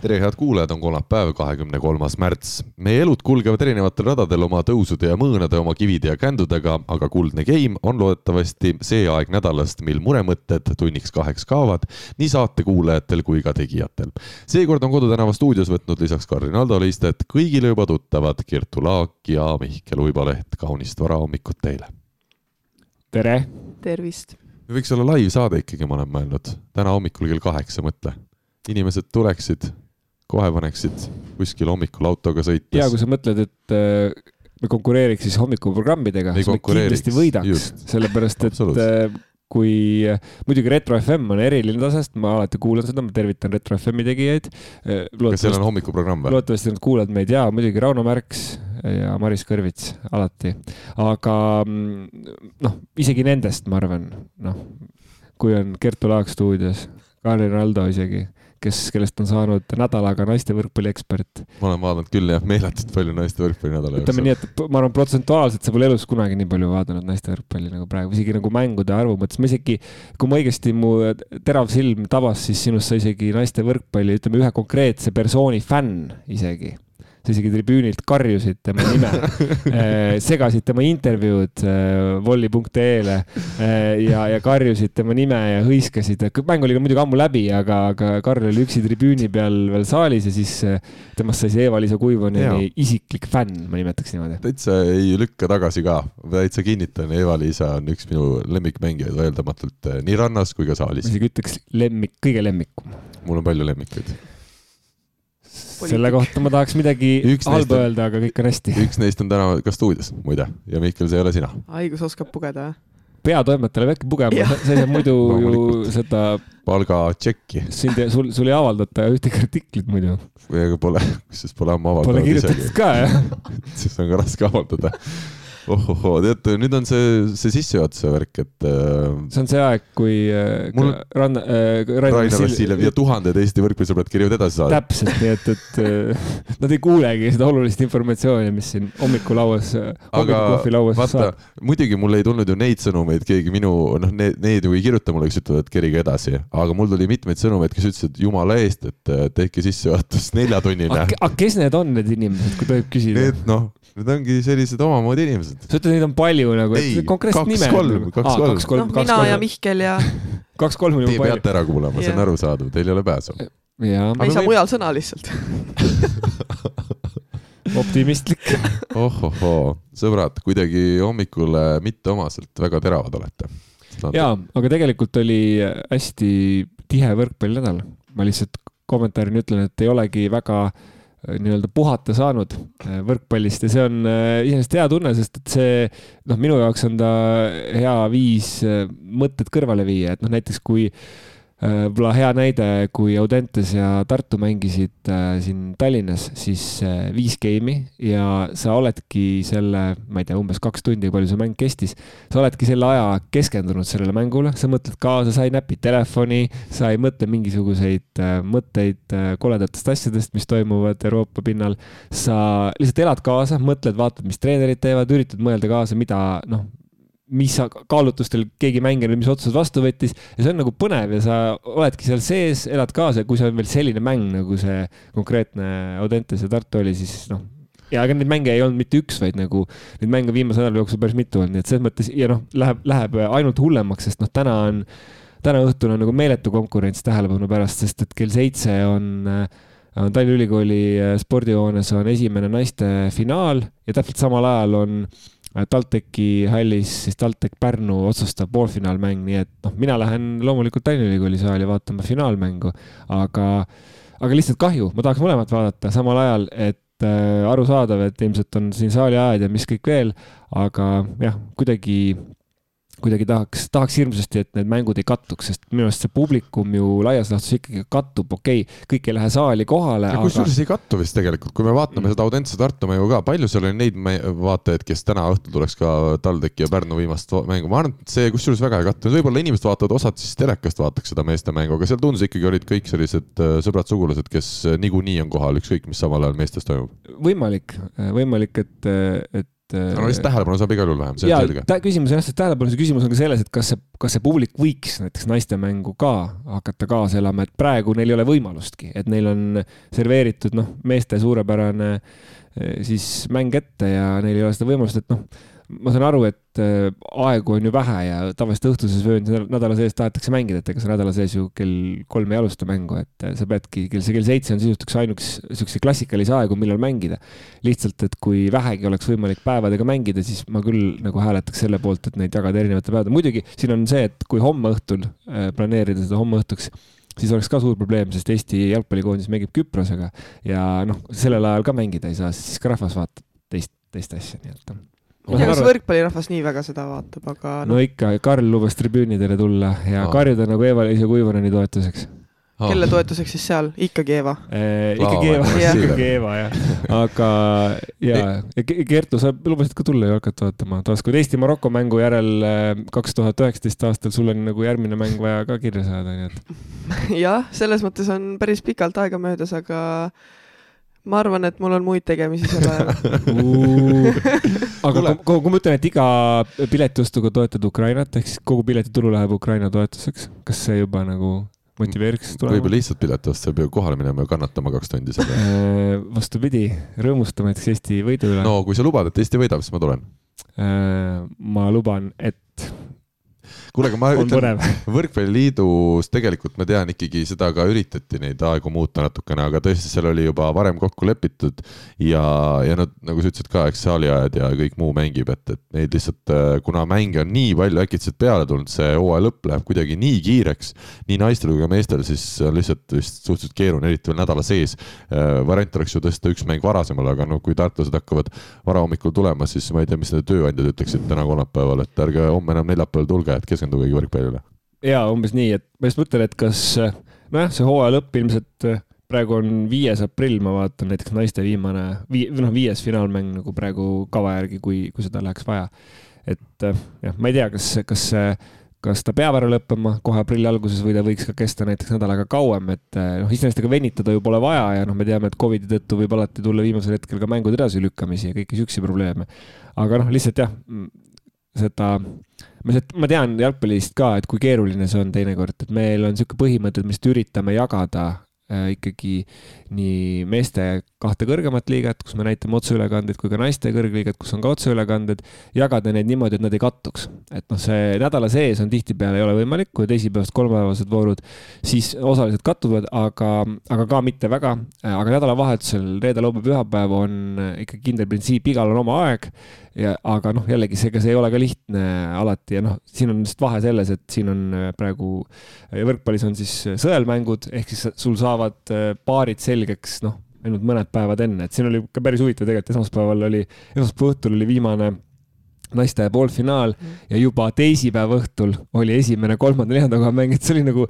tere, head kuulajad, on kolmapäev, kahekümne kolmas märts. meie elud kulgevad erinevatel radadel oma tõusude ja mõõnade, oma kivide ja kändudega, aga kuldne game on loodetavasti see aeg nädalast, mil muremõtted tunniks kaheks kaovad nii saatekuulajatel kui ka tegijatel. seekord on Kodutänava stuudios võtnud lisaks Kardinaldo Listet kõigile juba tuttavad Kertu Laak ja Mihkel Uibaleht. kaunist varahommikut teile. tere. tervist. võiks olla laivsaade ikkagi, ma olen mõelnud, täna hommikul kell kaheksa, mõtle inimesed tuleksid, kohe paneksid kuskil hommikul autoga sõites. ja kui sa mõtled, et äh, me konkureeriks siis hommikuprogrammidega, siis me kindlasti võidaks, sellepärast et äh, kui muidugi Retro FM on eriline tase, sest ma alati kuulan seda, ma tervitan Retro FM-i tegijaid. Äh, kas seal on hommikuprogramm või? loodetavasti nad kuulavad meid ja muidugi Rauno Märks ja Maris Kõrvits alati, aga mm, noh, isegi nendest ma arvan, noh, kui on Kertu Laak stuudios, Karin Aldo isegi kes, kellest on saanud nädalaga naiste võrkpalliekspert. ma olen vaadanud küll jah, meeletult palju naiste võrkpalli nädala jooksul. ütleme nii, et ma arvan, protsentuaalselt sa pole elus kunagi nii palju vaadanud naiste võrkpalli nagu praegu, isegi nagu mängude arvu mõttes, ma isegi, kui ma õigesti, mu terav silm tabas, siis sinust sai isegi naiste võrkpalli, ütleme ühe konkreetse persooni fänn isegi sa isegi tribüünilt karjusid tema nime äh, segasid tema intervjuud volli.ee-le äh, äh, ja, ja karjusid tema nime ja hõiskasid. mäng oli ka muidugi ammu läbi, aga, aga Karl oli üksi tribüüni peal veel saalis ja siis temast sai see Eva-Liisa Kuivoneni isiklik fänn, ma nimetaks niimoodi. täitsa ei lükka tagasi ka, täitsa kinnitan, Eva-Liisa on üks minu lemmikmängijaid vaieldamatult nii rannas kui ka saalis. ma isegi ütleks lemmik, kõige lemmikum. mul on palju lemmikuid selle kohta ma tahaks midagi üks halba öelda, aga kõik on hästi. üks neist on täna ka stuudios, muide, ja Mihkel, see ei ole sina. haigus oskab pugeda, jah? peatoimetaja peabki pugema, sa ei saa muidu ju seda. palgatšekki. sind, sul, sul ei avaldata ühtegi artiklit muidu. või aga pole, kusjuures pole ammu avaldanud. Pole kirjutatud ka, jah siis on ka raske avaldada ohohoo, teate, nüüd on see, see sissejuhatuse värk, et äh,. see on see aeg, kui äh, mul... Ranna äh,, Rainer Vassiljev ja tuhanded Eesti võrkpallisõbrad kirjavad edasi saada. täpselt, nii et, et äh, nad ei kuulegi seda olulist informatsiooni, mis siin hommikulauas, hommikukohvilauas saab. muidugi mul ei tulnud ju neid sõnumeid, keegi minu, noh, need, need ju ei kirjuta mulle, kes ütlevad, et kerige edasi, aga mul tuli mitmeid sõnumeid, kes ütlesid jumala eest, et äh, tehke sissejuhatus neljatunnine. aga kes need on, need inimesed, kui tohib küsida? Need, noh Need ongi sellised omamoodi inimesed. Sa ütled, neid on palju nagu, et konkreetset nime. kaks-kolm, kaks-kolm. kaks, kolm, noh, mina ja Mihkel ja. kaks-kolm on juba palju. Te peate ära kuulama, see on arusaadav, teil ei ole pääsu. me ei saa mujal sõna lihtsalt optimistlik ohohoo, sõbrad, kuidagi hommikule mitteomaselt väga teravad olete. jaa, aga tegelikult oli hästi tihe võrkpallinädal. ma lihtsalt kommentaarina ütlen, et ei olegi väga Äh, nii-öelda puhata saanud äh, võrkpallist. Ja see on äh, iseenesest hea tunne, sest et see noh, minu jaoks on ta hea viis mõtted kõrvale viia, et noh, näiteks kui Äh, võib-olla hea näide, kui Audentes ja Tartu mängisid äh, siin Tallinnas, siis äh, viis game'i ja sa oledki selle, ma ei tea, umbes kaks tundi, palju see mäng kestis. sa oledki selle aja keskendunud sellele mängule, sa mõtled kaasa, sa ei näpi telefoni, sa ei mõtle mingisuguseid mõtteid koledatest asjadest, mis toimuvad Euroopa pinnal. sa lihtsalt elad kaasa, mõtled, vaatad, mis treenerid teevad, üritad mõelda kaasa, mida noh mis kaalutlustel keegi mängija mis otsused vastu võttis ja see on nagu põnev ja sa oledki seal sees, elad kaasa, kui see on veel selline mäng nagu see konkreetne Audentes ja Tartu oli, siis noh. ja ega neid mänge ei olnud mitte üks, vaid nagu neid mänge viimase nädala jooksul päris mitu olnud, nii et selles mõttes ja noh, läheb, läheb ainult hullemaks, sest noh, täna on, täna õhtul on nagu meeletu konkurents tähelepanu pärast, sest et kell seitse on on Tallinna Ülikooli spordihoones on esimene naiste finaal ja täpselt samal ajal on äh, Äh, TalTechi hallis siis TalTech Pärnu otsustav poolfinaalmäng, nii et noh, mina lähen loomulikult Tallinna Ülikooli saali vaatama finaalmängu, aga, aga lihtsalt kahju, ma tahaks mõlemat vaadata samal ajal, et äh, arusaadav, et ilmselt on siin saali ajad ja mis kõik veel, aga jah, kuidagi kuidagi tahaks, tahaks hirmsasti, et need mängud ei kattuks, sest minu arust see publikum ju laias laastus ikkagi kattub, okei okay,, kõik ei lähe saali kohale. kusjuures aga... ei kattu vist tegelikult, kui me vaatame mm. seda Audentse Tartu mängu ka, palju seal oli neid vaatajaid, kes täna õhtul tuleks ka TalTechi ja Pärnu viimast mängu, ma arvan, et see kusjuures väga ei kattu, võib-olla inimesed vaatavad, osad siis telekast vaataks seda meeste mängu, aga seal tundus ikkagi olid kõik sellised äh, sõbrad-sugulased, kes äh, niikuinii on kohal, ükskõik mis samal ajal meestes toimub. võimalik, võimalik, et, et no lihtsalt tähelepanu saab igal juhul vähem, see on selge. küsimus on jah, see tähelepanu, see küsimus on ka selles, et kas see, kas see publik võiks näiteks naistemängu ka hakata kaasa elama, et praegu neil ei ole võimalustki, et neil on serveeritud noh, meeste suurepärane eh, siis mäng ette ja neil ei ole seda võimalust, et noh ma saan aru, et äh, aegu on ju vähe ja tavaliselt õhtuses vööndis nädala sees tahetakse mängida, et ega sa nädala sees ju kell kolm ei alusta mängu, et äh, sa peadki, kell see kell seitse on sisuliselt üks ainuks siukse klassikalise aegu, millal mängida. lihtsalt, et kui vähegi oleks võimalik päevadega mängida, siis ma küll nagu hääletaks selle poolt, et neid jagada erinevate päevadega. muidugi siin on see, et kui homme õhtul äh, planeerida seda homme õhtuks siis oleks ka suur probleem, sest Eesti jalgpallikoondis mängib Küprosega ja noh, sellel ajal ka mängida ei saa, siis ka rahvas vaatab teist, teist asja, nii et ma ei tea, kas võrkpallirahvas nii väga seda vaatab, aga no. no ikka, Karl lubas tribüünidele tulla ja oh. karjuda nagu Eva-Liisa Kuivaneni toetuseks oh.. kelle toetuseks siis seal, ikkagi Eeva eh,? ikkagi oh, Eeva, ikkagi Eeva jah. aga ja, ja Kertu, sa lubasid ka tulla ju hakata vaatama taaskord Eesti-Maroko mängu järel eh, kaks tuhat üheksateist aastal, sul on nagu järgmine mäng vaja ka kirja saada, nii et. jah, selles mõttes on päris pikalt aega möödas, aga ma arvan, et mul on muid tegemisi sel ajal aga kui, kui ma ütlen, et iga piletiostuga toetad Ukrainat, ehk siis kogu piletitulu läheb Ukraina toetuseks, kas see juba nagu motiveeriks tulema? võib-olla lihtsalt pileti osta, sa pead kohale minema ja kannatama kaks tundi seal äh, vastupidi, rõõmustama näiteks Eesti võidu üle. no kui sa lubad, et Eesti võidab, siis ma tulen. Äh, ma luban, et kuule, aga ma ütlen, Võrkpalliliidus tegelikult ma tean ikkagi seda ka üritati neid aegu muuta natukene, aga tõesti, seal oli juba varem kokku lepitud ja, ja nad, nagu sa ütlesid ka, eks saaliajad ja kõik muu mängib, et, et neid lihtsalt, äh, kuna mänge on nii palju äkitselt peale tulnud, see hooaja lõpp läheb kuidagi nii kiireks, nii naistel kui ka meestel, siis on lihtsalt vist suhteliselt keeruline, eriti veel nädala sees. Äh, variant oleks ju tõsta üks mäng varasemale, aga no kui tartlased hakkavad varahommikul tulema, siis ma ei tea, mis need tööandjad ütleksid täna kolmapäeval, et ärge homme enam neljapäeval tulge, et keskendugegi võrkpallile. ja umbes nii, et ma just mõtlen, et kas nojah, see hooaja lõpp ilmselt äh, praegu on viies aprill, ma vaatan näiteks naiste viimane, vii-, või noh, viies finaalmäng nagu praegu kava järgi, kui, kui seda läheks vaja. et äh, jah, ma ei tea, kas, kas kas ta peab ära lõppema kohe aprilli alguses või ta võiks ka kesta näiteks nädal aega kauem, et äh, noh, iseenesest ega venitada ju pole vaja ja noh, me teame, et Covidi tõttu võib alati tulla viimasel hetkel ka mängude edasilükkamisi ja kõiki siukseid probleeme. aga noh, lihtsalt jah, seda, ma lihtsalt, ma tean jalgpallist ka, et kui keeruline see on teinekord, et meil on niisugune põhimõte, et me lihtsalt üritame jagada äh, ikkagi nii meeste kahte kõrgemat liigat, kus me näitame otseülekandeid, kui ka naiste kõrgliigat, kus on ka otseülekanded, jagada neid niimoodi, et nad ei kattuks. et noh, see nädala sees on tihtipeale ei ole võimalik, kui teisipäevast kolmapäevased voorud, siis osaliselt kattuvad, aga, aga ka mitte väga. aga nädalavahetusel reede, laupäev, pühapäev on ikkagi kindel printsiip, igal on oma aeg ja aga noh, jällegi see, ega see ei ole ka lihtne alati ja noh, siin on lihtsalt vahe selles, et siin on praegu võrkpallis on siis sõelmängud ehk siis sul saavad paarid selgeks, noh, ainult mõned päevad enne, et siin oli ka päris huvitav tegelikult, esmaspäeval oli, esmaspäeva õhtul oli viimane naiste poolfinaal mm. ja juba teisipäeva õhtul oli esimene kolmanda-neljanda koha mäng, et see oli nagu,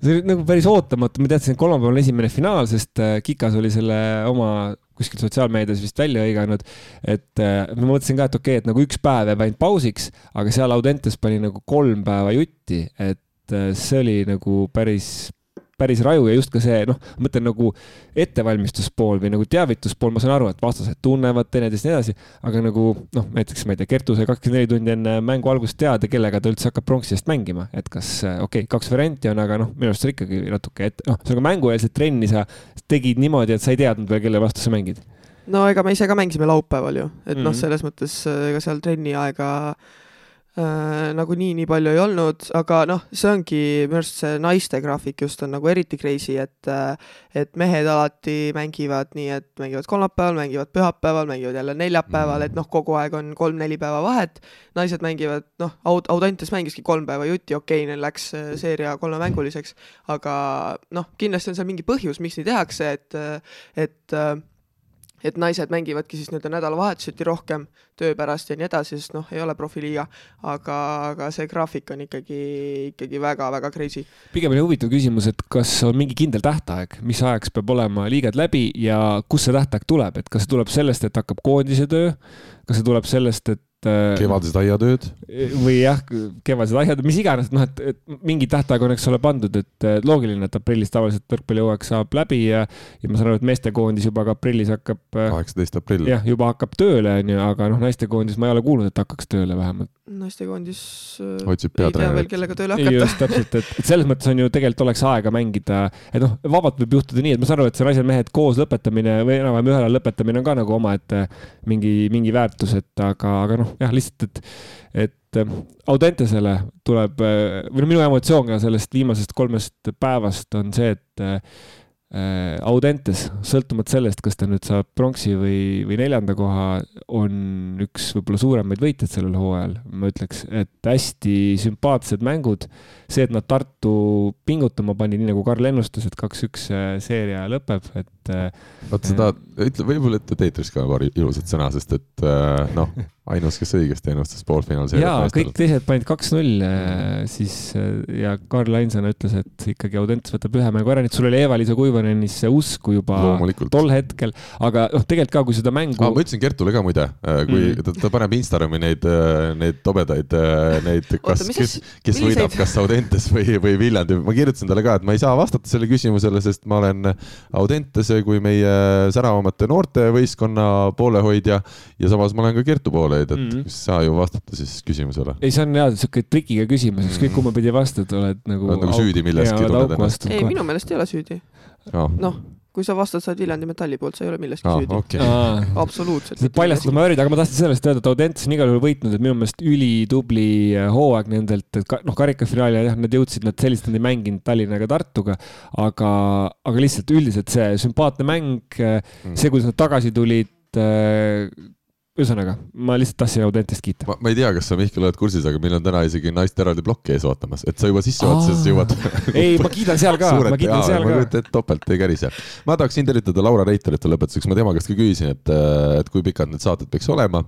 see oli nagu päris ootamatu, ma teadsin, et kolmapäeval on esimene finaal, sest äh, Kikas oli selle oma kuskil sotsiaalmeedias vist välja hõiganud, et äh, ma mõtlesin ka, et okei okay,, et nagu üks päev jääb ainult pausiks, aga seal Audentes pani nagu kolm päeva jutti, et äh, see oli nagu päris päris raju ja just ka see, noh, ma mõtlen nagu ettevalmistuspool või nagu teavituspool, ma saan aru, et vastased tunnevad teineteist ja nii edasi, aga nagu noh, näiteks ma ei tea, Kertu sai kakskümmend neli tundi enne mängu algust teada, kellega ta üldse hakkab pronksi eest mängima, et kas okei okay,, kaks varianti on, aga noh, minu arust see ikkagi natuke, et noh, ühesõnaga mängueelset trenni sa tegid niimoodi, et sa ei teadnud veel, kelle vastu sa mängid no ega me ise ka mängisime laupäeval ju, et mm -hmm. noh, mhm. selles mõttes ega seal trenni aega äh, äh, nagu nii, palju ei olnud, aga noh, see ongi minu arust see naiste graafik just on nagu eriti crazy, et äh, et mehed alati mängivad nii, et mängivad kolmapäeval, mängivad pühapäeval, mängivad jälle neljapäeval, et noh, kogu aeg on kolm-neli päeva vahet. naised mängivad, noh, Aud-, Audantes mängiski kolm päeva jutti, okei okay,, neil läks äh, seeria kolmemänguliseks, aga noh, kindlasti on seal mingi põhjus, miks nii tehakse, et, et et naised mängivadki siis nii-öelda nädalavahetuseti rohkem töö pärast ja nii edasi, sest noh, ei ole profiliiga, aga, aga see graafik on ikkagi, ikkagi väga-väga crazy. pigem oli huvitav küsimus, et kas on mingi kindel tähtaeg, mis ajaks peab olema liigad läbi ja kust see tähtaeg tuleb, et kas see tuleb sellest, et hakkab koondise töö, kas see tuleb sellest, et. Kevadised aiatööd. või jah, kevadised aiatööd, mis iganes, noh, et, et mingi tähtaeg on, eks ole, pandud, et loogiline, et aprillis tavaliselt võrkpallihooaeg saab läbi ja, ja ma saan aru, et meestekoondis juba ka aprillis hakkab. kaheksateist aprill. jah, juba hakkab tööle, onju, aga noh, naistekoondis ma ei ole kuulnud, et hakkaks tööle vähemalt. Naistekoondis. Äh, otsib peatreenerit. kellega tööle hakata. just, täpselt, et, et selles mõttes on ju tegelikult oleks aega mängida, et noh, vabalt võib juhtuda nii, et ma saan aru, et see naised-mehed koos lõpetamine või enam-vähem ühel ajal lõpetamine on ka nagu omaette mingi, mingi väärtus, et aga, aga noh, jah, lihtsalt, et, et äh, Audentesele tuleb, äh, või no minu emotsioon ka sellest viimasest kolmest päevast on see, et äh, Audentes, sõltumata sellest, kas ta nüüd saab pronksi või, või neljanda koha, on üks võib-olla suuremaid võitjaid sellel hooajal, ma ütleks, et hästi sümpaatsed mängud. see, et nad Tartu pingutama pani, nii nagu Karl ennustas, et kaks-üks seeria lõpeb, et. vot sa tahad, ütle, võib-olla ütle Teetris ka paar ilusat sõna, sest et noh ainus, kes õigesti ennustas poolfinaalis. jaa, kõik teised panid kaks-null, äh, siis äh, ja Karl Ainsana ütles, et ikkagi Audentes võtab ühe mängu ära, nii et sul oli Eva-Liisa Kuivanenisse usku juba Loomulikult. tol hetkel, aga noh, tegelikult ka, kui seda mängu ah,. ma ütlesin Kertule ka muide, äh, kui mm. ta, ta paneb Instagrami neid, neid tobedaid, neid, kas, kes, kes võidab, kas Audentes või, või Viljandi, ma kirjutasin talle ka, et ma ei saa vastata sellele küsimusele, sest ma olen Audentese kui meie säravamate noortevõistkonna poolehoidja ja samas ma olen ka Kertu poole poole, et mm -hmm. sa ju vastata siis küsimusele. ei, see on jah siuke trikiga küsimus, ükskõik mm -hmm. kumma pidi vastad, oled nagu. oled nagu süüdi milleski. ei, minu meelest ei ole süüdi oh.. noh kui sa vastad, sa oled Viljandi Metalli poolt, sa ei ole milleski ah, süüdi okay.. absoluutselt. paljastama öörid, aga ma tahtsin sellest öelda, et Audentes on igal juhul võitnud, et minu meelest ülitubli äh, hooaeg nendelt, et ka, noh, karikafinaali jah, nad jõudsid, nad sellist nad ei mänginud Tallinna ega Tartuga, aga, aga lihtsalt üldiselt see sümpaatne mäng mm., see, kuidas nad tagasi tulid äh, ühesõnaga, ma lihtsalt tahtsin Audentest kiita. ma, ei tea, kas sa, Mihkel, oled kursis, aga meil on täna isegi naiste eraldi plokk ees ootamas, et sa juba sissejuhatuses jõuad ei, ma kiidan seal ka, ma kiidan seal ka. ma kujutan ette, topelt ei kärise. ma tahaksin tervitada Laura Reiterit lõpetuseks, ma tema käest ka küsisin, et, et kui pikad need saated peaks olema.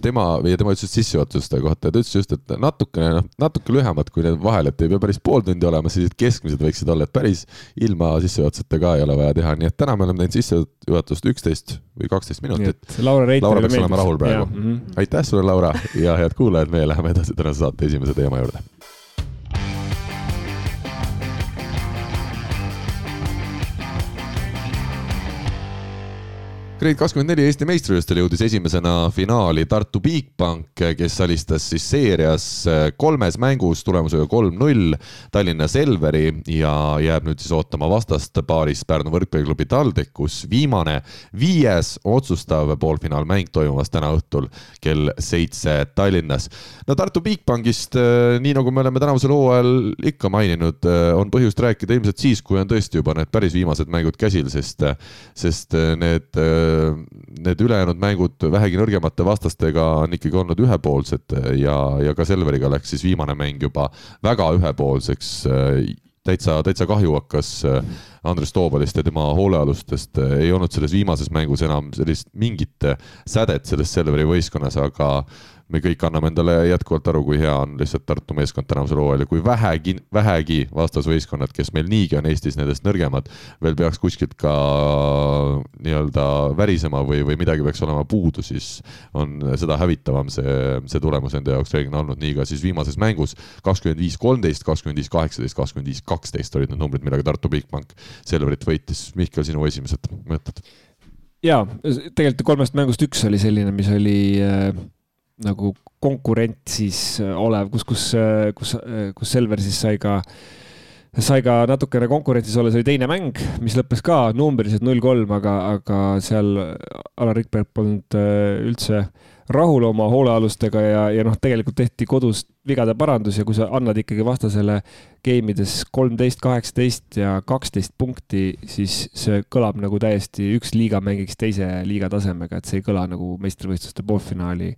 tema, ja tema ütles sissejuhatuste kohta ja ta ütles just, et natukene, noh, natuke lühemad kui need vahel, et ei pea päris pool tundi olema, sellised keskmised võiksid olla, et päris ilma sissejuhatuseta ka ei ole vaja teha, nii et täna me oleme teinud sissejuhatust üksteist või kaksteist minutit. Laura Reiter olema rahul praegu. -hmm. aitäh sulle, Laura ja head kuulajad, meie läheme edasi tänase saate esimese teema juurde Grade kakskümmend neli Eesti meistrivõistlustel jõudis esimesena finaali Tartu Bigbank, kes alistas siis seerias äh, kolmes mängus tulemusega kolm-null Tallinna Selveri ja jääb nüüd siis ootama vastast paaris Pärnu võrkpalliklubi TalTech, kus viimane, viies otsustav poolfinaalmäng toimumas täna õhtul kell seitse Tallinnas. no Tartu Bigbankist, äh, nii nagu me oleme tänavusel hooajal ikka maininud, äh, on põhjust rääkida ilmselt siis, kui on tõesti juba need päris viimased mängud käsil, sest, sest need need ülejäänud mängud vähegi nõrgemate vastastega on ikkagi olnud ühepoolsed ja, ja ka Selveriga läks siis viimane mäng juba väga ühepoolseks. täitsa, täitsa kahju hakkas Andres Toobalist ja tema hoolealustest, ei olnud selles viimases mängus enam sellist mingit sädet selles Selveri võistkonnas, aga me kõik anname endale jätkuvalt aru, kui hea on lihtsalt Tartu meeskond tänavusel hooajal ja kui vähegi, vähegi vastasvõistkonnad, kes meil niigi on Eestis nendest nõrgemad, veel peaks kuskilt ka nii-öelda värisema või, või midagi peaks olema puudu, siis on seda hävitavam see, see tulemus enda jaoks reeglina olnud, nii ka siis viimases mängus kakskümmend viis, kolmteist, kakskümmend viis, kaheksateist, kakskümmend viis, kaksteist olid need numbrid, millega Tartu Bigbank Selverit võitis. Mihkel, sinu esimesed mõtted? jaa, tegelikult kolmest mängust üks oli selline, mis oli äh nagu konkurentsis olev, kus, kus, kus, kus Selver siis sai ka, sai ka natukene konkurentsis olla, see oli teine mäng, mis lõppes ka numbriliselt null kolm, aga, aga seal Alar Rikberg polnud äh, üldse rahul oma hoolealustega ja, ja noh, tegelikult tehti kodus vigade parandus ja kui sa annad ikkagi vastasele game ides kolmteist, kaheksateist ja kaksteist punkti, siis see kõlab nagu täiesti üks liiga mängiks teise liiga tasemega, et see ei kõla nagu meistrivõistluste poolfinaali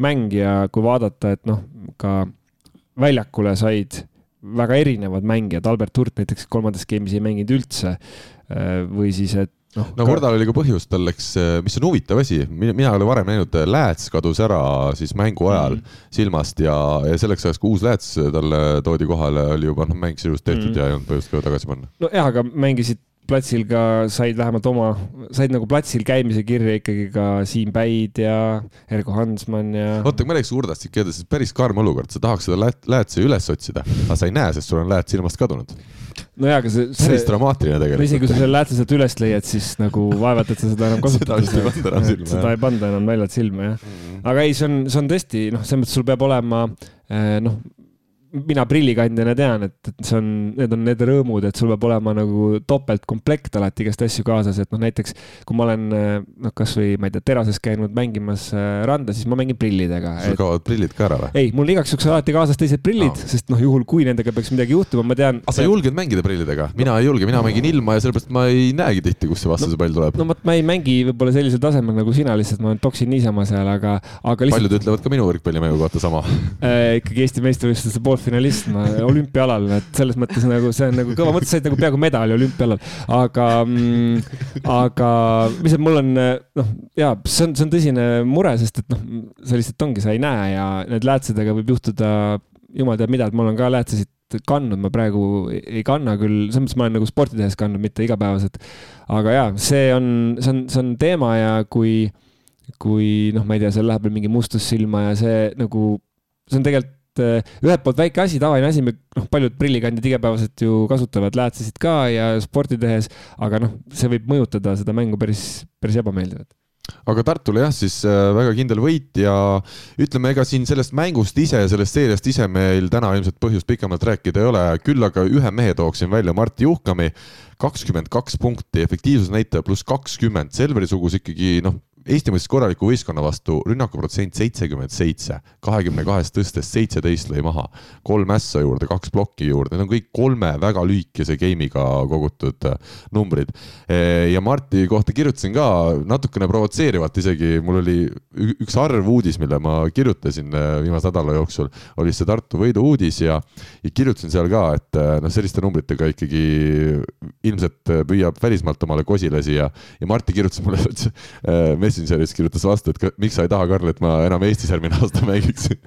mäng ja kui vaadata, et noh, ka väljakule said väga erinevad mängijad, Albert Hurt näiteks kolmandas game'is ei mänginud üldse. või siis, et no, no Kordal oli ka põhjus, tal läks, mis on huvitav asi, mina, mina ei ole varem näinud, lääts kadus ära siis mängu ajal mm -hmm. silmast ja, ja selleks ajaks, kui uus lääts talle toodi kohale, oli juba noh, mäng sisuliselt tehtud mm -hmm. ja ei olnud põhjust ka tagasi panna. nojah, aga mängisid platsil ka said vähemalt oma, said nagu platsil käimise kirja ikkagi ka Siim Päid ja Ergo Hansmann ja. oota, ma rääkisin Urdast ikka, see päris karm olukord, sa tahaks seda läät, läätse üles otsida, aga sa ei näe, sest sul on lääts silmast kadunud. no jaa, aga see, see. päris dramaatiline tegelikult. isegi kui sa selle läätse sealt üles leiad, siis nagu vaevalt, et sa seda enam kasutad. seda vist ei panda enam silma. seda ei panda enam naljalt silma, jah. -hmm. aga ei, see on, see on tõesti, noh, selles mõttes sul peab olema eh, noh mina prillikandjana tean, et, et see on, need on need rõõmud, et sul peab olema nagu topeltkomplekt alati igast asju kaasas, et noh, näiteks kui ma olen noh, kasvõi ma ei tea, terases käinud mängimas äh, randa, siis ma mängin prillidega. sul et... kaovad prillid ka ära või? ei, mul igaks juhuks alati kaasas teised prillid no., sest noh, juhul kui nendega peaks midagi juhtuma, ma tean. aga sa julged mängida prillidega? mina ei julge, mina mängin ilma ja sellepärast ma ei näegi tihti, kust see vastase no, pall tuleb. no vot, ma ei mängi võib-olla sellisel tasemel nagu sina, lihtsalt ma toksin niisama seal, aga, aga lihtsalt.... paljud ütlevad ka minu võrkpallimängu kohta sama äh, ikkagi Eesti meistrivõistluste poolfinalist ma olümpiaalal, et selles mõttes nagu see on nagu kõva mõte, said nagu peaaegu medali olümpiaalal, aga mm,, aga lihtsalt mul on noh, ja see on, see on tõsine mure, sest et noh, see lihtsalt ongi, sa ei näe ja need läätsedega võib juhtuda jumal teab mida, et ma olen ka läätsesid kandnud, ma praegu ei kanna küll, selles mõttes ma olen nagu sporti tehes kandnud, mitte igapäevaselt. aga ja see on, see on, see on teema ja kui, kui noh, ma ei tea, seal läheb veel mingi mustus silma ja see nagu, see on tegelikult et eh, ühelt poolt väike asi, tavaline asi, me noh, paljud prillikandjad igapäevaselt ju kasutavad läätsesid ka ja sporti tehes, aga noh, see võib mõjutada seda mängu päris, päris ebameeldivalt aga Tartule jah, siis äh, väga kindel võit ja ütleme, ega siin sellest mängust ise, sellest seeriast ise meil täna ilmselt põhjust pikemalt rääkida ei ole, küll aga ühe mehe tooksin välja, Martti Juhkami, kakskümmend kaks punkti, efektiivsusnäitaja pluss kakskümmend, Selveri sugus ikkagi noh, Eesti mõistes korraliku võistkonna vastu rünnakuprotsent seitsekümmend seitse, kahekümne kahest tõstes seitseteist lõi maha, kolm ässa juurde, kaks plokki juurde, need on kõik kolme väga lühikese game'iga kogutud äh, numbrid. Ja Marti kohta kirjutasin ka natukene provotseerivalt isegi, mul oli üks arv uudis, mille ma kirjutasin äh, viimase nädala jooksul, oli see Tartu võidu uudis ja, ja kirjutasin seal ka, et äh, noh, selliste numbritega ikkagi ilmselt püüab välismaalt omale kosilasi ja, ja Marti kirjutas mulle Messengeris kirjutas vastu, et ka, miks sa ei taha, Karl, et ma enam Eestis järgmine aasta mängiksin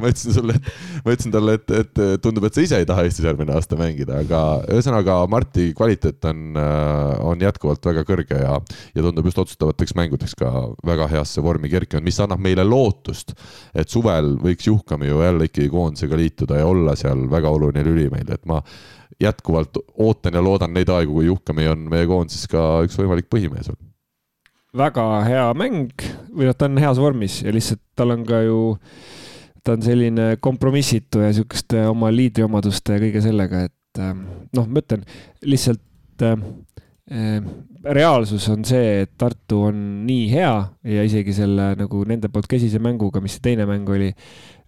ma ütlesin sulle, et ma ütlesin talle, et, et tundub, et sa ise ei taha Eestis järgmine aasta mängida, aga ühesõnaga Marti kvaliteet on, äh, on jätkuvalt väga kõrge ja, ja tundub just otsustavateks mängudeks ka väga heasse vormi kerkinud, mis annab meile lootust, et suvel võiks Juhkami ju jälle ikkagi koondisega liituda ja olla seal väga oluline lüli meil, et ma jätkuvalt ootan ja loodan neid aegu, kui Juhkami on meie koondises ka üks võimalik põhimees olnud väga hea mäng või noh, ta on heas vormis ja lihtsalt tal on ka ju, ta on selline kompromissitu ja sihukeste oma liidriomaduste ja kõige sellega, et ähm, noh, ma ütlen lihtsalt äh, reaalsus on see, et Tartu on nii hea ja isegi selle nagu nende poolt käsise mänguga, mis see teine mäng oli,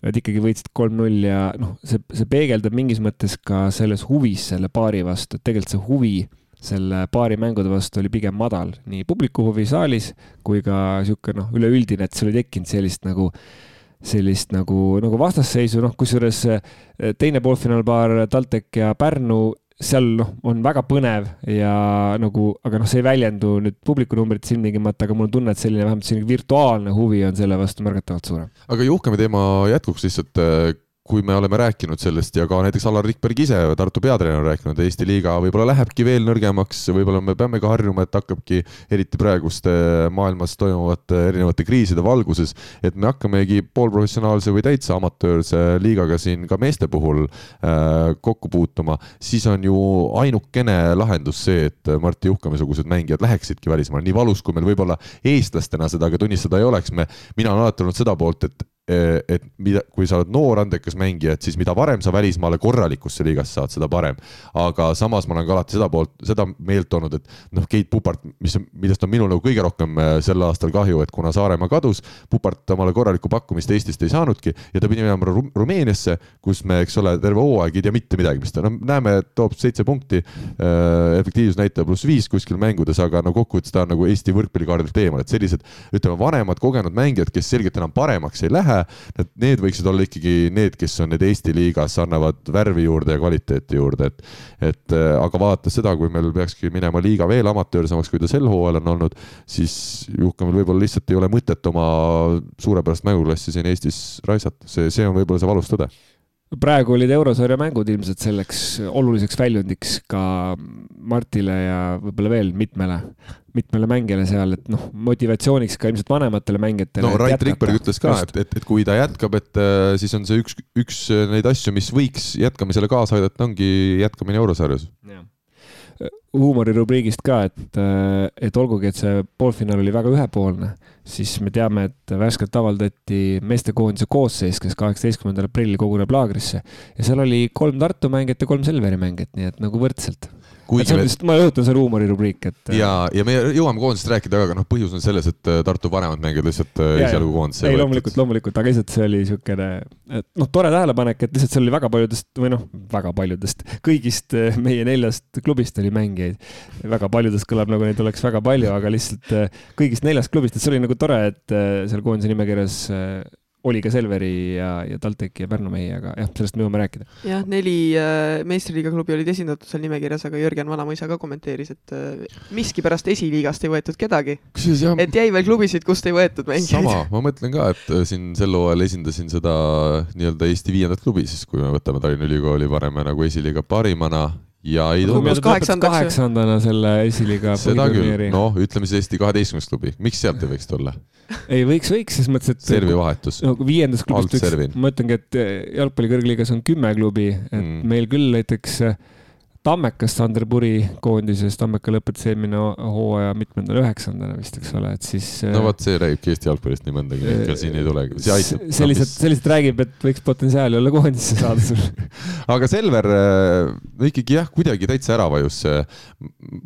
nad ikkagi võitsid kolm-null ja noh, see, see peegeldab mingis mõttes ka selles huvis selle paari vastu, et tegelikult see huvi selle paari mängude vastu oli pigem madal, nii publiku huvi saalis kui ka niisugune noh, üleüldine, et sul ei tekkinud sellist nagu, sellist nagu, nagu vastasseisu, noh, kusjuures eh, teine poolfinaalpaar TalTech ja Pärnu, seal noh, on väga põnev ja nagu, aga noh, see ei väljendu nüüd publiku numbrites ilmtingimata, aga mul on tunne, et selline vähemalt selline virtuaalne huvi on selle vastu märgatavalt suurem. aga Juhkami teema jätkuks lihtsalt eh, kui me oleme rääkinud sellest ja ka näiteks Alar Rikberg ise, Tartu peatreener on rääkinud, Eesti liiga võib-olla lähebki veel nõrgemaks, võib-olla me peame ka harjuma, et hakkabki eriti praeguste maailmas toimuvate erinevate kriiside valguses, et me hakkamegi poolprofessionaalse või täitsa amatöörse liigaga siin ka meeste puhul äh, kokku puutuma, siis on ju ainukene lahendus see, et Martti Juhkami-sugused mängijad läheksidki välismaale, nii valus, kui meil võib-olla eestlastena seda ka tunnistada ei oleks, me, mina olen alati olnud seda poolt, et et mida, kui sa oled noor andekas mängija, et siis mida varem sa välismaale korralikusse liigasse saad, seda parem. aga samas ma olen ka alati seda poolt, seda meelt olnud, et noh, Keit Pupart, mis, millest on minul nagu kõige rohkem eh, sel aastal kahju, et kuna Saaremaa kadus, Pupart omale korralikku pakkumist Eestist ei saanudki ja ta pidi minema Ru Rumeeniasse, kus me, eks ole, terve hooaeg ei tea mitte midagi, mis ta, no näeme, toob seitse punkti äh,, efektiivsusnäitaja pluss viis kuskil mängudes, aga no kokkuvõttes ta on nagu Eesti võrkpallikaardilt eemal, et sellised ütleme, vanemad kogenud mängijad, kes selgelt enam paremaks ei lähe, vähe, et need võiksid olla ikkagi need, kes on need Eesti liigas, annavad värvi juurde ja kvaliteeti juurde, et et aga vaadates seda, kui meil peakski minema liiga veel amatöörsemaks, kui ta sel hooajal on olnud, siis Juhkamil võib-olla lihtsalt ei ole mõtet oma suurepärast mänguklassi siin Eestis raisata, see, see on võib-olla see valus tõde praegu olid eurosarja mängud ilmselt selleks oluliseks väljundiks ka Martile ja võib-olla veel mitmele, mitmele mängijale seal, et noh, motivatsiooniks ka ilmselt vanematele mängijatele. no Rait Rikberg ütles ka, et, et, et kui ta jätkab, et äh, siis on see üks, üks neid asju, mis võiks jätkamisele kaasa aidata, ongi jätkamine eurosarjas huumorirubriigist ka, et, et olgugi, et see poolfinaal oli väga ühepoolne, siis me teame, et värskelt avaldati meestekoondise koosseis, kes kaheksateistkümnendal aprillil koguneb laagrisse. Ja seal oli kolm Tartu mängijat ja kolm Selveri mängijat, nii et nagu võrdselt kuigi me... ma rõhutan, see on huumorirubriik, et. ja, ja me jõuame koondisest rääkida, aga noh, põhjus on selles, et äh, Tartu vanemad mängijad lihtsalt äh, esialgu koondisse ei, loomulikult, loomulikult, aga lihtsalt see oli niisugune, et noh, tore tähelepanek, et lihtsalt seal oli väga paljudest või noh, väga paljudest, kõigist äh, meie neljast klubist oli mängijaid. väga paljudest kõlab nagu neid oleks väga palju, aga lihtsalt kõigist neljast klubist, et see oli nagu tore, et seal koondise nimekirjas oli ka Selveri ja, ja TalTechi ja Pärnu mehi, aga jah, sellest me jõuame rääkida. jah, neli äh, meistriliiga klubi olid esindatud seal nimekirjas, aga Jürgen Vanamõisa ka kommenteeris, et äh, miskipärast esiliigast ei võetud kedagi. et jäi veel klubisid, kust ei võetud mängijaid. sama, ma mõtlen ka, et äh, siin sel hooajal esindasin seda nii-öelda Eesti viiendat klubi, siis kui me võtame Tallinna Ülikooli varem nagu esiliiga parimana ja ei tulnud. kaheksandana selle esiliiga seda küll, noh, ütleme siis Eesti kaheteistkümnes klubi, miks sealt ei võiks tulla? ei võiks, võiks, selles mõttes, et. servi vahetus. no viiendas klubis, ma ütlengi, et jalgpalli kõrgliigas on kümme klubi, et mm. meil küll näiteks äh, Tammekast Sander Puri koondises, Tammeka lõpetas eelmine hooaja mitmendana, üheksandana vist, eks ole, et siis. no vot, see räägibki Eesti jalgpallist nii mõndagi, ega siin ei tulegi, see aitab. sellised, sellised räägib, et võiks potentsiaali olla koondisse saada sul aga Selver äh, ikkagi jah, kuidagi täitsa ära vajus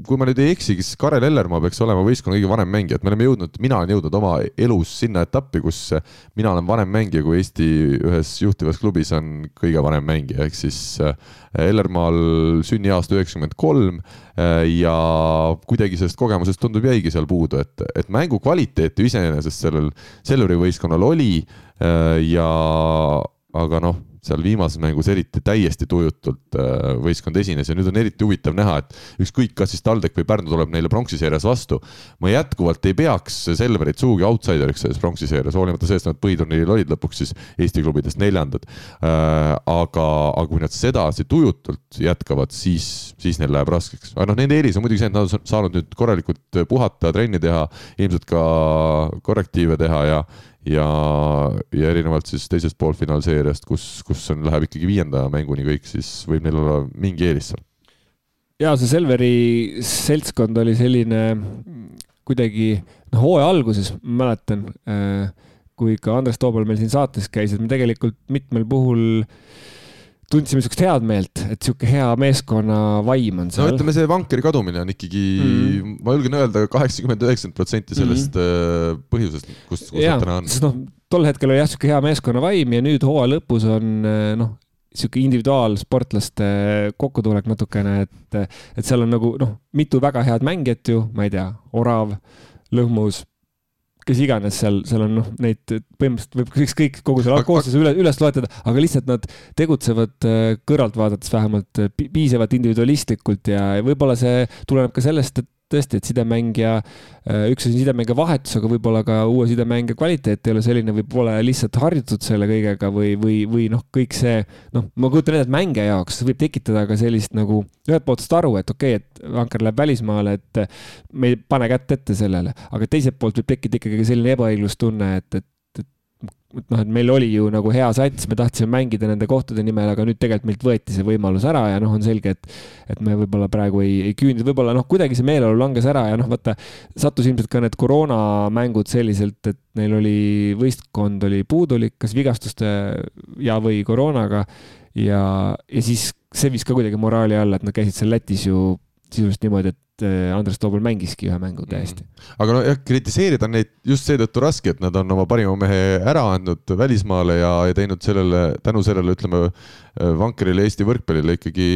kui ma nüüd ei eksi, siis Karel Ellermaa peaks olema võistkonna kõige vanem mängija, et me oleme jõudnud, mina olen jõudnud oma elus sinna etappi, kus mina olen vanem mängija, kui Eesti ühes juhtivas klubis on kõige vanem mängija, ehk siis äh, Ellermaal sünniaasta üheksakümmend kolm äh, ja kuidagi sellest kogemusest tundub jäigi seal puudu, et, et mängu kvaliteet ju iseenesest sellel Selveri võistkonnal oli äh, ja aga noh seal viimases mängus eriti täiesti tujutult äh, võistkond esines ja nüüd on eriti huvitav näha, et ükskõik, kas siis TalTech või Pärnu tuleb neile pronksi seerias vastu. ma jätkuvalt ei peaks Selverit sugugi outsideriks selles pronksi seerias, hoolimata sellest, et nad põhiturniiril olid lõpuks siis Eesti klubidest neljandad. Äh, aga, aga kui nad sedasi tujutult jätkavad, siis, siis neil läheb raskeks. aga noh, nende eelis on muidugi see, et nad on saanud nüüd korralikult puhata, trenni teha, ilmselt ka korrektiive teha ja ja, ja erinevalt siis teisest poolfinaalseeriast, kus, kus on, läheb ikkagi viienda mänguni kõik, siis võib neil olla mingi eelis seal. ja see Selveri seltskond oli selline kuidagi, noh, hooaja alguses ma mäletan, äh, kui ka Andres Toobal meil siin saates käis, et me tegelikult mitmel puhul äh, tundsime niisugust head meelt, et niisugune hea meeskonna vaim on seal. no ütleme, see vankeri kadumine on ikkagi mm., ma julgen öelda, kaheksakümmend, üheksakümmend protsenti sellest mm. põhjusest, kust, kus nad täna on. sest noh, tol hetkel oli jah, niisugune hea meeskonna vaim ja nüüd hooaja lõpus on äh, noh, niisugune individuaalsportlaste kokkutulek natukene, et, et seal on nagu noh, mitu väga head mängijat ju, ma ei tea, Orav, Lõhmus kes iganes seal, seal on noh, neid põhimõtteliselt võib ükskõik kogu selle koosseisu üle, üles loetleda, aga lihtsalt nad tegutsevad äh, kõrvalt vaadates vähemalt äh, piisavalt individualistlikult ja võib-olla see tuleneb ka sellest, et tõesti, et sidemängija, äh, üks asi on sidemängija vahetus, aga võib-olla ka uue sidemängija kvaliteet ei ole selline või pole lihtsalt harjutud selle kõigega või, või, või noh, kõik see, noh, ma kujutan ette, et mängija jaoks võib tekitada ka sellist nagu ühelt poolt saad aru, et okei okay,, et vanker läheb välismaale, et me ei pane kätt ette sellele, aga teiselt poolt võib tekkida ikkagi selline ebaõiglustunne, et, et et noh, et meil oli ju nagu hea sats, me tahtsime mängida nende kohtade nimel, aga nüüd tegelikult meilt võeti see võimalus ära ja noh, on selge, et et me võib-olla praegu ei, ei küündi, võib-olla noh, kuidagi see meeleolu langes ära ja noh, vaata, sattus ilmselt ka need koroonamängud selliselt, et neil oli, võistkond oli puudulik, kas vigastuste ja, või koroonaga ja, ja siis see viis ka kuidagi moraali alla, et nad käisid seal Lätis ju sisuliselt niimoodi, et Andres Toobal mängiski ühe mängu täiesti. Mm.. aga nojah, kritiseerida neid just seetõttu raske, et nad on oma parima mehe ära andnud välismaale ja, ja teinud sellele, tänu sellele ütleme vankerile Eesti võrkpallile ikkagi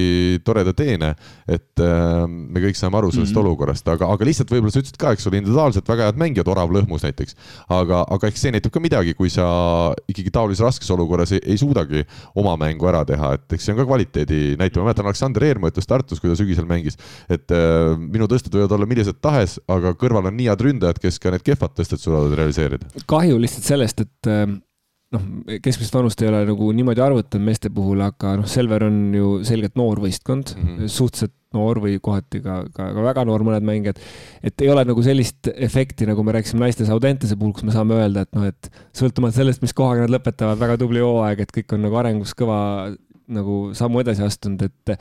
toreda teene. et äh, me kõik saame aru sellest mm -hmm. olukorrast, aga, aga lihtsalt võib-olla sa ütlesid ka, eks ole, individuaalselt väga head mängijad, Orav Lõhmus näiteks. aga, aga eks see näitab ka midagi, kui sa ikkagi taolises raskes olukorras ei, ei suudagi oma mängu ära teha, et eks see on ka kvaliteedi näite, ma mäletan, Aleksander Eermaa ütles Tartus, kui ta sügisel mängis, et äh, minu tõsted võivad olla millised tahes, aga kõrval on nii head ründajad, kes ka need kehvad tõsted suudavad realiseerida. kahju lihtsalt sellest, et äh, noh, keskmist vanust ei ole nagu niimoodi arvutanud meeste puhul, aga noh, Selver on ju selgelt noor võistkond mm, -hmm. suhteliselt noor või kohati ka, ka, ka väga noor mõned mängijad. et ei ole nagu sellist efekti, nagu me rääkisime naiste Saudentese puhul, kus me saame öelda, et noh, et sõltumata sellest, mis kohaga nad lõpetavad, väga tubli hooaeg, et kõik on nagu arengus kõva nagu sammu edasi astunud, et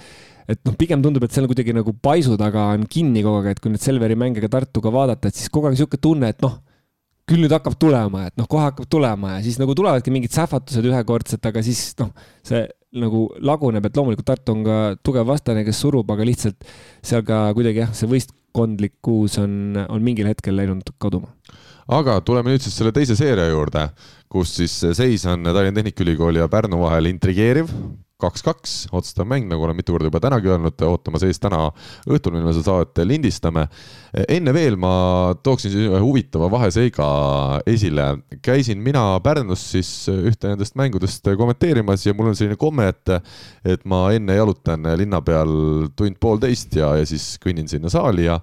et noh, pigem tundub, et seal kuidagi nagu paisu taga on kinni kogu aeg, et kui nüüd Selveri mänge ka Tartuga vaadata, et siis kogu aeg niisugune tunne, et noh küll nüüd hakkab tulema, et noh, kohe hakkab tulema ja siis nagu tulevadki mingid sähvatused ühekordsed, aga siis noh, see nagu laguneb, et loomulikult Tartu on ka tugev vastane, kes surub, aga lihtsalt seal ka kuidagi jah, see võistkondlikkus on, on mingil hetkel läinud kaduma. aga tuleme nüüd siis selle teise seeria juurde, kus siis seis on Tallinna Tehnikaülikooli ja Pärnu vahel intrigeeriv kaks-kaks, otsustav mäng, nagu olen mitu korda juba tänagi öelnud, ootama sees täna õhtul, mil me seda saadet lindistame. enne veel ma tooksin siis ühe huvitava vaheseiga esile. käisin mina Pärnus siis ühte nendest mängudest kommenteerimas ja mul on selline komme, et, et ma enne jalutan linna peal tund-poolteist ja, ja siis kõnnin sinna saali ja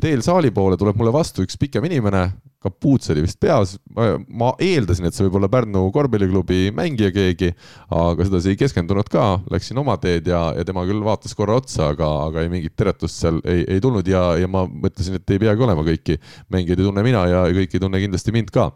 teel saali poole tuleb mulle vastu üks pikem inimene, kapuuts oli vist peas, ma eeldasin, et see võib olla Pärnu korvpalliklubi mängija keegi, aga sedasi ei keskendunud ka, läksin oma teed ja, ja tema küll vaatas korra otsa, aga, aga ei mingit teretust seal ei, ei tulnud ja, ja ma mõtlesin, et ei peagi olema kõiki mängijaid ei tunne mina ja kõik ei tunne kindlasti mind ka.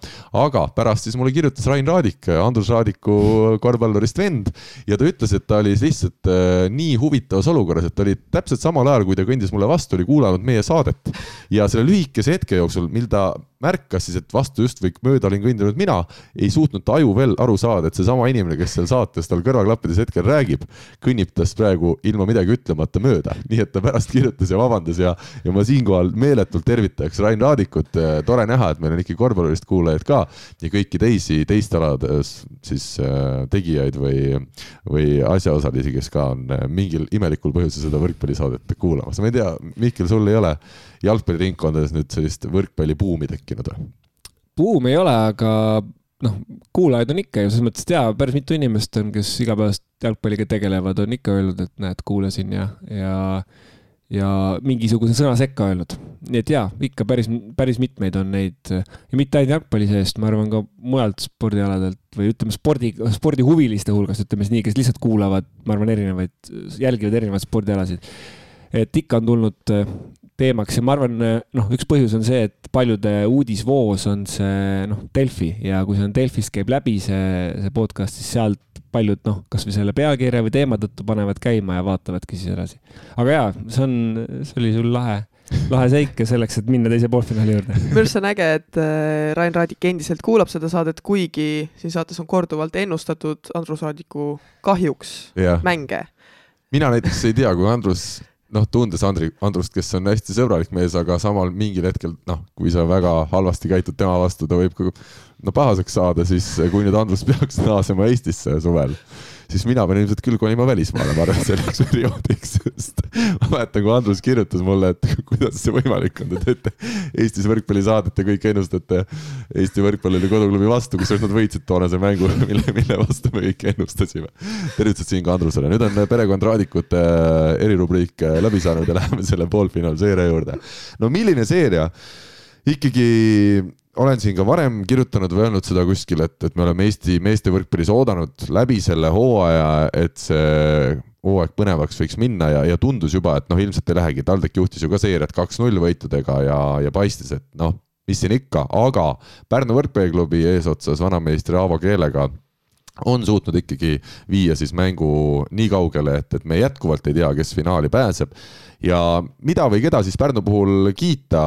aga pärast siis mulle kirjutas Rain Raadik, Andrus Raadiku korvpallurist vend ja ta ütles, et ta oli lihtsalt äh, nii huvitavas olukorras, et ta oli täpselt samal ajal, kui ta kõndis mulle vastu, oli kuulanud meie saadet ja selle lühikese hetke jooksul, mil ta märkas siis, et vastu just või mööda olin kõndinud mina, ei suutnud ta aju veel aru saada, et seesama inimene, kes seal saates tal kõrvaklappides hetkel räägib, kõnnib tast praegu ilma midagi ütlemata mööda. nii et ta pärast kirjutas ja vabandas ja, ja ma siinkohal meeletult tervitaks Rain Raadikut. tore näha, et meil on ikkagi korvpallurist kuulajaid ka ja kõiki teisi teist alade siis äh, tegijaid või, või asjaosalisi, kes ka on äh, mingil imelikul põhjusel seda võrkpallisaadet kuulamas. ma ei tea, Mihkel, sul ei ole jalgpalliringkondades nüüd sellist võrkpallibuumi tekkinud või? buumi ei ole, aga noh, kuulajaid on ikka ju, selles mõttes, jaa, päris mitu inimest on, kes igapäevaselt jalgpalliga tegelevad, on ikka öelnud, et näed, kuulasin ja, ja ja mingisuguse sõna sekka öelnud. nii et jaa, ikka päris, päris mitmeid on neid ja mitte ainult jalgpalli seest, ma arvan ka mujalt spordialadelt või ütleme, spordi, spordihuviliste hulgast, ütleme siis nii, kes lihtsalt kuulavad, ma arvan, erinevaid, jälgivad erinevaid spordialasid. et ikka on tulnud teemaks ja ma arvan, noh, üks põhjus on see, et paljude uudisvoos on see noh, Delfi ja kui see on Delfist käib läbi see, see podcast, siis sealt paljud noh, kasvõi selle pealkirja või teema tõttu panevad käima ja vaatavadki siis edasi. aga jaa, see on, see oli sul lahe lahe seik ja selleks, et minna teise poolfinaali juurde. minu arust see on äge, et äh, Rain Raadik endiselt kuulab seda saadet, kuigi siin saates on korduvalt ennustatud Andrus Raadiku kahjuks yeah. mänge. mina näiteks ei tea, kui Andrus noh, tundes Andri, Andrust, kes on hästi sõbralik mees, aga samal mingil hetkel noh, kui sa väga halvasti käitud tema vastu, ta võib ka no pahaseks saada, siis kui nüüd Andrus peaks naasema Eestisse suvel siis mina pean ilmselt küll kolima välismaale, ma arvan, selleks perioodiks, sest ma mäletan, kui Andrus kirjutas mulle, et kuidas see võimalik on, te teete Eestis võrkpallisaadet ja kõik ennustate Eesti võrkpallile koduklubi vastu, kusjuures nad võitsid toonase mängu, mille, mille vastu me kõik ennustasime. tervitused siin ka Andrusele, nüüd on perekond Raadikute äh, erirubriik äh, läbi saanud ja läheme selle poolfinaalseeria juurde. no milline seeria? ikkagi olen siin ka varem kirjutanud või öelnud seda kuskil, et, et me oleme Eesti meeste võrkpallis oodanud läbi selle hooaja, et see hooaeg põnevaks võiks minna ja, ja tundus juba, et noh, ilmselt ei lähegi, TalTech juhtis ju ka seeriat kaks-null võitudega ja, ja paistis, et noh, mis siin ikka, aga Pärnu võrkpalliklubi eesotsas vanameistri Aavo Keelega on suutnud ikkagi viia siis mängu nii kaugele, et, et me jätkuvalt ei tea, kes finaali pääseb. Ja mida või keda siis Pärnu puhul kiita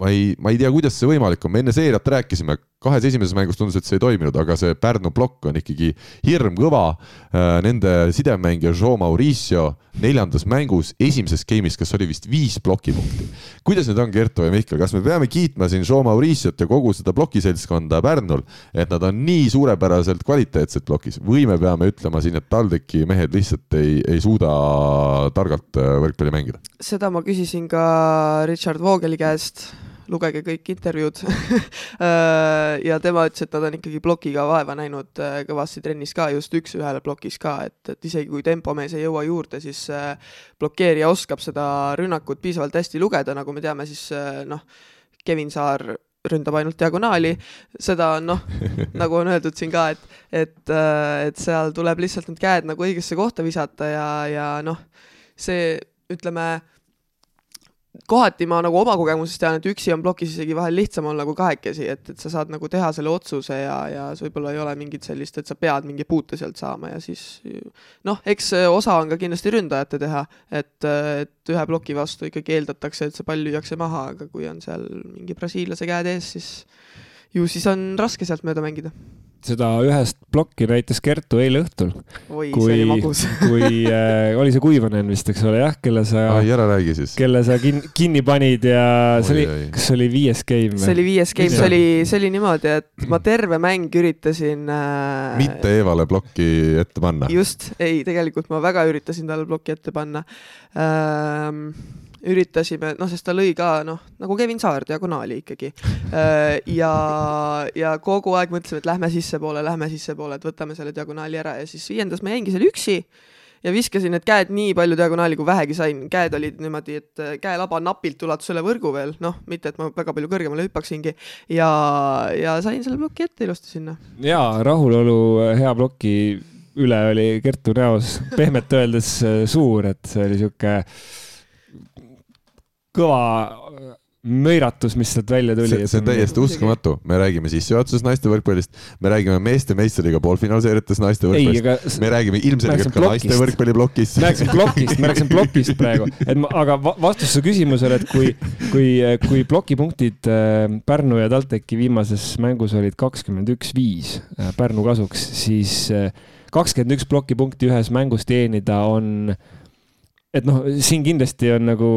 ma ei, ma ei tea, kuidas see võimalik on, me enne seeriat rääkisime, kahes esimeses mängus tundus, et see ei toiminud, aga see Pärnu plokk on ikkagi hirmkõva. Äh, nende sidemängija Joe Mauricio neljandas mängus esimeses game'is, kas oli vist viis plokipunkti. kuidas nüüd on, Kertu ja Mihkel, kas me peame kiitma siin Joe Mauriciot ja kogu seda plokiseltskonda Pärnul, et nad on nii suurepäraselt kvaliteetsed plokis või me peame ütlema siin, et TalTechi mehed lihtsalt ei, ei suuda targalt äh, võrkpalli mängida? seda ma küsisin ka Richard Voogeli käest lugege kõik intervjuud. Äh, ja tema ütles, et nad on ikkagi plokiga vaeva näinud äh, kõvasti trennis ka, just üks-ühele plokis ka, et, et isegi kui tempomees ei jõua juurde, siis äh, blokeerija oskab seda rünnakut piisavalt hästi lugeda, nagu me teame, siis noh, Kevin Saar ründab ainult diagonaali, seda on noh, nagu on öeldud siin ka, et, et, et seal tuleb lihtsalt need käed nagu õigesse kohta visata ja, ja noh, see ütleme kohati ma nagu oma kogemusest tean, et üksi on plokis isegi vahel lihtsam olla kui kahekesi, et, et sa saad nagu teha selle otsuse ja, ja võib-olla ei ole mingit sellist, et sa pead mingi puute sealt saama ja siis noh, eks osa on ka kindlasti ründajate teha, et, et ühe ploki vastu ikkagi eeldatakse, et see pall lüüakse maha, aga kui on seal mingi brasiillase käed ees, siis ju siis on raske sealt mööda mängida seda ühest plokki näitas Kertu eile õhtul. oi, see oli magus kui äh, oli see Kuivanen vist, eks ole, jah, kelle sa. ai, ära räägi siis. kelle sa kin, kinni panid ja oi, see oli, kas see oli viies game? see oli viies game, see oli, see oli niimoodi, et ma terve mäng üritasin äh.... mitte Eevale plokki ette panna. just, ei, tegelikult ma väga üritasin talle plokki ette panna ähm, üritasime, noh, sest ta lõi ka noh, nagu Kevin Saar diagonaali ikkagi. Äh, ja, ja kogu aeg mõtlesime, et lähme sissepoole, lähme sissepoole, et võtame selle diagonaali ära ja siis viiendas ma jäingi seal üksi ja viskasin need käed nii palju diagonaali, kui vähegi sain. käed olid niimoodi, et äh, käelaba napilt ulatus üle võrgu veel, noh, mitte et ma väga palju kõrgemale hüppaksingi ja, ja sain selle ploki ette ilusti sinna. ja rahulolu hea ploki üle oli Kertu näos pehmelt öeldes äh, suur, et see oli sihuke kõva möiratus, mis sealt välja tuli. see on täiesti uskumatu, me räägime sissejuhatuses naiste võrkpallist, me räägime meeste meistriga poolfinaalseeriates naiste võrkpallist, me räägime ilmselgelt ka naiste võrkpalliplokist. me rääkisime plokist, me rääkisime plokist praegu, et ma, aga vastus su küsimusele, et kui, kui, kui plokipunktid äh, Pärnu ja TalTechi viimases mängus olid kakskümmend üks, viis äh, Pärnu kasuks, siis äh, kakskümmend üks plokipunkti ühes mängus teenida on et noh, siin kindlasti on nagu,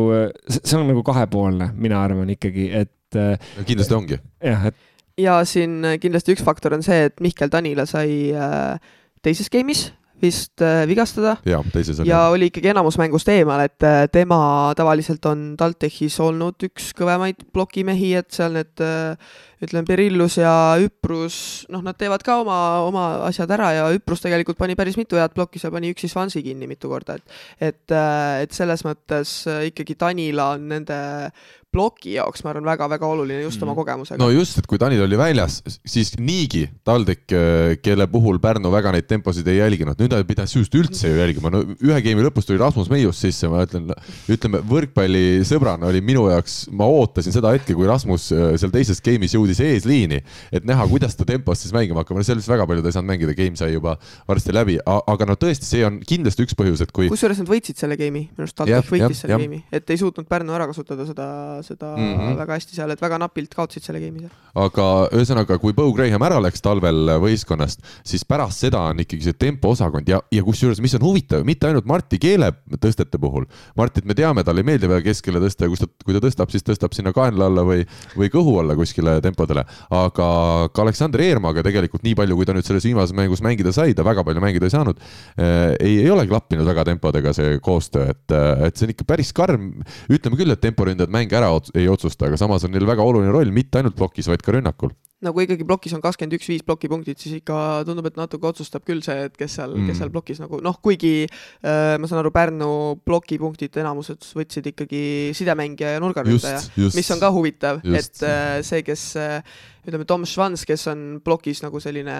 see on nagu kahepoolne, mina arvan ikkagi, et. Äh, kindlasti ongi. jah, et. ja siin kindlasti üks faktor on see, et Mihkel Tanila sai äh, teises game'is vist äh, vigastada. ja, ja oli ikkagi enamus mängust eemal, et äh, tema tavaliselt on TalTechis olnud üks kõvemaid plokimehi, et seal need äh, ütleme, Perillus ja Üprus, noh, nad teevad ka oma, oma asjad ära ja Üprus tegelikult pani päris mitu head plokki, seal pani üksi Svansi kinni mitu korda, et et, et selles mõttes ikkagi Tanila on nende ploki jaoks, ma arvan, väga-väga oluline just oma mhm. kogemusega. no just, et kui Tanil oli väljas, siis niigi TalTech, äh, kelle puhul Pärnu väga neid temposid ei jälginud, nüüd nad pidas just üldse ju jälgima, no ühe geimi lõpus tuli Rasmus Meius sisse, ma ütlen, ütleme võrkpallisõbrana oli minu jaoks, ma ootasin seda hetke, kui Rasmus äh, seal teises geimis jõudis eesliini, et näha, kuidas ta tempos siis mängima hakkab, no sellest väga palju ta ei saanud mängida, game sai juba varsti läbi, aga no tõesti, see on kindlasti üks põhjus, et kui. kusjuures nad võitsid selle geimi, minu arust TalTech võitis selle geimi, et ei suutnud Pärnu ära kasutada seda seda mm -hmm. väga hästi seal, et väga napilt kaotasid selle game'i seal. aga ühesõnaga, kui Bo Graham ära läks talvel võistkonnast, siis pärast seda on ikkagi see tempoosakond ja, ja kusjuures, mis on huvitav, mitte ainult Marti Keele tõstete puhul. Martit me teame, talle ei meeldi väga keskele tõsta ja kus ta, kui ta tõstab, siis tõstab sinna kaenla alla või, või kõhu alla kuskile tempodele. aga ka Aleksander Eermaga tegelikult nii palju, kui ta nüüd selles viimases mängus mängida sai, ta väga palju mängida ei saanud äh,, ei, ei ole klappinud väga tempodega see koostöö, et, et see on ikka päris karm. ütleme küll, et temporündajad mänge ära ei otsusta, aga samas on neil väga oluline roll mitte ainult plokis, vaid ka rünnakul. No kui ikkagi plokis on kakskümmend üks, viis plokipunktit, siis ikka tundub, et natuke otsustab küll see, et kes seal mm., kes seal plokis nagu noh, kuigi äh, ma saan aru, Pärnu plokipunktid enamused võtsid ikkagi sidemängija ja nurgaründaja, mis on ka huvitav, et äh, see, kes äh, ütleme, Tom Schwanz, kes on plokis nagu selline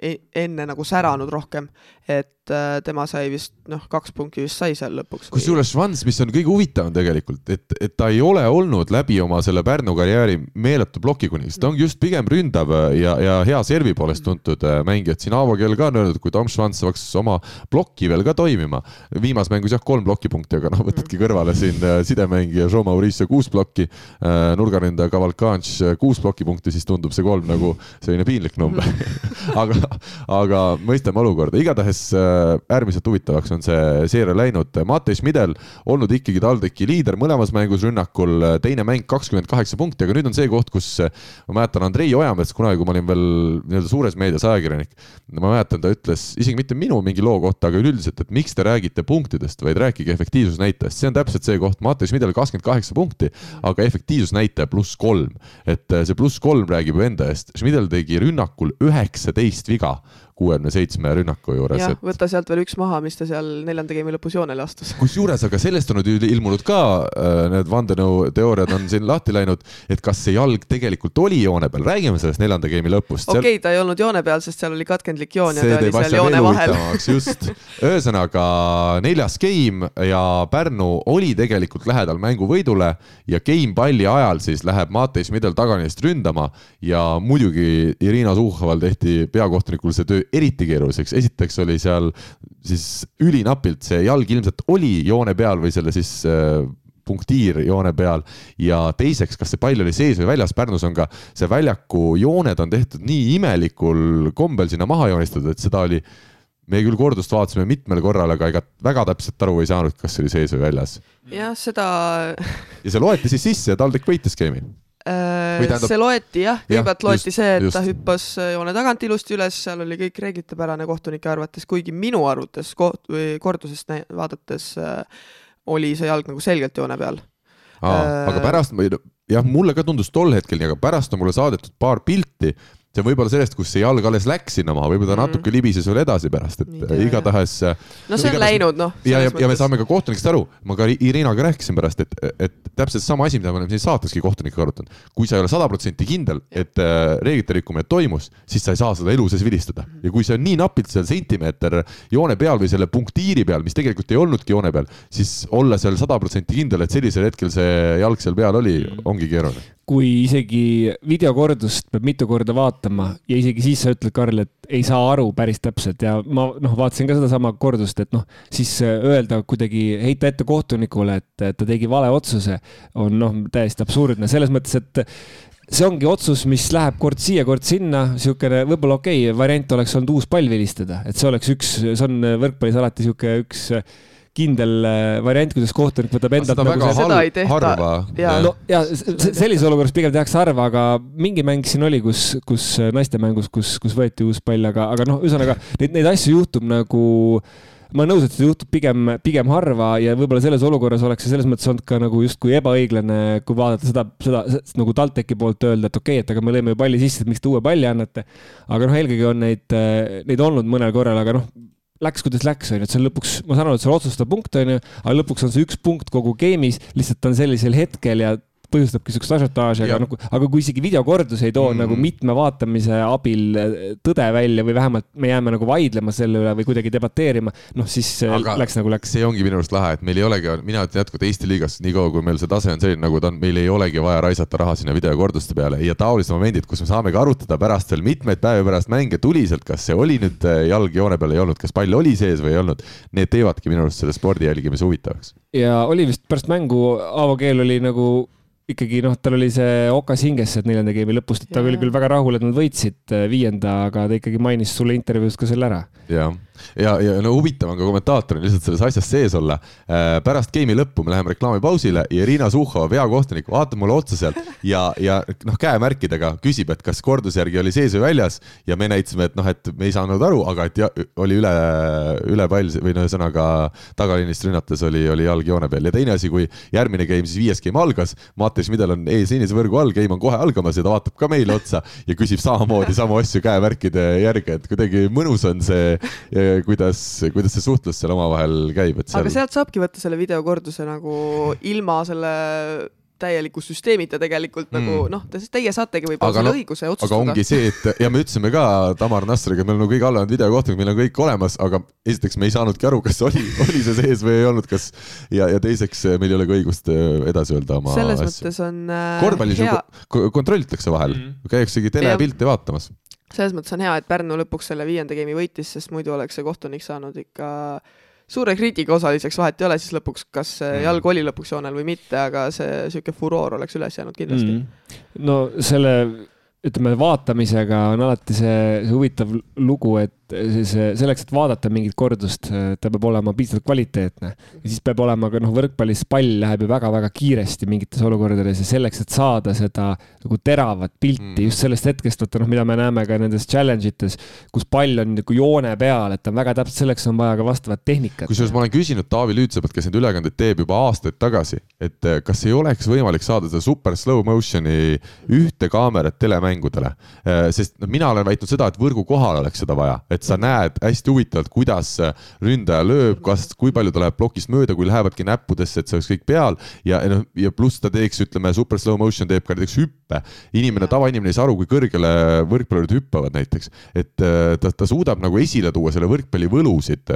e-, enne nagu säranud rohkem, et äh, tema sai vist noh, kaks punkti vist sai seal lõpuks. kusjuures Schwanz, mis on kõige huvitavam tegelikult, et, et ta ei ole olnud läbi oma selle Pärnu karjääri meeletu plokikuning, sest ta ongi just pigem ründav ja, ja hea servi poolest tuntud äh, mängija, et siin Aavo Kell ka on öelnud, kui Tom Schwanz saaks oma plokki veel ka toimima. viimases mängus jah, kolm plokipunkti, aga noh, võtadki kõrvale siin äh, sidemängija Jean Maurice kuus plokki, nurgaründaja Cavalcange kuus plokipunkti, siis tundub, tundub see kolm nagu selline piinlik number. Aga, aga mõistame olukorda, igatahes äh, äärmiselt huvitavaks on see seeria läinud. Mattias Midel olnud ikkagi TalTechi liider mõlemas mängus rünnakul, teine mäng kakskümmend kaheksa punkti, aga nüüd on see koht, kus ma mäletan Andrei Ojamets, kunagi kui ma olin veel nii-öelda suures meedias ajakirjanik, ma mäletan, ta ütles isegi mitte minu mingi loo kohta, aga üleüldiselt, et miks te räägite punktidest, vaid rääkige efektiivsusnäitajast, see on täpselt see koht, Mattias Midel kakskümmend kaheksa punkti, aga efektiivsusnäitaja pluss kolm. et see pluss kolm räägib ju enda eest, Schmidl tegi rünnakul üheksateist viga kuuekümne seitsme rünnaku juures. jah et..., võta sealt veel üks maha, mis ta seal neljanda game'i lõpus joonele astus. kusjuures, aga sellest on nüüd ilmunud ka äh, need vandenõuteooriad on siin lahti läinud, et kas see jalg tegelikult oli joone peal, räägime sellest neljanda game'i lõpust. okei okay, seal..., ta ei olnud joone peal, sest seal oli katkendlik joon ja ta oli seal joone vahel. just, ühesõnaga neljas game ja Pärnu oli tegelikult lähedal mänguvõidule ja game palli ajal siis läheb Matei Schmidl taganist ründama ja muidugi Irina Suhhoval tehti peakohtunikul see töö eriti keeruliseks, esiteks oli seal siis ülinapilt see jalg ilmselt oli joone peal või selle siis äh, punktiir joone peal ja teiseks, kas see pall oli sees või väljas, Pärnus on ka see väljaku jooned on tehtud nii imelikul kombel sinna maha joonistatud, et seda oli, me küll kordust vaatasime mitmel korral, aga ega väga täpselt aru ei saanud, kas see oli sees või väljas. jah, seda. ja see loeti siis sisse ja TalTech võitis Äh, tähendab... see loeti jah, kõigepealt loeti just, see, et just. ta hüppas äh, joone tagant ilusti üles, seal oli kõik reeglitepärane kohtunike arvates, kuigi minu arvates koht- või kordusest vaadates äh, oli see jalg nagu selgelt joone peal. Äh, aga pärast, jah, mulle ka tundus tol hetkel nii, aga pärast on mulle saadetud paar pilti see on võib-olla sellest, kus see jalg alles läks sinna maha, võib-olla ta mm. natuke libises veel edasi pärast, et Nii, igatahes. no see on igatahes, läinud, noh. ja, ja, ja me saame ka kohtunikest aru, ma ka Irinaga rääkisin pärast, et, et täpselt sama asi, mida me oleme siin saateski kohtunikega arutanud. kui sa ei ole sada protsenti kindel, et äh, reeglite rikkumine toimus, siis sa ei saa seda elu sees vilistada mm. ja kui see on nii napilt seal sentimeeter joone peal või selle punktiiri peal, mis tegelikult ei olnudki joone peal, siis olla seal sada protsenti kindel, et sellisel hetkel see jalg seal peal oli, mm. ongi keeruline kui isegi videokordust peab mitu korda vaatama ja isegi siis sa ütled, Karl, et ei saa aru päris täpselt ja ma noh, vaatasin ka sedasama kordust, et noh, siis öelda kuidagi, heita ette kohtunikule, et ta tegi vale otsuse, on noh, täiesti absurdne. Selles mõttes, et see ongi otsus, mis läheb kord siia, kord sinna, niisugune võib-olla okei okay, variant oleks olnud uus pall vilistada, et see oleks üks, see on võrkpallis alati niisugune üks kindel äh, variant, kuidas kohtunik võtab endalt nagu see, seda ei tehta. harva. no ja sellises olukorras pigem tehakse harva, aga mingi mäng siin oli, kus, kus äh, naistemängus, kus, kus võeti uus pall, aga, aga noh, ühesõnaga neid, neid asju juhtub nagu ma olen nõus, et see juhtub pigem, pigem harva ja võib-olla selles olukorras oleks see selles mõttes olnud ka nagu justkui ebaõiglane, kui vaadata seda, seda, seda nagu TalTechi poolt öelda, et okei okay,, et aga me lõime ju palli sisse, et miks te uue palli annate. aga noh, eelkõige on neid, äh, neid olnud mõnel korral, aga noh, läks, kuidas läks, onju, et see on lõpuks, ma saan aru, et see on otsustav punkt, onju, aga lõpuks on see üks punkt kogu game'is, lihtsalt on sellisel hetkel ja põhjustabki siukest ažiotaaži, aga nagu, aga kui isegi videokordus ei too mm. nagu mitme vaatamise abil äh, tõde välja või vähemalt me jääme nagu vaidlema selle üle või kuidagi debateerima, noh siis äh, aga läks nagu läks. see ongi minu arust lahe, et meil ei olegi, mina ütlen jätkuvalt Eesti liigas, niikaua kui meil see tase on selline, nagu ta on, meil ei olegi vaja raisata raha sinna videokorduste peale ja taolised momendid, kus me saamegi arutada pärast veel mitmeid päevi pärast mänge tuliselt, kas see oli nüüd äh, jalg joone peal ei olnud, kas pall oli sees või ei olnud. Need teevadki minu arust selle spordi jälgimise huvitavaks. ja oli vist pärast mängu, Aavo Keel oli nagu ikkagi noh, tal oli see okas hinges, et neljanda game'i lõpust, et ta oli küll väga rahul, et nad võitsid äh, viienda, aga ta ikkagi mainis sulle intervjuus ka selle ära. jah ja, ja no huvitav on ka kommentaatoril lihtsalt selles asjas sees olla. Äh, pärast game'i lõppu me läheme reklaamipausile ja Irina Suhhova, veakohtunik, vaatab mulle otsa sealt ja, ja noh, käemärkidega küsib, et kas korduse järgi oli sees või väljas ja me näitasime, et noh, et me ei saanud aru, aga et ja, oli üle, üle pall või no ühesõnaga tagaliinist rünnates oli, oli jalg joone peal ja teine asi, kui järgmine game, siis viies game algas, Mattias Midel on eesliinis võrgu all, game on kohe algamas ja ta vaatab ka meile otsa ja küsib samamoodi samu asju käemärkide järgi, et kuidagi mõnus on see kuidas, kuidas see suhtlus seal omavahel käib, et seal. aga sealt saabki võtta selle videokorduse nagu ilma selle täieliku süsteemita tegelikult mm. nagu noh, teie saategi võib-olla selle no, õiguse otsustada. aga ongi see, et ja me ütlesime ka Tamar Nastriga, meil on nagu kõige halvemad videokohtunik, meil on kõik olemas, aga esiteks me ei saanudki aru, kas oli, oli see sees või ei olnud, kas ja, ja teiseks meil ei ole ka õigust äh, edasi öelda oma selles asju. mõttes on äh, korvpallis hea... ju kontrollitakse vahel mm., käiaksegi telepilte vaatamas selles mõttes on hea, et Pärnu lõpuks selle viienda game'i võitis, sest muidu oleks see kohtunik saanud ikka suure kriitika osaliseks, vahet ei ole siis lõpuks, kas mm. jalg oli lõpuks joonel või mitte, aga see niisugune furoor oleks üles jäänud kindlasti. Mm.. no selle ütleme, vaatamisega on alati see, see huvitav lugu, et see, selleks, et vaadata mingit kordust, ta peab olema piisavalt kvaliteetne. ja siis peab olema ka noh, võrkpallis pall läheb ju väga-väga kiiresti mingites olukordades ja selleks, et saada seda nagu teravat pilti mm. just sellest hetkest, vaata noh, mida me näeme ka nendes challenge ites, kus pall on nagu joone peal, et on väga täpselt, selleks on vaja ka vastavat tehnikat. kusjuures ma olen küsinud Taavi Lüütsepalt, kes neid ülekandeid teeb juba aastaid tagasi, et eh, kas ei oleks võimalik saada seda super slow motion'i ühte kaamerat telemängudele, eh, sest no mina olen väitnud seda, et võrgu kohal oleks seda vaja, et et sa näed hästi huvitavalt, kuidas ründaja lööb, kas, kui palju ta läheb plokist mööda, kui lähevadki näppudesse, et see oleks kõik peal ja noh, ja pluss ta teeks, ütleme, super slow motion teeb ka näiteks hüppe. inimene, tavainimene ei saa aru, kui kõrgele võrkpallurid hüppavad näiteks, et äh, ta, ta suudab nagu esile tuua selle võrkpalli võlusid.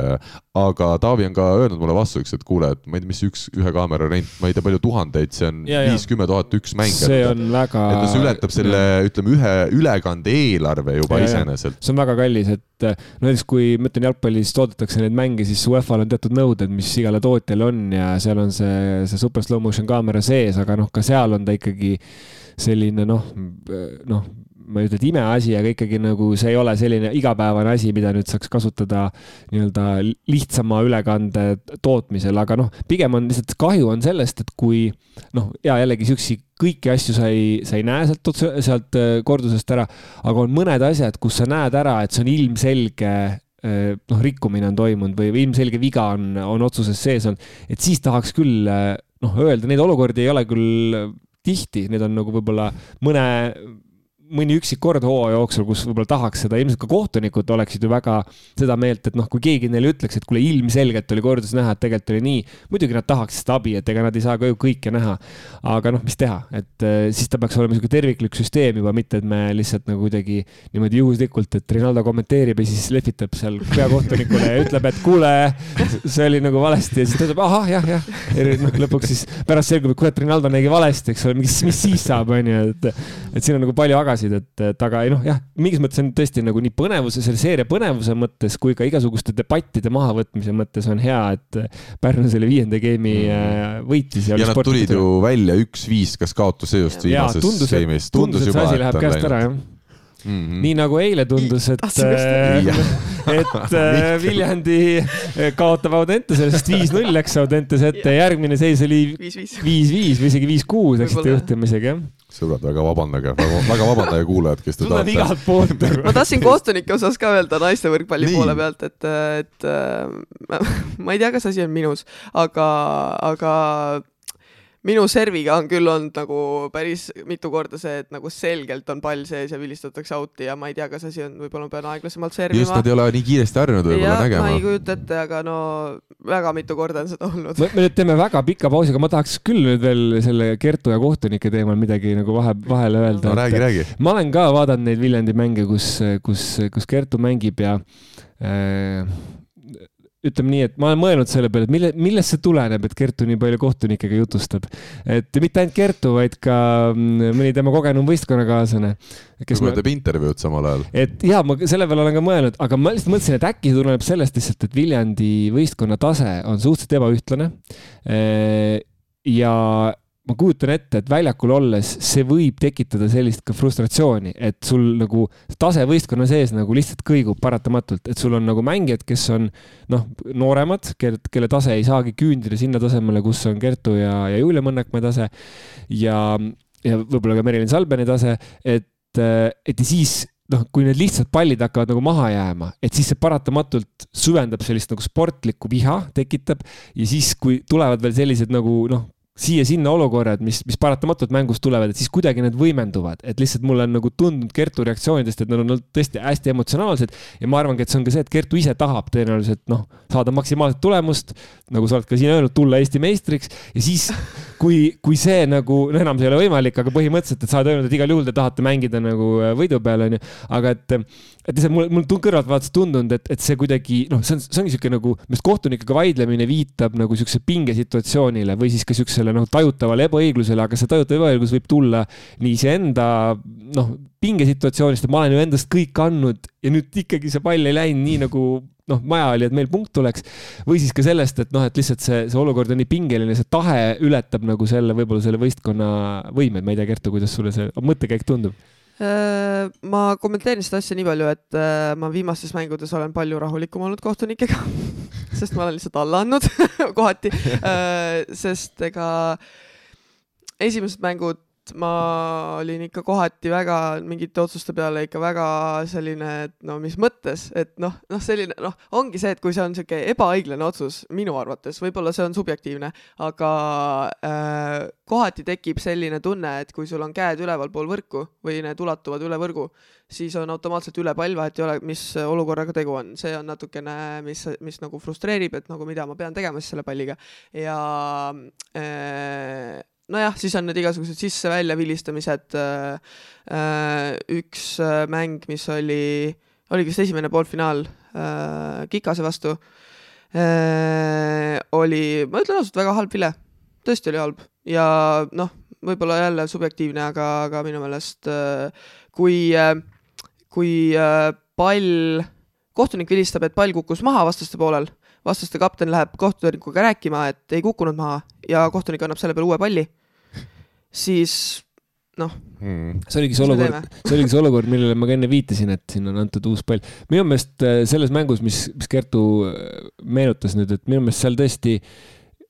aga Taavi on ka öelnud mulle vastuseks, et kuule, et ma ei tea, mis üks, ühe kaamera rent, ma ei tea, palju tuhandeid, see on viis-kümme tuhat üks mäng. see on väga. et see ületab selle, ütleme, ühe ülekande eelarve juba ja, iseenesest. see on väga kallis, et no näiteks kui ma ütlen jalgpallis toodetakse neid mänge, siis UEFA-l on teatud nõuded, mis igale tootjale on ja seal on see, see super slow motion kaamera sees, aga noh, ka seal on ta ikkagi selline noh, noh ma ei ütle, et imeasi, aga ikkagi nagu see ei ole selline igapäevane asi, mida nüüd saaks kasutada nii-öelda lihtsama ülekande tootmisel, aga noh, pigem on lihtsalt kahju on sellest, et kui noh, ja jällegi siukseid kõiki asju sa ei, sa ei näe sealt, sealt äh, kordusest ära, aga on mõned asjad, kus sa näed ära, et see on ilmselge äh, noh, rikkumine on toimunud või, või ilmselge viga on, on otsuses sees olnud, et siis tahaks küll äh, noh, öelda, neid olukordi ei ole küll tihti, need on nagu võib-olla mõne mõni üksik kord hooaja jooksul, kus võib-olla tahaks seda, ilmselt ka kohtunikud oleksid ju väga seda meelt, et noh, kui keegi neile ütleks, et kuule, ilmselgelt oli korduses näha, et tegelikult oli nii. muidugi nad tahaks seda abi, et ega nad ei saa ka ju kõike näha. aga noh, mis teha, et äh, siis ta peaks olema niisugune terviklik süsteem juba, mitte et me lihtsalt nagu kuidagi niimoodi juhuslikult, et Rinaldo kommenteerib ja siis lehvitab seal peakohtunikule ja ütleb, et kuule, see oli nagu valesti ja siis ta ütleb ahah, jah, jah. ja noh, lõpuks siis pärast selgub, et et Rinaldo nägi valesti, eks ole, mis, mis siis saab, onju, et, et siin on nagu palju aga tagasid, et, et aga ei noh, jah, mingis mõttes on tõesti nagu nii põnevuse, selle seeria põnevuse mõttes kui ka igasuguste debattide mahavõtmise mõttes on hea, et Pärnu selle viienda game'i mm. võitis. ja, nad tulid ju välja üks-viis, kas kaotusseisust viimases game'is. tundus, et see asi läheb käest ära, jah Mm -hmm. nii nagu eile tundus, et, äh, et äh, Viljandi äh, kaotab Audentesele, sest viis-null läks Audentese ette järgmine seis oli viis-viis või isegi viis-kuus läksite juhtimisega, jah sõbrad, väga vabandage, väga, väga vabandage kuulajad, kes te tahate. igalt poolt ma tahtsin kohtunike osas ka öelda naiste võrkpalli Nii. poole pealt, et, et ma ei tea, kas asi on minus, aga, aga minu serviga on küll olnud nagu päris mitu korda see, et nagu selgelt on pall sees ja vilistatakse out'i ja ma ei tea, kas asi on, võib-olla ma pean aeglasemalt servima. just, nad ei ole nii kiiresti harjunud võib-olla nägema. ma ei kujuta ette, aga no väga mitu korda on seda olnud. me nüüd teeme väga pika pausi, aga ma tahaks küll nüüd veel selle Kertu ja kohtunike teemal midagi nagu vahe, vahele öelda. no räägi, räägi. ma olen ka vaadanud neid Viljandi mänge, kus, kus, kus Kertu mängib ja äh, ütleme nii, et ma olen mõelnud selle peale, et mille, millest see tuleneb, et Kertu nii palju kohtunikega jutustab. et mitte ainult Kertu, vaid ka mm, mõni tema kogenum võistkonnakaaslane. kes ma... teeb intervjuud samal ajal. et ja ma selle peale olen ka mõelnud, aga ma lihtsalt mõtlesin, et äkki see tuleneb sellest lihtsalt, et Viljandi võistkonna tase on suhteliselt ebaühtlane. ja ma kujutan ette, et väljakul olles see võib tekitada sellist ka frustratsiooni, et sul nagu tase võistkonna sees nagu lihtsalt kõigub paratamatult, et sul on nagu mängijad, kes on noh, nooremad, kelle, tase ei saagi küündida sinna tasemele, kus on Kertu ja, ja Julia Mõnnakmäe tase ja, ja võib-olla ka Merilin Salbeni tase, et, et ja siis noh, kui need lihtsad pallid hakkavad nagu maha jääma, et siis see paratamatult süvendab sellist nagu sportlikku viha, tekitab ja siis, kui tulevad veel sellised nagu noh, siia-sinna olukorrad, mis, mis paratamatult mängust tulevad, et siis kuidagi need võimenduvad, et lihtsalt mulle on nagu tundunud Kertu reaktsioonidest, et nad on olnud tõesti hästi emotsionaalsed. Ja ma arvangi, et see on ka see, et Kertu ise tahab tõenäoliselt noh, saada maksimaalset tulemust, nagu sa oled ka siin öelnud, tulla Eesti meistriks. Ja siis kui, kui see nagu, no enam see ei ole võimalik, aga põhimõtteliselt, et sa oled öelnud, et igal juhul te tahate mängida nagu võidu peal, onju, aga et et lihtsalt mul, mul kõrvalt vaadates tundunud, et, et see kuidagi noh, see on, see ongi sihuke nagu, minu arust kohtunikega vaidlemine viitab nagu siukse pingesituatsioonile või siis ka siuksele noh, tajutavale ebaõiglusele, aga see tajutav ebaõiglus võib tulla nii iseenda noh, pingesituatsioonist, et ma olen ju endast kõik andnud ja nüüd ikkagi see pall ei läinud nii nagu noh, maja oli, et meil punkt tuleks. või siis ka sellest, et noh, et lihtsalt see, see olukord on nii pingeline, see tahe ületab nagu selle, võib-olla selle võistkonna võimed, ma ei tea, Kertu, kuidas sulle see mõttekäik tundub? Äh, ma kommenteerin seda asja nii palju, et äh, ma viimastes mängudes olen palju rahulikum olnud kohtunikega sest ma olen lihtsalt alla andnud kohati, äh, sest ega esimesed mängud ma olin ikka kohati väga mingite otsuste peale ikka väga selline, et no mis mõttes, et noh, noh, selline noh, ongi see, et kui see on niisugune ebaõiglane otsus minu arvates, võib-olla see on subjektiivne, aga äh, kohati tekib selline tunne, et kui sul on käed ülevalpool võrku või need ulatuvad üle võrgu, siis on automaatselt üle pall, vahet ei ole, mis olukorraga tegu on, see on natukene, mis, mis nagu frustreerib, et nagu mida ma pean tegema siis selle palliga. Ja äh, nojah, siis on need igasugused sisse-välja vilistamised. Äh, äh, üks äh, mäng, mis oli, oli vist esimene poolfinaal Kikase vastu, oli, ma ütlen ausalt, väga halb vile. tõesti oli halb ja noh, võib-olla jälle subjektiivne, aga, aga minu meelest kui, kui pall, kohtunik vilistab, et pall kukkus maha vastaste poolel vastaste kapten läheb kohtunikuga rääkima, et ei kukkunud maha ja kohtunik annab selle peale uue palli, siis noh. Hmm.. see oligi see olukord, see oligi see olukord, millele ma ka enne viitasin, et siin on antud uus pall. minu meelest äh, selles mängus, mis, mis Kertu äh, meenutas nüüd, et minu meelest seal tõesti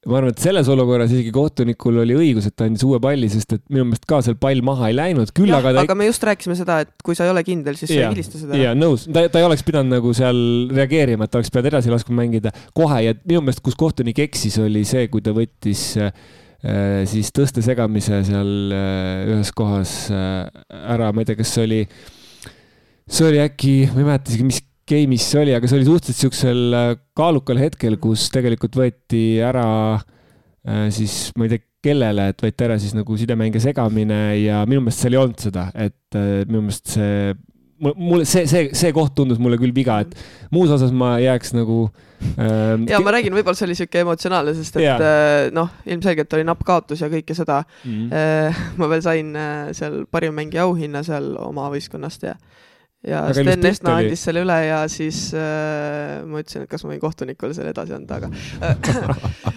ma arvan, et selles olukorras isegi kohtunikul oli õigus, et ta andis uue palli, sest et minu meelest ka seal pall maha ei läinud, küll ja, aga ta aga me just rääkisime seda, et kui sa ei ole kindel, siis ja, sa ei vilista seda. jaa, nõus, ta, ta ei oleks pidanud nagu seal reageerima, et ta oleks pidanud edasi laskma mängida. Kohe ja minu meelest, kus kohtunik eksis, oli see, kui ta võttis Äh, siis tõste segamise seal äh, ühes kohas äh, ära, ma ei tea, kas see oli, see oli äkki, ma ei mäleta isegi, mis game'is see oli, aga see oli suhteliselt siuksel kaalukal hetkel, kus tegelikult võeti ära siis ma ei tea, kellele, et võeti ära siis nagu sidemängija segamine ja minu meelest seal ei olnud seda, et minu meelest see mulle see, see, see koht tundus mulle küll viga, et muus osas ma jääks nagu ähm,. ja ma räägin, võib-olla see oli siuke emotsionaalne, sest et yeah. Äh, noh, ilmselgelt oli napp kaotus ja kõike seda mm. -hmm. ma veel sain äh, seal parima mängija auhinna seal oma võistkonnast ja ja aga Sten Esna andis selle üle ja siis äh, ma ütlesin, et kas ma võin kohtunikule selle edasi anda, aga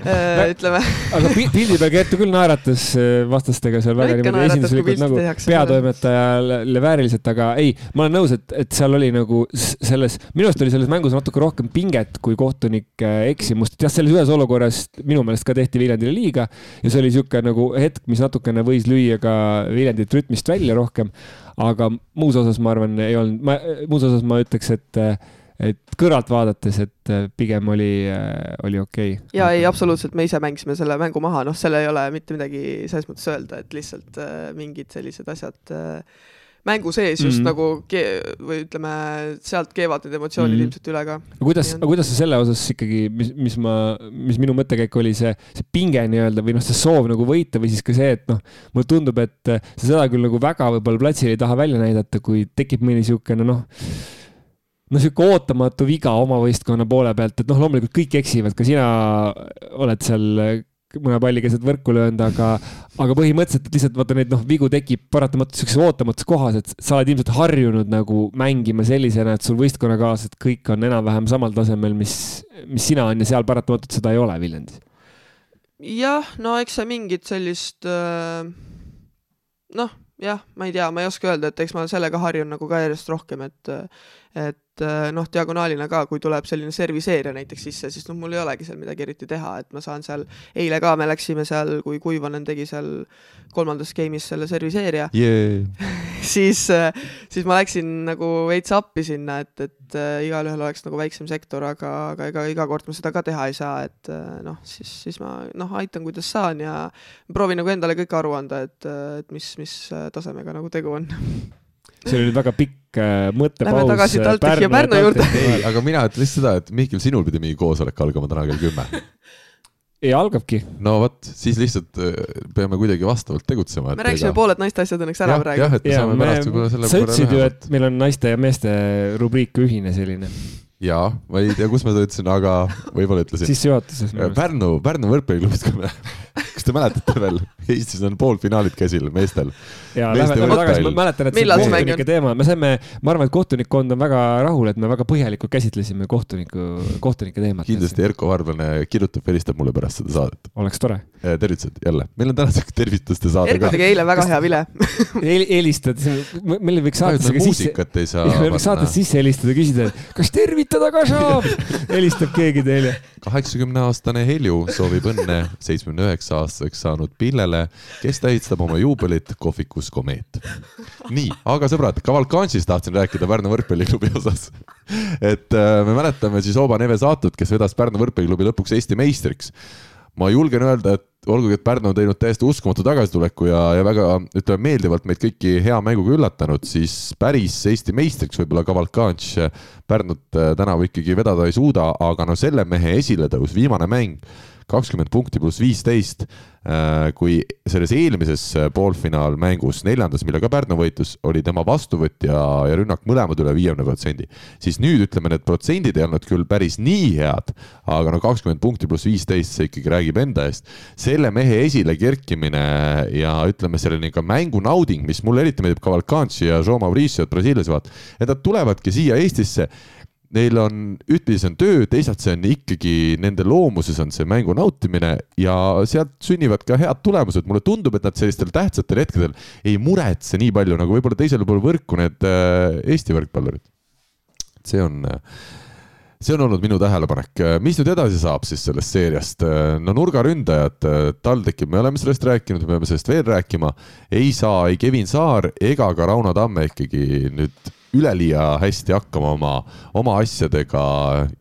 äh, ütleme aga pildi peal Kertu küll naeratas äh, vastastega seal väga niimoodi esinduslikult nagu peatoimetajale vääriliselt, aga ei, ma olen nõus, et, et seal oli nagu selles, minu arust oli selles mängus natuke rohkem pinget kui kohtunike äh, eksimust, jah, selles ühes olukorras minu meelest ka tehti Viljandile liiga ja see oli niisugune nagu hetk, mis natukene võis lüüa ka Viljandit rütmist välja rohkem aga muus osas ma arvan, ei olnud, ma, muus osas ma ütleks, et et kõrvalt vaadates, et pigem oli, oli okei. Okay.. ja ei, absoluutselt, me ise mängisime selle mängu maha, noh, seal ei ole mitte midagi selles mõttes öelda, et lihtsalt äh, mingid sellised asjad äh, mängu sees just mm -hmm. nagu ke-, või ütleme, sealt keevad need emotsioonid mm -hmm. ilmselt üle ka. aga kuidas, aga kuidas sa selle osas ikkagi, mis, mis ma, mis minu mõttekäik oli, see, see pinge nii-öelda või noh, see soov nagu võita või siis ka see, et noh, mulle tundub, et sa seda küll nagu väga võib-olla platsil ei taha välja näidata, kui tekib mõni niisugune noh, noh, sihuke ootamatu viga oma võistkonna poole pealt, et noh, loomulikult kõik eksivad, ka sina oled seal mõne palli keset võrku löönud, aga, aga põhimõtteliselt lihtsalt vaata neid noh, vigu tekib paratamatult siukses ootamatus kohas, et sa oled ilmselt harjunud nagu mängima sellisena, et sul võistkonnakaaslased kõik on enam-vähem samal tasemel, mis, mis sina on ja seal paratamatult seda ei ole Viljandis. jah, no eks see mingit sellist äh, noh, jah, ma ei tea, ma ei oska öelda, et eks ma sellega harjun nagu ka järjest rohkem, et et äh, noh, diagonaalina ka, kui tuleb selline serviseerija näiteks sisse, siis noh, mul ei olegi seal midagi eriti teha, et ma saan seal, eile ka me läksime seal, kui Kuivanen tegi seal kolmandas game'is selle serviseerija yeah. siis, äh, siis ma läksin nagu veits appi sinna, et, et äh, igalühel oleks nagu väiksem sektor, aga, aga ega iga kord ma seda ka teha ei saa, et noh, siis, siis ma noh, aitan, kuidas saan ja proovin nagu endale kõik aru anda, et, et mis, mis tasemega nagu tegu on see oli väga pikk äh, mõttepaus. Lähme tagasi äh, TalTechi ja Pärnu juurde. aga mina ütlen lihtsalt seda, et Mihkel, sinul pidi mingi koosolek algama täna kell kümme. ei, algabki. no vot, siis lihtsalt äh, peame kuidagi vastavalt tegutsema. me rääkisime ega... pooled naiste asjad õnneks ära praegu. jah, et me ja, saame me... pärast võib-olla selle sa ütlesid ju, et meil on naiste ja meeste rubriik ühine selline jaa, ma ei tea, kus ma seda ütlesin, aga võib-olla ütlesin. sissejuhatuses. Pärnu, Pärnu võrkpalliklubist, kui me kas te mäletate veel, Eestis on poolfinaalid käsil meestel. ja lähme, lähme tagasi, ma mäletan, et see kohtunike teema, me saime, ma arvan, et kohtunikkond on väga rahul, et me väga põhjalikult käsitlesime kohtuniku, kohtunike teemat. kindlasti Erko Varblane kirjutab, helistab mulle pärast seda saadet. oleks tore. tervitused jälle, meil on tänaseks tervituste saade Erko tegi eile väga hea vile helistad, meil võiks saatesse sisse. muusikat ei saa. meil võiks saatesse sisse helistada, küsida, kas tervitada ka saab helistab keegi teile. kaheksakümne aastane Helju soovib õnne seitsmekümne üheksa aastaseks saanud Pillele, kes tähistab oma juubelit kohvikus Komeet. nii, aga sõbrad, Cavalcance'ist tahtsin rääkida Pärnu võrkpalliklubi osas. et äh, me mäletame siis Oba Neve Saatut, kes vedas Pärnu võrkpalliklubi lõpuks Eesti meistriks ma julgen öelda, et olgugi, et Pärnu on teinud täiesti uskumatu tagasituleku ja, ja väga, ütleme meeldivalt meid kõiki hea mänguga üllatanud, siis päris Eesti meistriks võib-olla Cavalcanche Pärnut äh, tänavu ikkagi vedada ei suuda, aga no selle mehe esiletõus, viimane mäng kakskümmend punkti pluss viisteist, äh, kui selles eelmises äh, poolfinaalmängus, neljandas, mille ka Pärnu võitus, oli tema vastuvõtt ja, ja rünnak mõlemad üle viiekümne protsendi, siis nüüd ütleme, need protsendid ei olnud küll päris nii head, aga no kakskümmend punkti pluss viisteist, see ikkagi räägib enda eest. selle mehe esile kerkimine ja ütleme, selline ka mängu nauding, mis mulle eriti meeldib Cavalcanci ja Joe Mauriciot Brasiilias vaata, et nad tulevadki siia Eestisse neil on, ühtpidi see on töö, teisalt see on ikkagi nende loomuses on see mängu nautimine ja sealt sünnivad ka head tulemused. mulle tundub, et nad sellistel tähtsatel hetkedel ei muretse nii palju nagu võib-olla teisel pool võrku need äh, Eesti võrkpallurid. see on, see on olnud minu tähelepanek. mis nüüd edasi saab siis sellest seeriast? no nurgaründajad, TalTechi, me oleme sellest rääkinud, me peame sellest veel rääkima. ei saa ei Kevin Saar ega ka Rauno Tamme ikkagi nüüd üleliia hästi hakkama oma, oma asjadega.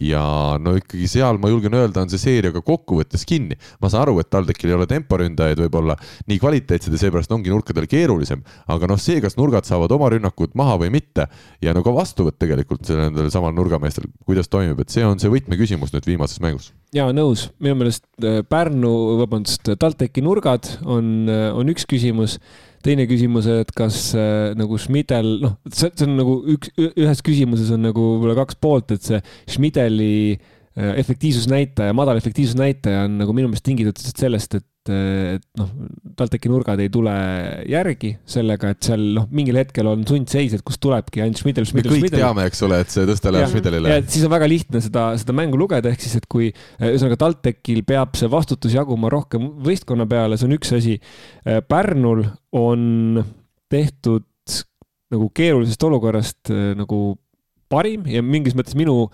Ja no ikkagi seal ma julgen öelda, on see seeria ka kokkuvõttes kinni. ma saan aru, et TalTechil ei ole temporündajaid võib-olla nii kvaliteetsed ja seepärast ongi nurkadel keerulisem, aga noh, see, kas nurgad saavad oma rünnakud maha või mitte ja no ka vastuvõtt tegelikult nendel samal nurgameestel, kuidas toimib, et see on see võtmeküsimus nüüd viimases mängus. Jaa, nõus, minu meelest äh, Pärnu, vabandust, TalTechi nurgad on, äh, on üks küsimus teine küsimus, et kas äh, nagu Schmidel, noh, see, on nagu üks, ühes küsimuses on nagu võib-olla kaks poolt, et see Schmideli äh, efektiivsusnäitaja, madal efektiivsusnäitaja on nagu minu meelest tingitud sellest, et et noh, TalTechi nurgad ei tule järgi sellega, et seal noh, mingil hetkel on sundseis, et kust tulebki ainult Schmidel, Schmidel, Schmidel. me kõik teame, eks ole, et see tõste läheb Schmidelile. ja siis on väga lihtne seda, seda mängu lugeda, ehk siis, et kui ühesõnaga TalTechil peab see vastutus jaguma rohkem võistkonna peale, see on üks asi. Pärnul on tehtud nagu keerulisest olukorrast nagu parim ja mingis mõttes minu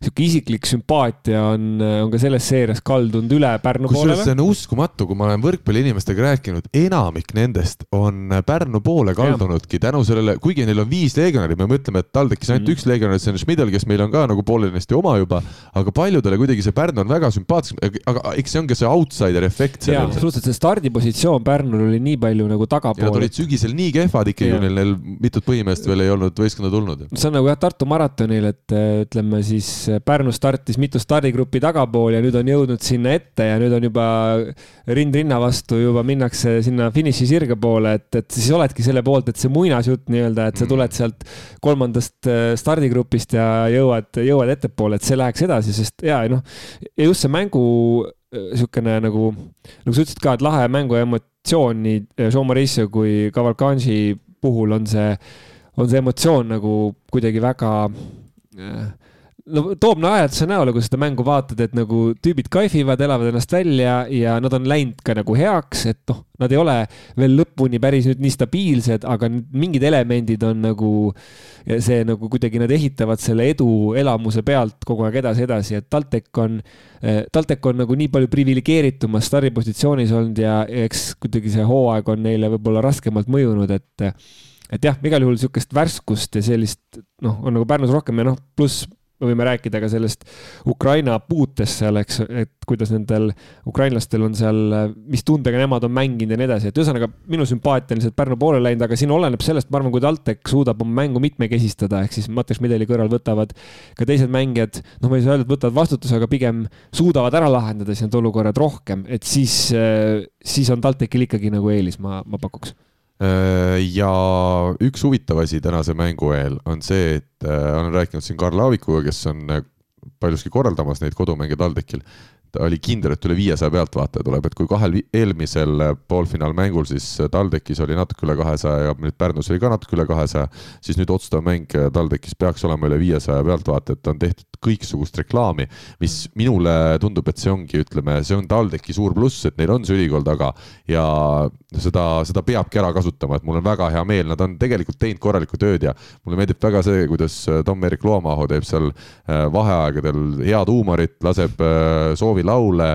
sihuke isiklik sümpaatia on, on ka selles seerias kaldunud üle Pärnu poolele. kusjuures see on uskumatu, kui ma olen võrkpalliinimestega rääkinud, enamik nendest on Pärnu poole kaldunudki tänu sellele, kuigi neil on viis legionäri, me mõtleme, et TalTechis ainult mm. üks legionär, see on Schmidl, kes meil on ka nagu poolenisti oma juba, aga paljudele kuidagi see Pärnu on väga sümpaatsem, aga eks see ongi see outsider efekt. jaa, absoluutselt, see stardipositsioon Pärnul oli nii palju nagu tagapool. ja nad olid sügisel nii kehvad ikkagi, neil, neil mitut põhimeest veel ei olnud võistkonda tulnud. see on nagu jah, Tartu maratonil, et ütleme siis Pärnu startis mitu stardigrupi tagapool ja nüüd on jõudnud sinna ette ja nüüd on juba rind rinna vastu juba minnakse sinna finišisirge poole, et, et siis oledki selle poolt, et see muinasjutt nii-öelda, et sa mm. tuled sealt kolmandast äh, stardigrupist ja jõuad, jõuad ettepoole, et see läheks edasi, sest ja noh, ja just see mängu niisugune äh, nagu, nagu sa ütlesid ka, et lahe mängu emotsioon nii äh, Jean Mauricio kui Cavalcanci puhul on see, on see emotsioon nagu kuidagi väga äh, no toob naeratuse näole, kui seda mängu vaatad, et nagu tüübid kaifivad, elavad ennast välja ja nad on läinud ka nagu heaks, et noh, nad ei ole veel lõpuni päris nüüd nii stabiilsed, aga mingid elemendid on nagu see nagu kuidagi nad ehitavad selle edu elamuse pealt kogu aeg edasi-edasi, et TalTech on, TalTech on nagu nii palju priviligeeritumas stardipositsioonis olnud ja eks kuidagi see hooaeg on neile võib-olla raskemalt mõjunud, et et jah, igal juhul niisugust värskust ja sellist noh, on nagu Pärnus rohkem ja noh, pluss me võime rääkida ka sellest Ukraina puutest seal, eks, et kuidas nendel ukrainlastel on seal, mis tundega nemad on mänginud ja nii edasi, et ühesõnaga minu sümpaatia on lihtsalt Pärnu poole läinud, aga siin oleneb sellest, ma arvan, kui TalTech suudab oma mängu mitmekesistada, ehk siis Mattias Mideli kõrval võtavad ka teised mängijad, noh, ma ei saa öelda, et võtavad vastutuse, aga pigem suudavad ära lahendada siis need olukorrad rohkem, et siis, siis on TalTechil ikkagi nagu eelis, ma, ma pakuks ja üks huvitav asi tänase mängu eel on see, et äh, olen rääkinud siin Karl Aavikuga, kes on äh, paljuski korraldamas neid kodumänge TalTechil. ta oli kindel, et üle viiesaja pealtvaataja tuleb, et kui kahel eelmisel poolfinaalmängul siis TalTechis oli natuke üle kahesaja ja nüüd Pärnus oli ka natuke üle kahesaja, siis nüüd otsustav mäng TalTechis peaks olema üle viiesaja pealtvaataja, et on tehtud kõiksugust reklaami, mis minule tundub, et see ongi, ütleme, see on TalTechi suur pluss, et neil on see ülikool taga ja seda, seda peabki ära kasutama, et mul on väga hea meel, nad on tegelikult teinud korralikku tööd ja mulle meeldib väga see, kuidas Tom-Erik Loomaho teeb seal äh, vaheaegadel head huumorit, laseb äh, soovi laule,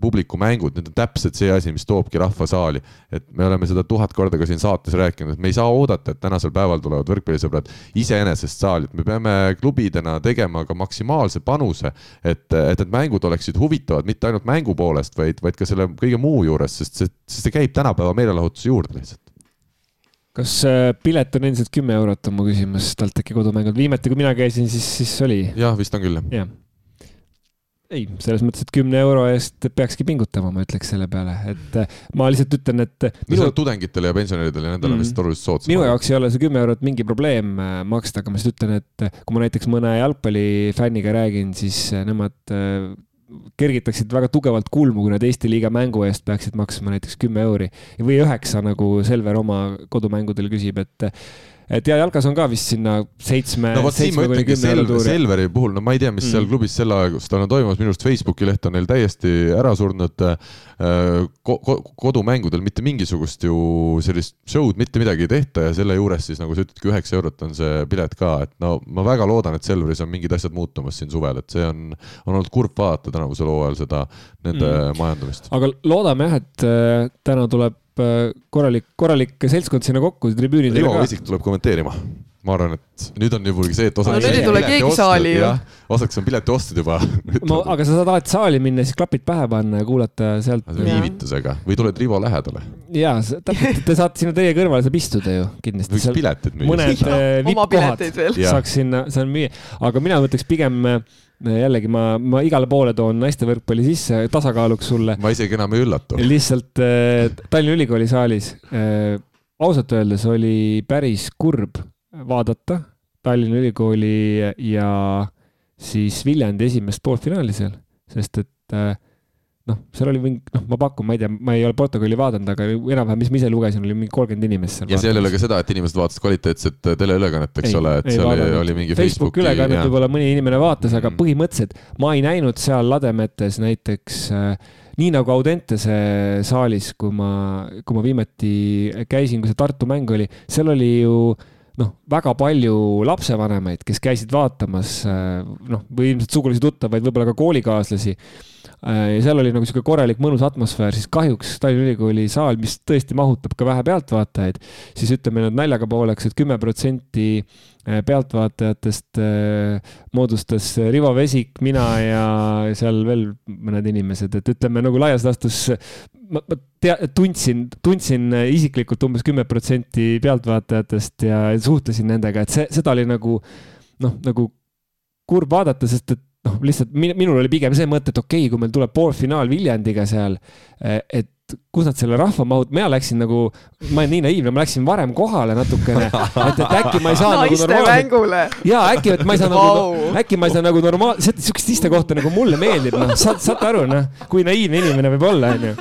publiku mängud, need on täpselt see asi, mis toobki rahva saali. et me oleme seda tuhat korda ka siin saates rääkinud, et me ei saa oodata, et tänasel päeval tulevad võrkpallisõbrad iseenesest saali, et me peame klubidena tegema ka maksimaalse panuse, et, et need mängud oleksid huvitavad mitte ainult mängu poolest, vaid, vaid ka selle kõige muu juures, sest see, see käib tänapäeva meelelahutuse juurde lihtsalt kas äh, pilet on endiselt kümme eurot, on mu küsimus, TalTechi kodumängul. viimati, kui mina käisin, siis, siis oli. jah, vist on küll, jah ei, selles mõttes, et kümne euro eest peakski pingutama, ma ütleks selle peale, et äh, ma lihtsalt ütlen, et. minu... tudengitele ja pensionäridele ja nendele on mm. vist oluliselt soodsam. minu jaoks ei ole see kümme eurot mingi probleem äh, maksta, aga ma lihtsalt ütlen, et äh, kui ma näiteks mõne jalgpallifänniga räägin, siis nemad kergitaksid väga tugevalt kulmu, kui nad Eesti liiga mängu eest peaksid maksma näiteks kümme euri või üheksa, nagu Selver oma kodumängudel küsib, et et ja jalkas on ka vist sinna seitsme. no vot siin ma ütlengi Selver, Selveri puhul, no ma ei tea, mis mm. seal klubis selle aja, kus tal on toimumas, minu arust Facebooki leht on neil täiesti ära surnud äh, ko. Ko kodumängudel mitte mingisugust ju sellist show'd, mitte midagi ei tehta ja selle juures siis nagu sa ütledki, üheksa eurot on see pilet ka, et no ma väga loodan, et Selveris on mingid asjad muutumas siin suvel, et see on, on olnud kurb vaadata tänavusel hooajal seda, nende mm. majandamist. aga loodame jah, et äh, täna tuleb Äh, korralik, korralik seltskond sinna kokku tribüünidele ka. Rivo Vesik tuleb kommenteerima. ma arvan, et nüüd on juba see, et osaks no, nüüd ei tule keegi saali ju. osaks on pileti ostnud juba no aga sa saad alati saali minna, siis klapid pähe panna ja kuulata sealt. viivitusega või tuled Rivo lähedale. ja, täpselt, te saate sinna teie kõrvale saab istuda ju kindlasti. võiks piletid müüa. mõned äh, vippkohad saaks sinna, seal müüa, aga mina võtaks pigem äh, jällegi ma, ma igale poole toon naiste võrkpalli sisse tasakaaluks sulle. ma isegi enam ei üllatu. lihtsalt äh, Tallinna Ülikooli saalis äh, ausalt öeldes oli päris kurb vaadata Tallinna Ülikooli ja siis Viljandi esimest poolfinaali seal, sest et äh, noh, seal oli mingi, noh, ma pakun, ma ei tea, ma ei ole protokolli vaadanud, aga enam-vähem, mis ma ise lugesin, oli mingi kolmkümmend inimest seal. ja seal ei ole ka seda, et inimesed vaatasid kvaliteetset teleülekannet, eks ei, ole, et seal vaadanud. oli mingi Facebooki, Facebooki ülekannet võib-olla mõni inimene vaatas mm., aga põhimõtteliselt ma ei näinud seal lademetes näiteks äh, nii nagu Audentese saalis, kui ma, kui ma viimati käisin, kui see Tartu mäng oli, seal oli ju noh, väga palju lapsevanemaid, kes käisid vaatamas, äh, noh, või ilmselt sugulasi tuttavaid, võib-olla ka koolikaaslasi Äh, ja seal oli nagu sihuke korralik mõnus atmosfäär, siis kahjuks Tallinna Ülikooli saal, mis tõesti mahutab ka vähe pealtvaatajaid, siis ütleme nüüd naljaga pooleks et, et kümme protsenti äh, pealtvaatajatest äh, moodustas Rivo Vesik, mina ja seal veel mõned inimesed, et ütleme nagu laias laastus ma, ma tea, tundsin, tundsin isiklikult umbes kümme protsenti pealtvaatajatest ja suhtlesin nendega, et see, seda oli nagu noh, nagu kurb vaadata, sest et noh, lihtsalt minul oli pigem see mõte, et okei okay,, kui meil tuleb poolfinaal Viljandiga seal, eh, et kus nad selle rahva mahut-, mina läksin nagu, ma olen nii naiivne, ma läksin varem kohale natukene, et, et äkki ma ei saa nagu normaalselt. jaa, äkki, et ma ei saa nagu wow., äkki ma ei saa nagu normaalselt, sihukest istekohta nagu mulle meeldib, noh, saad, saate aru, noh, kui naiivne inimene võib olla, onju.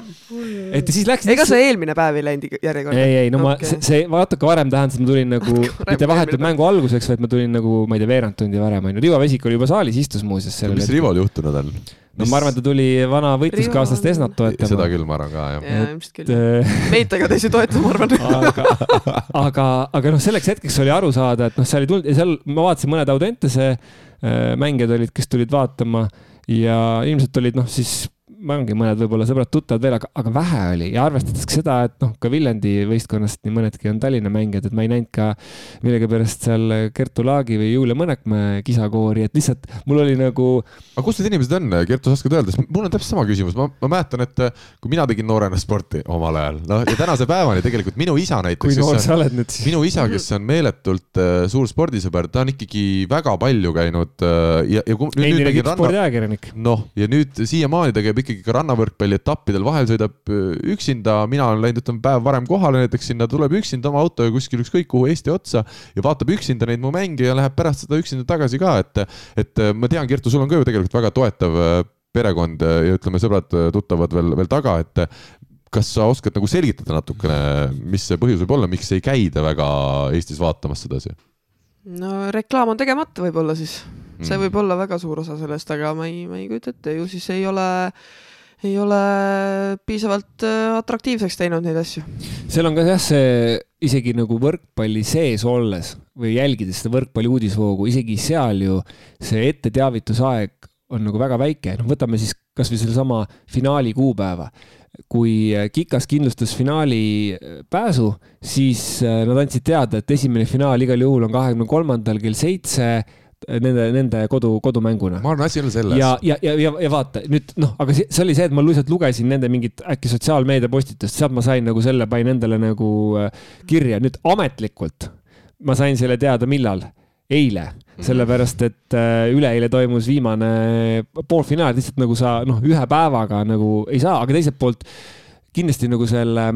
et ja siis läksin. ega sa eelmine päev ei läinud järjekorda? ei, ei, no okay. ma, see, see natuke varem tähendas, et ma tulin nagu mitte vahetult mängu alguseks, vaid ma tulin nagu, ma ei tea, veerand tundi varem, onju. Rivo Vesik oli juba saalis, istus muuseas. mis Rivol juhtunud on? No ma arvan, et ta tuli vana võitluskaaslast Esnat toetama. seda küll, ma arvan ka, jah. jaa, ilmselt küll. Äh, meid ta igatahes ei toeta, ma arvan. aga, aga, aga noh, selleks hetkeks oli aru saada, et noh, seal ei tulnud ja seal ma vaatasin mõned Audentese äh, mängijad olid, kes tulid vaatama ja ilmselt olid noh, siis ongi mõned võib-olla sõbrad-tuttavad veel, aga, aga vähe oli ja arvestades ka seda, et noh, ka Viljandi võistkonnast nii mõnedki on Tallinna mängijad, et ma ei näinud ka millegipärast seal Kertu Laagi või Julia Mõnekmäe kisakoori, et lihtsalt mul oli nagu. aga kus need inimesed on, Kertu, sa oskad öelda, sest mul on täpselt sama küsimus, ma, ma mäletan, et kui mina tegin noorena sporti omal ajal, noh ja tänase päevani tegelikult minu isa näiteks. kui noor sa oled nüüd siis? minu isa, kes on meeletult uh, suur spordisõber, ta on ikkagi väga palju käinud uh, ja, ja kui nüüd, nüüd tegin ranna. noh, ja nüüd siiamaani ta käib ikkagi ka rannavõrkpalli etappidel, vahel sõidab äh, üksinda, mina olen läinud, ütleme päev varem kohale näiteks sinna, tuleb üksinda oma autoga kuskil ükskõik kuhu Eesti otsa ja vaatab üksinda neid mu mänge ja läheb pärast seda üksinda tagasi ka, et, et äh, ma tean, Kertu, sul on ka ju tegelikult väga toetav äh, perekond ja ütleme, sõbrad-tuttavad veel, veel taga, et kas sa oskad nagu selgitada natukene, mis see põhjus võib olla, miks ei käida väga Eestis vaatamas sedasi? no reklaam on tegemata võib-olla siis, see mm. võib olla väga suur osa sellest, aga ma ei, ma ei kujuta ette, ju siis ei ole ei ole piisavalt äh, atraktiivseks teinud neid asju. seal on ka jah, see isegi nagu võrkpalli sees olles või jälgides seda võrkpalli uudisvoogu, isegi seal ju see etteteavitusaeg on nagu väga väike, noh, võtame siis kasvõi sellesama finaali kuupäeva kui Kikas kindlustas finaali pääsu, siis äh, nad andsid teada, et esimene finaal igal juhul on kahekümne kolmandal kell seitse nende, nende kodu, kodumänguna. ma arvan, asi on selles. ja, ja, ja, ja, ja vaata nüüd noh, aga see, see oli see, et ma lihtsalt lugesin nende mingit äkki sotsiaalmeedia postitust, sealt ma sain nagu selle, panin endale nagu äh, kirja, nüüd ametlikult ma sain selle teada, millal eile, mhm. sellepärast et äh, üleeile toimus viimane poolfinaal, lihtsalt nagu sa noh, ühe päevaga nagu ei saa, aga teiselt poolt kindlasti nagu selle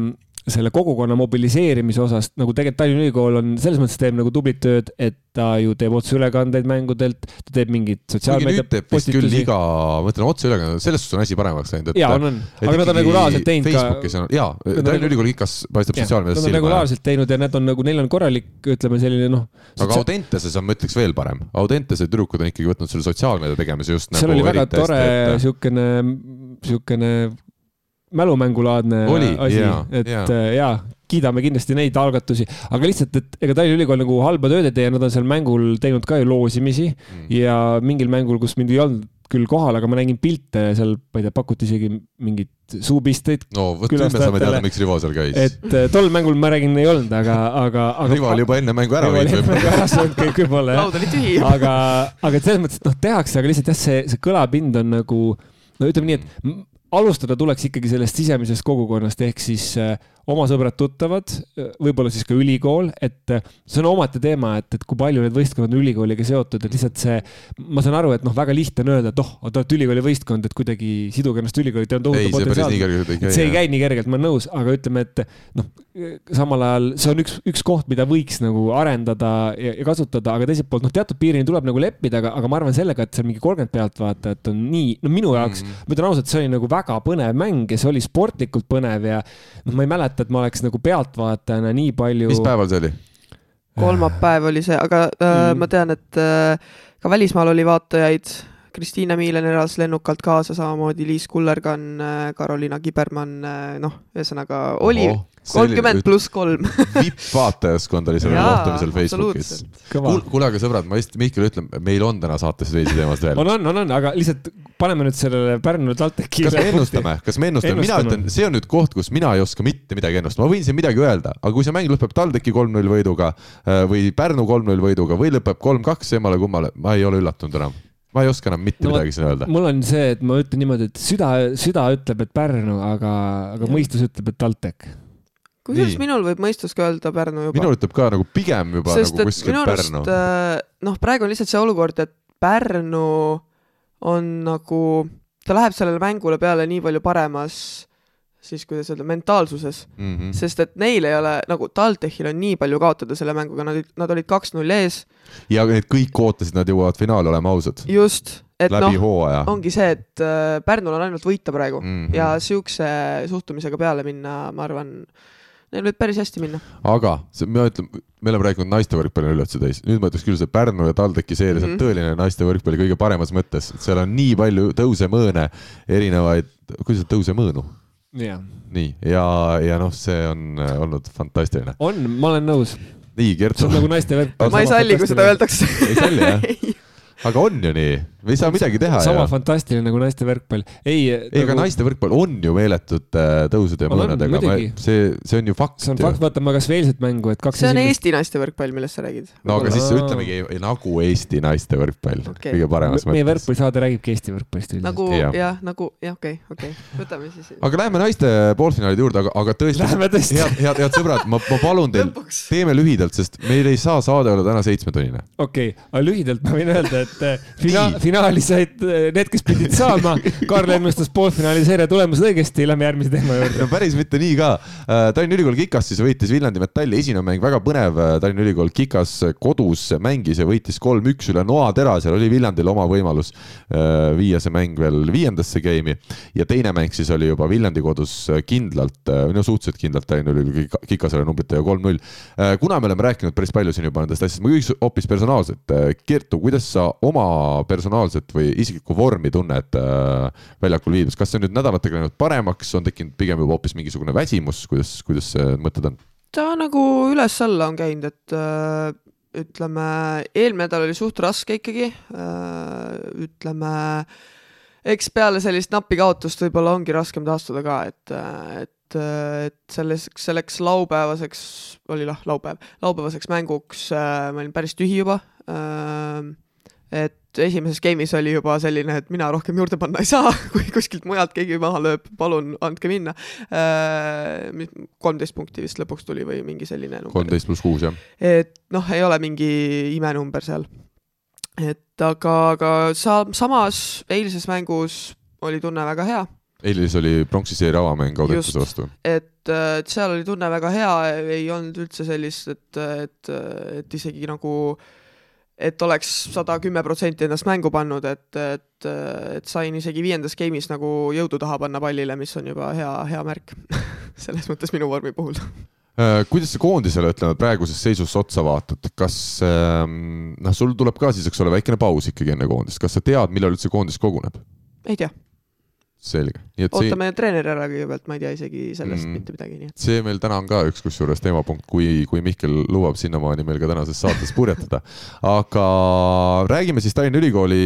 selle kogukonna mobiliseerimise osas nagu tegelikult Tallinna Ülikool on selles mõttes teeb nagu tublit tööd, et ta ju teeb otseülekandeid mängudelt, ta teeb mingeid sotsiaalmeedia postitusi. küll iga, ma ütlen otseülekanne, selles suhtes on asi paremaks läinud. ja on, on, aga nad on regulaarselt teinud ka. Facebookis on, jaa, Tallinna Ülikooli ikas paistab sotsiaalmeedias silma. Nad on regulaarselt teinud ja need on nagu, neil on korralik, ütleme selline noh. aga Audenteses on, ma ütleks veel parem, Audentese tüdrukud on ikkagi võtnud selle sotsiaalmeedia tegemise just seal nagu oli väga tore siukene, siukene mälumängulaadne asi, et ja. Äh, jaa, kiidame kindlasti neid algatusi, aga lihtsalt, et ega Tallinna Ülikool nagu halba tööd ei tee, nad on seal mängul teinud ka ju loosimisi mm. ja mingil mängul, kus mind ei olnud küll kohal, aga ma nägin pilte seal, ma ei tea, pakuti isegi mingeid suupisteid. no vot, nüüd me saame teada, miks Rivo seal käis. et äh, tol mängul ma räägin, ei olnud, aga, aga, aga. Rivo oli juba enne mängu ära võitnud võib-olla. kõik võib-olla jah. laud oli tühi. aga, aga et selles mõttes, et noh, tehakse, aga lihtsalt jah, see, see kõlapind on nagu no ütleme nii, et alustada tuleks ikkagi sellest sisemisest kogukonnast ehk siis äh, oma sõbrad-tuttavad, võib-olla siis ka ülikool, et äh, see on omaette teema, et, et kui palju need võistkonnad on ülikooliga seotud, et lihtsalt see, ma saan aru, et noh, väga lihtne on öelda, et oh, te olete ülikooli võistkond, et kuidagi siduge ennast ülikooli, teil on tohutu potentsiaal. see ei käi nii kergelt, ma olen nõus, aga ütleme, et noh, samal ajal see on üks, üks koht, mida võiks nagu arendada ja, ja kasutada, aga teiselt poolt noh, teatud piirini tuleb nagu leppida, aga, aga ma arvan sellega, et seal mingi kolmkümmend pealtvaatajat on nii, no minu jaoks mm, -hmm. ma ütlen ausalt, see oli nagu väga põnev mäng ja see oli sportlikult põnev ja noh, ma ei mäleta, et ma oleks nagu pealtvaatajana nii palju. mis päeval see oli? kolmapäev oli see, aga äh, mm. ma tean, et äh, ka välismaal oli vaatajaid. Kristiina Miilen elas lennukalt kaasa, samamoodi Liis Kullergann äh,, Karoliina Kibermann äh,, noh, ühesõnaga oli kolmkümmend pluss kolm. Vipp-vaatajaskond oli sellel kohtumisel Facebookis. kuule, aga sõbrad, ma just Mihkel ütlen, meil on täna saates veidi teemasid veel. on, on, on, on, aga lihtsalt paneme nüüd sellele Pärnu TalTechi. kas me ennustame, kas me ennustame, mina ütlen, see on nüüd koht, kus mina ei oska mitte midagi ennustada, ma võin siin midagi öelda, aga kui see mäng lõpeb TalTechi kolm-null võiduga äh, või Pärnu kolm-null võiduga või lõpeb kolm-kaks emale-kummale, ma ei ole üllatunud enam ma ei oska enam mitte no, midagi siin öelda. mul on see, et ma ütlen niimoodi, et süda, süda ütleb, et Pärnu, aga, aga mõistus ütleb, et TalTech kusjuures minul võib mõistus ka öelda Pärnu juba. minul ütleb ka nagu pigem juba Sest, nagu kuskil Pärnu. Äh, noh, praegu on lihtsalt see olukord, et Pärnu on nagu, ta läheb sellele mängule peale nii palju paremas siis kuidas öelda, mentaalsuses mm. -hmm. sest et neil ei ole, nagu TalTechil on nii palju kaotada selle mänguga, nad, nad olid kaks-null ees. ja need kõik ootasid, nad jõuavad finaali, oleme ausad. just, et noh, ongi see, et äh, Pärnul on ainult võita praegu mm -hmm. ja siukse suhtumisega peale minna, ma arvan neil võib päris hästi minna. aga see, ma ütlen, me oleme rääkinud naiste võrkpalli üllatusi täis, nüüd ma ütleks küll, see Pärnu ja TalTechi seeria mm, -hmm. see on mhm. tõeline naiste võrkpalli kõige paremas mõttes, seal on nii palju tõusemõõne, erinevaid, kuidas öelda, tõusemõõnu yeah.. nii, ja, ja noh, see on äh, olnud fantastiline. on, ma olen nõus. nii, Gert. see on nagu naiste võrkpall. ma ei salli, kui seda öeldakse. ei salli, jah? aga on ju nii, ei saa midagi teha. sama ja. fantastiline nagu naiste võrkpall. ei, ei nagu..., aga naiste võrkpall on ju meeletute äh, tõusude ja mõõnadega, see, see on ju fakt. see on fakt, vaata ma kasvõi eilset mängu, et kaks see on esimest... Eesti naiste võrkpall, millest sa räägid. no aga siis ütlemegi nagu Eesti naiste võrkpall okay., kõige paremas mõttes. meie võrkpallisaade räägibki Eesti võrkpallist üldiselt. nagu jah ja,, nagu jah, okei okay,, okei okay., võtame siis. aga lähme naiste poolfinaalide juurde, aga, aga tõesti. head, head, head sõbrad, ma, ma palun teil, teeme lühidalt, sest meil ei saa saade olla täna seitsmetunnine. okei okay,, aga lühidalt ma võin öelda, et äh, fina-, finaali said need, kes pidid saama. Karl ennustas poolfinaali seeria tulemused õigesti, lähme järgmise teema juurde. no päris mitte nii ka. Äh, Tallinna Ülikool Kikas siis võitis Viljandi Metalli, esimene mäng väga põnev. Äh, Tallinna Ülikool Kikas kodus mängis ja võitis kolm-üks üle noatera, seal oli Viljandil oma võimalus äh, viia see mäng veel viiendasse game'i. ja teine mäng siis oli juba Viljandi kodus kindlalt, no suhteliselt kindlalt Tallinna Ülikool Kikasele numbritega kolm-null. kuna me oleme rääkinud päris palju siin juba nendest asjadest, ma küsiks hoopis personaalselt. Kertu, kuidas sa oma personaalset või isiklikku vormi tunned väljakul viibides, kas see on nüüd nädalatega läinud paremaks, on tekkinud pigem juba hoopis mingisugune väsimus, kuidas, kuidas mõtted on? ta nagu üles-alla on käinud, et äh, ütleme, eelmine nädal oli suht raske ikkagi äh,, ütleme, eks peale sellist nappi kaotust võib-olla ongi raskem taastuda ka, et, et, et selles, selleks laupäevaseks, oli lah, laupäev, laupäevaseks mänguks äh, ma olin päris tühi juba äh,, et esimeses game'is oli juba selline, et mina rohkem juurde panna ei saa, kui kuskilt mujalt keegi maha lööb, palun andke minna. Äh, kolmteist punkti vist lõpuks tuli või mingi selline kolmteist pluss kuus, jah. et noh, ei ole mingi imenumber seal. et aga, aga sa-, samas eilses mängus oli tunne väga hea eilis oli pronksi seeria avamäng Audentese vastu. et, et seal oli tunne väga hea, ei olnud üldse sellist, et, et, et isegi nagu äh, et oleks sada kümme protsenti ennast mängu pannud, et, et, et sain isegi viiendas game'is nagu jõudu taha panna pallile, mis on juba hea, hea märk selles mõttes minu vormi puhul. Äh, kuidas sa koondisele, ütleme praeguses seisus otsa vaatad, kas ähm, noh, sul tuleb ka siis, eks ole, väikene paus ikkagi enne koondist, kas sa tead, millal üldse koondis koguneb? ei tea selge. ootame see... treeneri ära kõigepealt, ma ei tea isegi sellest mm, mitte midagi, nii et. see meil täna on ka üks kusjuures teemapunkt, kui, kui Mihkel lubab sinnamaani meil ka tänases saates purjetada. aga räägime siis Tallinna Ülikooli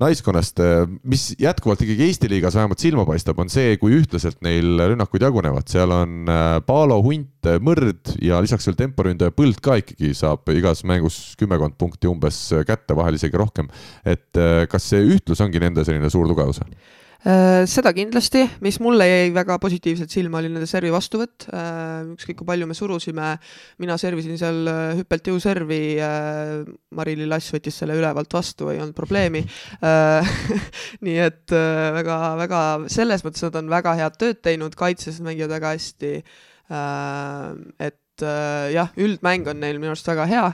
naiskonnast, mis jätkuvalt ikkagi Eesti liigas vähemalt silma paistab, on see, kui ühtlaselt neil rünnakud jagunevad, seal on äh, Paalo, Hunt, Mõrd ja lisaks veel temporündaja Põld ka ikkagi saab igas mängus kümmekond punkti umbes kätte, vahel isegi rohkem. et äh, kas see ühtlus ongi nende selline suur tugevus? Äh, seda kindlasti, mis mulle jäi väga positiivselt silma, oli nende servi vastuvõtt. Äh, ükskõik kui palju me surusime, mina servisin seal äh, hüppelt jõuservi. Mari-Li Lass võttis selle ülevalt vastu, ei olnud probleemi. nii et väga-väga selles mõttes nad on väga head tööd teinud, kaitses mängivad väga hästi. et jah, üldmäng on neil minu arust väga hea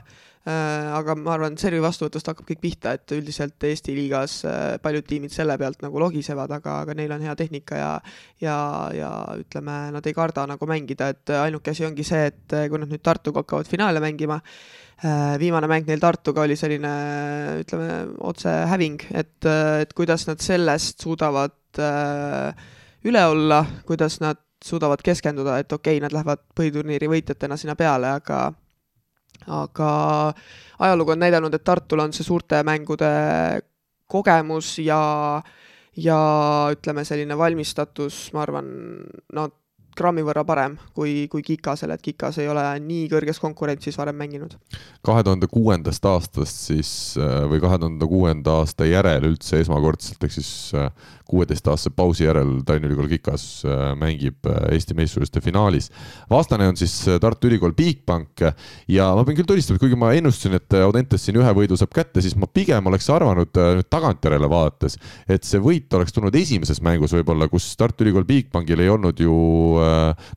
aga ma arvan, et servi vastuvõtust hakkab kõik pihta, et üldiselt Eesti liigas äh, paljud tiimid selle pealt nagu logisevad, aga, aga neil on hea tehnika ja ja, ja ütleme, nad ei karda nagu mängida, et ainuke asi ongi see, et kui nad nüüd Tartuga hakkavad finaale mängima, äh, viimane mäng neil Tartuga oli selline ütleme, otse häving, et, et kuidas nad sellest suudavad üle olla, kuidas nad suudavad keskenduda, et okei okay,, nad lähevad põhiturniiri võitjatena sinna peale, aga aga ajalugu on näidanud, et Tartul on see suurte mängude kogemus ja, ja ütleme, selline valmistatus, ma arvan, no grammi võrra parem kui, kui Kikasel, et Kikas ei ole nii kõrges konkurentsis varem mänginud. kahe tuhande kuuendast aastast siis või kahe tuhande kuuenda aasta järel üldse esmakordselt, ehk siis kuueteistaastase pausi järel Tallinna Ülikool Kikas äh, mängib äh, Eesti meistrivõistluste finaalis. vastane on siis äh, Tartu Ülikool Bigbank ja ma pean küll tunnistama, et kuigi ma ennustasin, et Audentes siin ühe võidu saab kätte, siis ma pigem oleks arvanud nüüd tagantjärele vaadates, et see võit oleks tulnud esimeses mängus võib-olla, kus Tartu Ülikool Bigbankil ei olnud ju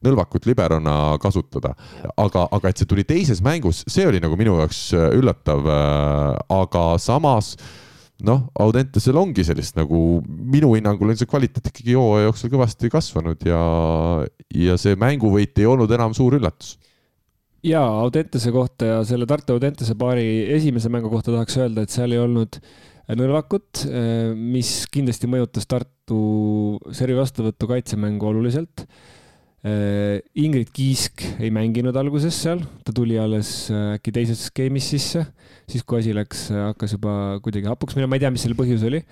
nõlvakut liberona kasutada. aga, aga et see tuli teises mängus, see oli nagu minu jaoks üllatav. aga samas noh, Audentesel ongi sellist nagu minu hinnangul on see kvaliteet ikkagi hooaja jooksul kõvasti kasvanud ja, ja see mänguvõit ei olnud enam suur üllatus. ja Audentese kohta ja selle Tartu Audentese paari esimese mängu kohta tahaks öelda, et seal ei olnud nõrvakut, mis kindlasti mõjutas Tartu servi vastuvõttu kaitsemängu oluliselt Äh, Ingrid Kiisk ei mänginud alguses seal, ta tuli alles äh, äkki teises game'is sisse, siis kui asi läks, äh, hakkas juba kuidagi hapuks minema, ma ei tea, mis selle põhjus oli.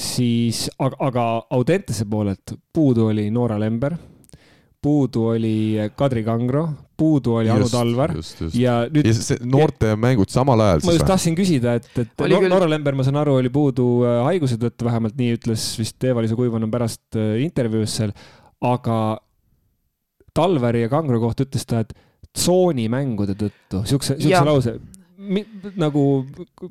siis, aga, aga Audentese poolelt puudu oli Noora Lember, puudu oli Kadri Kangro, puudu oli Anu Talvar. ja nüüd. ja see noorte ja, mängud samal ajal. ma just tahtsin küsida, et, et Noora Lember, ma saan aru, oli puudu haiguse tõttu, vähemalt nii ütles vist Eva-Liisa Kuivanen pärast intervjuus seal aga Talveri ja Kangro kohta ütles ta, et tsoonimängude tõttu, siukse, siukse lause. nagu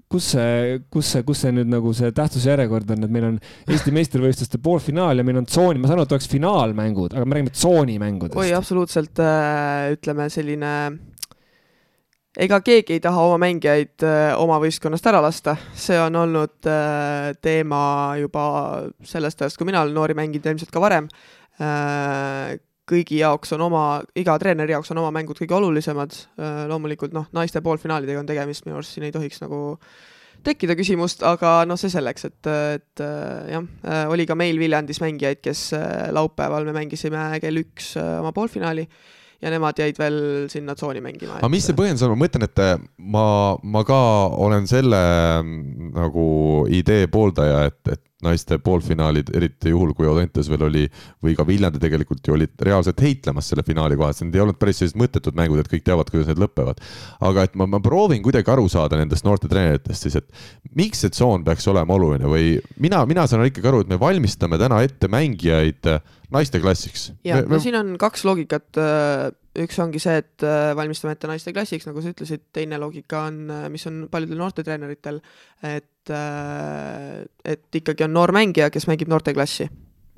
kus see, kus see, kus see nüüd nagu see tähtsuse järjekord on, et meil on Eesti meistrivõistluste poolfinaal ja meil on tsooni, ma saan aru, et oleks finaalmängud, aga me räägime tsoonimängudest. oi, absoluutselt äh, ütleme selline ega keegi ei taha oma mängijaid äh, oma võistkonnast ära lasta, see on olnud äh, teema juba sellest ajast, kui mina olen noori mänginud ilmselt ka varem kõigi jaoks on oma, iga treeneri jaoks on oma mängud kõige olulisemad, loomulikult noh, naiste poolfinaalidega on tegemist, minu arust siin ei tohiks nagu tekkida küsimust, aga noh, see selleks, et, et jah, oli ka meil Viljandis mängijaid, kes laupäeval me mängisime kell üks oma poolfinaali ja nemad jäid veel sinna tsooni mängima. aga mis see põhjendus on, ma mõtlen, et ma, ma ka olen selle nagu idee pooldaja, et, et naiste poolfinaalid, eriti juhul, kui Audentes veel oli või ka Viljandi tegelikult ju olid reaalselt heitlemas selle finaali kohas, need ei olnud päris sellised mõttetud mängud, et kõik teavad, kuidas need lõpevad. aga et ma, ma proovin kuidagi aru saada nendest noorte treeneritest siis, et miks see tsoon peaks olema oluline või mina, mina saan ikkagi aru, et me valmistame täna ette mängijaid naiste klassiks. ja, no me... siin on kaks loogikat üks ongi see, et valmistame ette naiste klassiks, nagu sa ütlesid, teine loogika on, mis on paljudel noortetreeneritel, et et ikkagi on noor mängija, kes mängib noorteklassi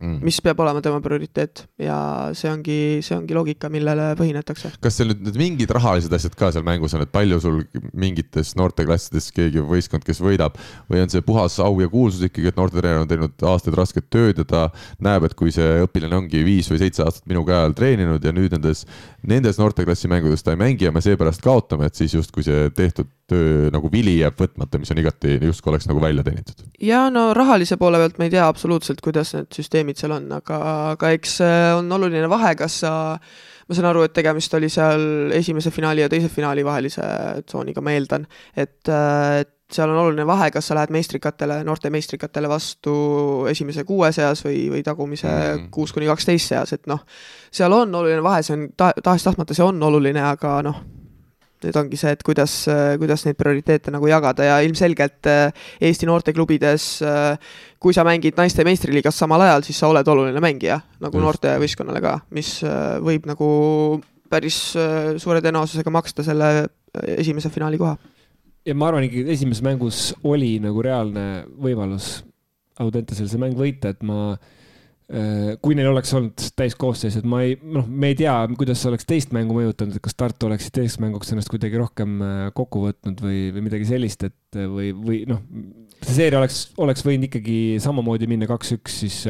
mm., mis peab olema tema prioriteet ja see ongi, see ongi loogika, millele põhinetakse. kas seal nüüd need mingid rahalised asjad ka seal mängus on, et palju sul mingites noorteklassides keegi võistkond, kes võidab või on see puhas au ja kuulsus ikkagi, et noortetreener on teinud aastaid rasket tööd ja ta näeb, et kui see õpilane ongi viis või seitse aastat minu käe all treeninud ja nüüd nendes, nendes noorteklassi mängudes ta ei mängi ja me seepärast kaotame, et siis justkui see tehtud töö nagu vili jääb võtmata, mis on igati justkui oleks nagu välja teenitud? ja no rahalise poole pealt me ei tea absoluutselt, kuidas need süsteemid seal on, aga, aga eks äh, on oluline vahe, kas sa ma saan aru, et tegemist oli seal esimese finaali ja teise finaali vahelise tsooniga, ma eeldan, et, äh, et seal on oluline vahe, kas sa lähed meistrikatele, noorte meistrikatele vastu esimese kuue seas või, või tagumise mm. kuus kuni kaksteist seas, et noh, seal on oluline vahe, see on ta-, tahes-tahtmata see on oluline, aga noh nüüd ongi see, et kuidas, kuidas neid prioriteete nagu jagada ja ilmselgelt äh, Eesti noorteklubides, äh, kui sa mängid naiste meistriliigas samal ajal, siis sa oled oluline mängija, nagu noortevõistkonnale ka, mis äh, võib nagu päris suure tõenäosusega maksta selle esimese finaali koha. ja ma arvan ikkagi, esimeses mängus oli nagu reaalne võimalus Audentesel see mäng võita, et ma äh, Äh, kui neil oleks olnud täiskoosseis, et ma ei, noh, me ei tea, kuidas see oleks teist mängu mõjutanud, et kas Tartu oleks teiseks mänguks ennast kuidagi rohkem äh, kokku võtnud või, või midagi sellist, et äh, või, või noh, see seeria oleks, oleks võinud ikkagi samamoodi minna kaks-üks, siis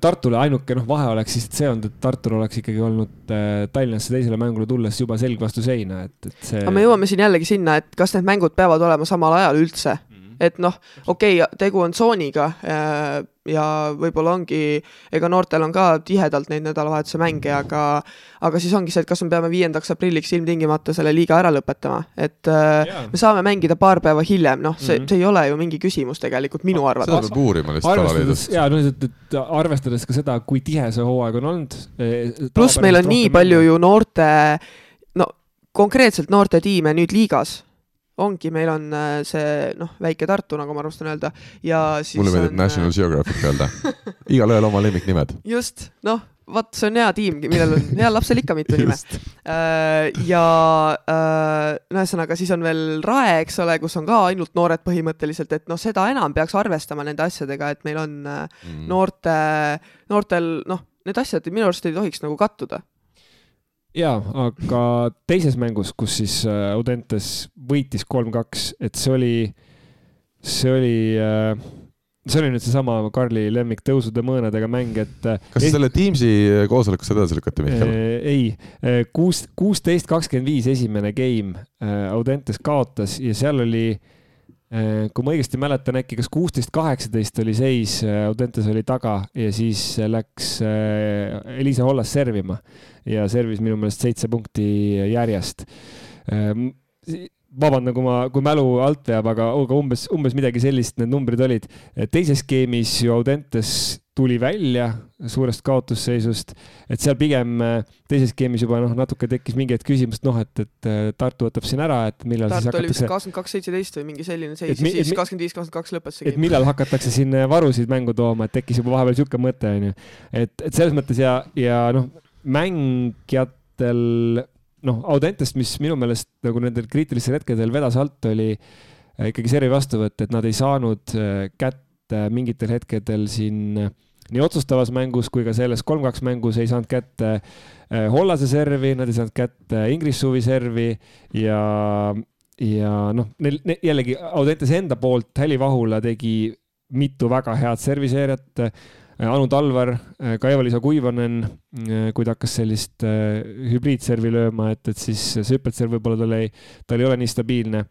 Tartule ainuke noh, vahe oleks siis see olnud, et Tartul oleks ikkagi olnud Tallinnasse teisele mängule tulles juba selg vastu seina, et, et see. aga me jõuame siin jällegi sinna, et kas need mängud peavad olema samal ajal üldse et noh, okei okay,, tegu on tsooniga äh, ja võib-olla ongi, ega noortel on ka tihedalt neid nädalavahetuse mänge, aga aga siis ongi see, et kas me peame viiendaks aprilliks ilmtingimata selle liiga ära lõpetama, et yeah. me saame mängida paar päeva hiljem, noh, see mm, -hmm. see ei ole ju mingi küsimus tegelikult minu arvates. seda peab uurima lihtsalt arvestades, jaa, no et, et arvestades ka seda, kui tihe see hooaeg on olnud. Eh, pluss meil on nii palju ju noorte, no konkreetselt noortetiime nüüd liigas ongi, meil on äh, see noh, väike Tartu, nagu ma armastan öelda ja siis mulle meeldib on... National äh, Geographic öelda igalühel oma lemmiknimed. just, noh, vot see on hea tiim, millel on heal lapsel ikka mitu nime. Äh, ja ühesõnaga, siis on veel Rae, eks ole, kus on ka ainult noored põhimõtteliselt, et noh, seda enam peaks arvestama nende asjadega, et meil on mm. noorte, noortel noh, need asjad minu arust ei tohiks nagu kattuda jaa, aga teises mängus, kus siis äh, Audentes võitis kolm-kaks, et see oli, see oli äh, see oli nüüd seesama Karli lemmik tõusude mõõnadega mäng, et. Äh, kas selle Teamsi koosolekusse edasi lükati, Mihkel? ei, kuus, kuusteist, kakskümmend viis esimene game Audentes kaotas ja seal oli äh, Äh, kui ma õigesti mäletan, äkki kas kuusteist, kaheksateist oli seis, äh, Audentes oli taga ja siis läks äh, Eliisa Hollas servima ja servis minu meelest seitse punkti järjest. vabandan, kui ma, kui mälu alt veab, aga, aga umbes, umbes midagi sellist need numbrid olid. teises skeemis ju Audentes tuli välja suurest kaotusseisust, et seal pigem äh, teises skeemis juba noh, natuke tekkis mingi hetk küsimus, et noh, et, et äh, Tartu võtab siin ära, et millal Tartu siis hakatakse. kakskümmend kaks, seitseteist või mingi selline seis siis kakskümmend viis, kakskümmend kaks lõppes see. et millal hakatakse siin äh, varusid mängu tooma, et tekkis juba vahepeal sihuke mõte, onju. et, et selles mõttes ja, ja noh, mängijatel noh, Audentest, mis minu meelest nagu nendel kriitilistel hetkedel vedas alt, oli ikkagi servi vastuvõtt, et nad ei saanud kätte mingitel hetkedel siin nii otsustavas mängus kui ka selles kolm-kaks mängus ei saanud kätte Hollase servi, nad ei saanud kätte Ingrissuvi servi ja, ja noh, neil jällegi Audentes enda poolt Häli Vahula tegi mitu väga head serviseerijat Äh, Anu Talvar, äh, ka Eva-Liisa Kuivanen, äh, kui ta hakkas sellist hübriidservi lööma, et, et siis see hüppelserv võib-olla tal ei, tal ei ole nii stabiilne.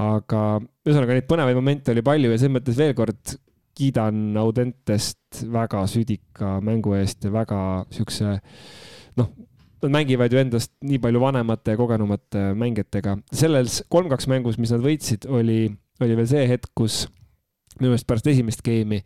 aga ühesõnaga neid põnevaid momente oli palju ja selles mõttes veel kord kiidan Audentest väga südika mängu eest ja väga siukse noh, nad mängivad ju endast nii palju vanemate ja kogenumate mängijatega. selles kolm-kaks mängus, mis nad võitsid, oli, oli veel see hetk, kus minu meelest pärast esimest geimi,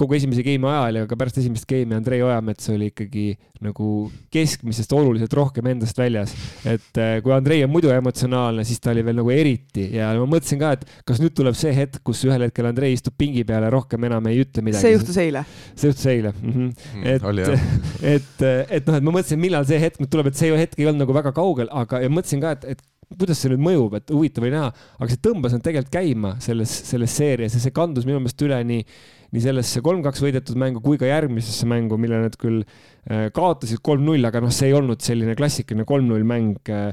kogu esimese geimi ajal ja ka pärast esimest geimi Andrei Ojamets oli ikkagi nagu keskmisest oluliselt rohkem endast väljas. et äh, kui Andrei on muidu emotsionaalne, siis ta oli veel nagu eriti ja ma mõtlesin ka, et kas nüüd tuleb see hetk, kus ühel hetkel Andrei istub pingi peal ja rohkem enam ei ütle midagi. see juhtus eile. see juhtus eile mm. -hmm. et, et, et noh, et ma mõtlesin, millal see hetk nüüd tuleb, et see hetk ei olnud nagu väga kaugel, aga, ja mõtlesin ka, et, et kuidas see nüüd mõjub, et huvitav oli näha, aga see tõmbas nad tegelikult käima selles, selles seerias ja see kandus minu meelest üle nii, nii sellesse kolm-kaks võidetud mängu kui ka järgmisesse mängu, mille nad küll äh, kaotasid kolm-null, aga noh, see ei olnud selline klassikaline kolm-null mäng äh,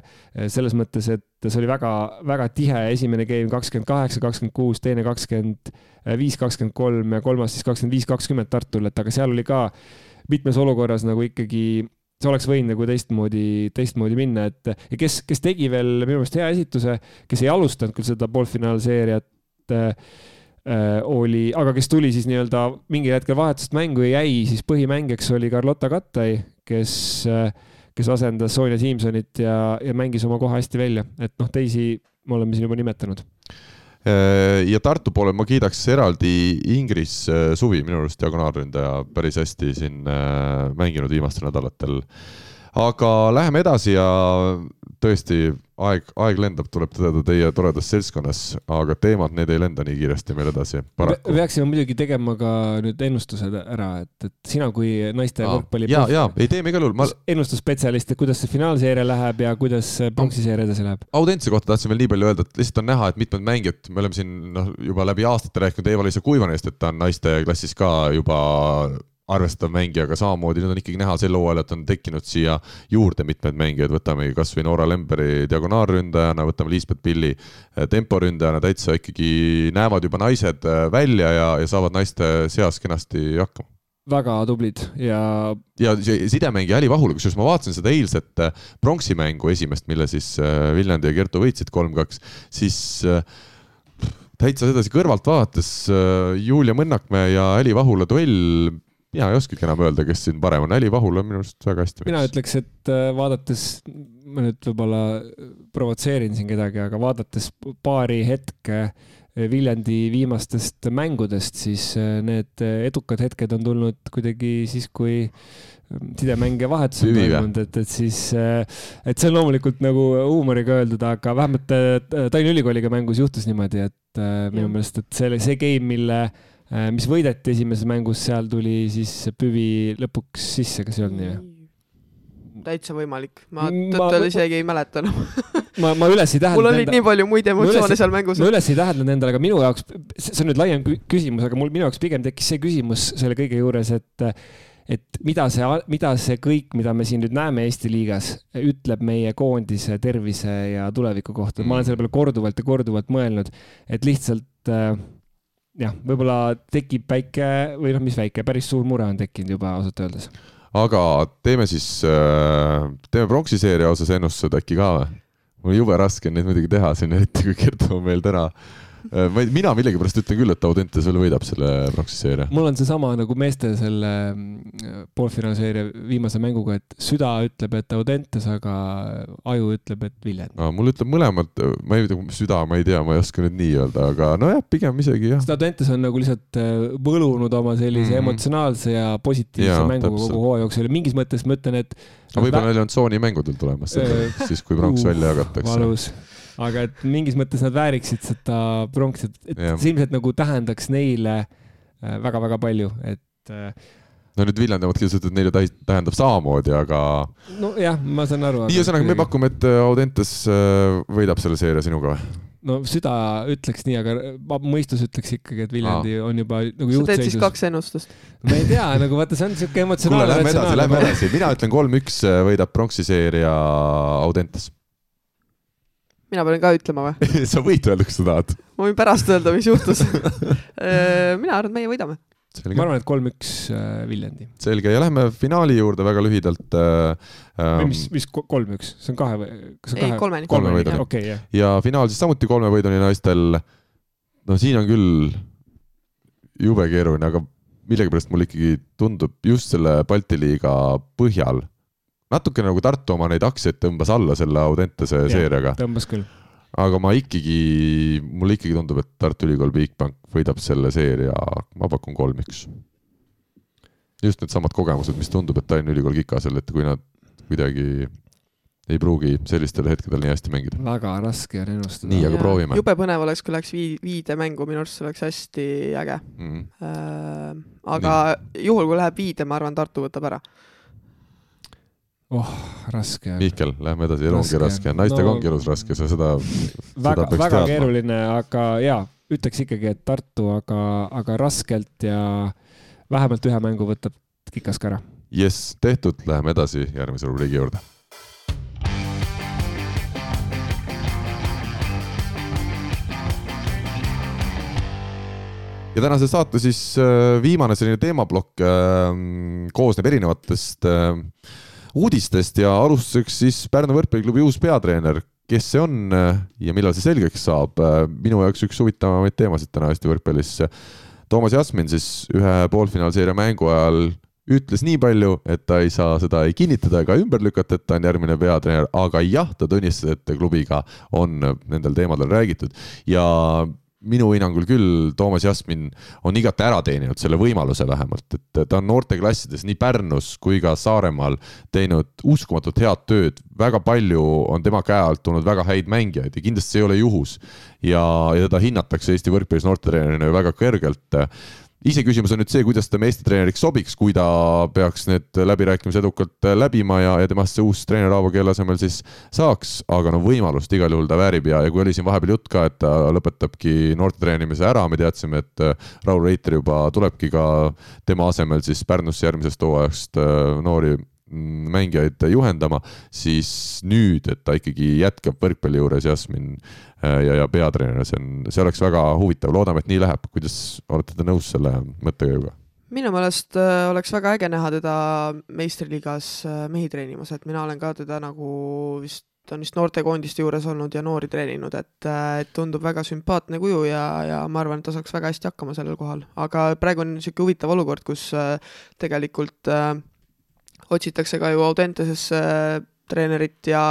selles mõttes, et see oli väga-väga tihe, esimene game kakskümmend kaheksa, kakskümmend kuus, teine kakskümmend viis, kakskümmend kolm ja kolmas siis kakskümmend viis, kakskümmend Tartul, et aga seal oli ka mitmes olukorras nagu ikkagi see oleks võinud nagu teistmoodi, teistmoodi minna, et ja kes, kes tegi veel minu meelest hea esituse, kes ei alustanud küll seda poolfinaalseeriat äh,, oli, aga kes tuli siis nii-öelda mingil hetkel vahetusest mängu ja jäi siis põhimängijaks oli Carlotta Kattai, kes äh,, kes asendas Sonja Simsonit ja, ja mängis oma koha hästi välja, et noh, teisi me oleme siin juba nimetanud Äh, ja Tartu poole ma kiidaks eraldi Ingris äh, Suvi, minu arust diagonaalründaja päris hästi siin äh, mänginud viimastel nädalatel. Aga läheme edasi ja tõesti aeg, aeg lendab, tuleb tõdeda teie toredas seltskonnas, aga teemad, need ei lenda nii kiiresti meil edasi, peaksime muidugi tegema ka nüüd ennustused ära, et, et sina kui naiste võrkpalli. ja, ja ei teeme igal juhul ma.... ennustusspetsialist, et kuidas see finaalseeria läheb ja kuidas pronksiseeria edasi läheb? Audentse kohta tahtsin veel nii palju öelda, et lihtsalt on näha, et mitmed mängijad, me oleme siin noh, juba läbi aastate rääkinud Eva-Liisa Kuivanist, et ta on naiste klassis ka juba arvestatav mängija, aga samamoodi nüüd on ikkagi näha sel hooajal, et on tekkinud siia juurde mitmed mängijad, võtamegi kasvõi Noora Lemberi diagonaalründajana, võtame Liisbeth Pilli eh, temporündajana, täitsa ikkagi näevad juba naised eh, välja ja, ja saavad naiste seas kenasti hakkama väga tublid ja. ja sidemängija Äli Vahula, kusjuures ma vaatasin seda eilset eh, pronksi mängu esimest, mille siis Viljandi ja Kertu võitsid kolm-kaks, siis täitsa sedasi kõrvalt vaadates Julia Mõnnakmäe ja Äli Vahula duell mina ei oskagi enam öelda, kes siin parem on, Äli Vahul on minu arust väga hästi. mina ütleks, et äh, vaadates, ma nüüd võib-olla provotseerin siin kedagi, aga vaadates paari hetke äh, Viljandi viimastest mängudest, siis äh, need edukad hetked on tulnud kuidagi siis, kui ähm, sidemängija vahetus on toimunud, et, et siis, et see on loomulikult nagu huumoriga öeldud, aga vähemalt Tallinna Ülikooliga mängus juhtus niimoodi, et minu meelest, et see oli see game, mille Äh, mis võideti esimeses mängus, seal tuli siis Püvi lõpuks sisse, kas ei olnud nii? täitsa võimalik, ma tõtt-öelda isegi ei mäleta enam ma, ma üles ei täheldanud. mul oli enda... nii palju muid emotsioone seal mängus. ma üles ei täheldanud endale, aga minu jaoks, see on nüüd laiem küsimus, aga mul, minu jaoks pigem tekkis see küsimus selle kõige juures, et et mida see, mida see kõik, mida me siin nüüd näeme Eesti liigas, ütleb meie koondise tervise ja tuleviku kohta mm., ma olen selle peale korduvalt ja korduvalt mõelnud, et lihtsalt äh, jah, võib-olla tekib väike või noh, mis väike, päris suur mure on tekkinud juba ausalt öeldes. aga teeme siis, äh, teeme pronksiseeria osas ennustused äkki ka või? mul jube raske on neid muidugi teha siin, eriti kui Kertu on meil täna ma ei, mina millegipärast ütlen küll, et Audentes veel võidab selle praksiseeria. mul on seesama nagu meeste selle mm, poolfinaalseeria viimase mänguga, et süda ütleb, et Audentes, aga aju ütleb, et Viljandi no,. mul ütleb mõlemad, ma ei tea, süda, ma ei tea, ma ei oska nüüd nii öelda, aga nojah, pigem isegi jah. sest Audentes on nagu lihtsalt äh, võlunud oma sellise mm -hmm. emotsionaalse ja positiivse ja, mänguga kogu hooaja jooksul ja mingis mõttes ma ütlen, et. aga võib-olla neil on tsoonimängudel tulemas, siis kui pronks uh, välja jagatakse. valus aga et mingis mõttes nad vääriksid seda pronksi, et, et see ilmselt nagu tähendaks neile väga-väga äh, palju, et äh, no nüüd Viljandi omad kirjutasid, et neile tähendab samamoodi, aga. nojah, ma saan aru. nii, ühesõnaga me pakume, et Audentes võidab selle seeria sinuga või? no süda ütleks nii, aga mõistus ütleks ikkagi, et Viljandi Aa. on juba nagu juhtseisus. sa teed siis kaks ennustust? ma ei tea, nagu vaata, see on siuke emotsionaalne. kuule, lähme edasi, lähme edasi, mina ütlen kolm-üks äh, võidab pronksi seeria Audentes. Mina pean ka ütlema või sa võid öelda, kas sa tahad. ma võin pärast öelda, mis juhtus äh, mina arvan, et meie võidame ma arvan, et kolm-üks äh, Viljandi. selge ja lähme finaali juurde väga lühidalt äh,. või mis, mis kolm-üks, see on kahe või? ei, kolmeni. kolme võiduni okay,. Yeah. ja finaal siis samuti kolme võiduni naistel. no siin on küll jube keeruline, aga millegipärast mulle ikkagi tundub just selle Balti liiga põhjal natuke nagu Tartu oma neid aktsiaid tõmbas alla selle Audentese seeriaga. tõmbas küll aga ma ikkagi, mulle ikkagi tundub, et Tartu Ülikool Bigbank võidab selle seeria, ma pakun kolm-üks. just needsamad kogemused, mis tundub, et Tallinna Ülikool Kikasel, et kui nad kuidagi ei pruugi sellistel hetkedel nii hästi mängida. väga raske on ennustada. nii, aga proovime. jube põnev oleks, kui läheks vii-, viidemängu, minu arust see oleks hästi äge mm. -hmm. Äh, aga nii. juhul, kui läheb viide, ma arvan, Tartu võtab ära oh, raske on. Mihkel, lähme edasi, elu ongi raske, naistega no, ongi elus raske, sa seda, väga, väga teadma. keeruline, aga jaa, ütleks ikkagi, et Tartu, aga, aga raskelt ja vähemalt ühe mängu võtab Kikas ka ära. jess, tehtud, läheme edasi järgmise rubriigi juurde ja tänase saate siis äh, viimane selline teemaplokk äh, koosneb erinevatest äh, uudistest ja alustuseks siis Pärnu võrkpalliklubi uus peatreener, kes see on äh, ja millal see selgeks saab. Äh, minu jaoks üks huvitavamaid teemasid täna Eesti võrkpallis. Toomas Jasmin siis ühe poolfinaalseeria mängu ajal ütles nii palju, et ta ei saa seda ei kinnitada ega ümber lükata, et ta on järgmine peatreener, aga jah, ta tunnistas, et klubiga on nendel teemadel räägitud ja minu hinnangul küll Toomas Jasmin on igati ära teeninud selle võimaluse vähemalt, et ta on noorteklassides nii Pärnus kui ka Saaremaal teinud uskumatult head tööd, väga palju on tema käe alt tulnud väga häid mängijaid ja kindlasti see ei ole juhus. ja, ja teda hinnatakse Eesti võrkpallis noortetreenerina ju väga kõrgelt iseküsimus on nüüd see, kuidas ta meistritreeneriks sobiks, kui ta peaks need läbirääkimised edukalt läbima ja, ja temast see uus treener Aavo Keele asemel siis saaks, aga no võimalust igal juhul ta väärib ja, ja kui oli siin vahepeal jutt ka, et ta lõpetabki noorte treenimise ära, me teadsime, et Raul Reiter juba tulebki ka tema asemel siis Pärnusse järgmisest hooajast äh, noori mängijaid juhendama, siis nüüd, et ta ikkagi jätkab võrkpalli juures Jasmin äh, ja, ja peatreener, see on, see oleks väga huvitav, loodame, et nii läheb. kuidas olete te nõus selle mõttekäiguga? minu meelest äh, oleks väga äge näha teda meistriliigas äh, mehi treenimas, et mina olen ka teda nagu vist ta on vist noortekoondiste juures olnud ja noori treeninud, et, et tundub väga sümpaatne kuju ja, ja ma arvan, et ta saaks väga hästi hakkama sellel kohal, aga praegu on niisugune huvitav olukord, kus tegelikult äh, otsitakse ka ju Audentesesse äh, treenerit ja,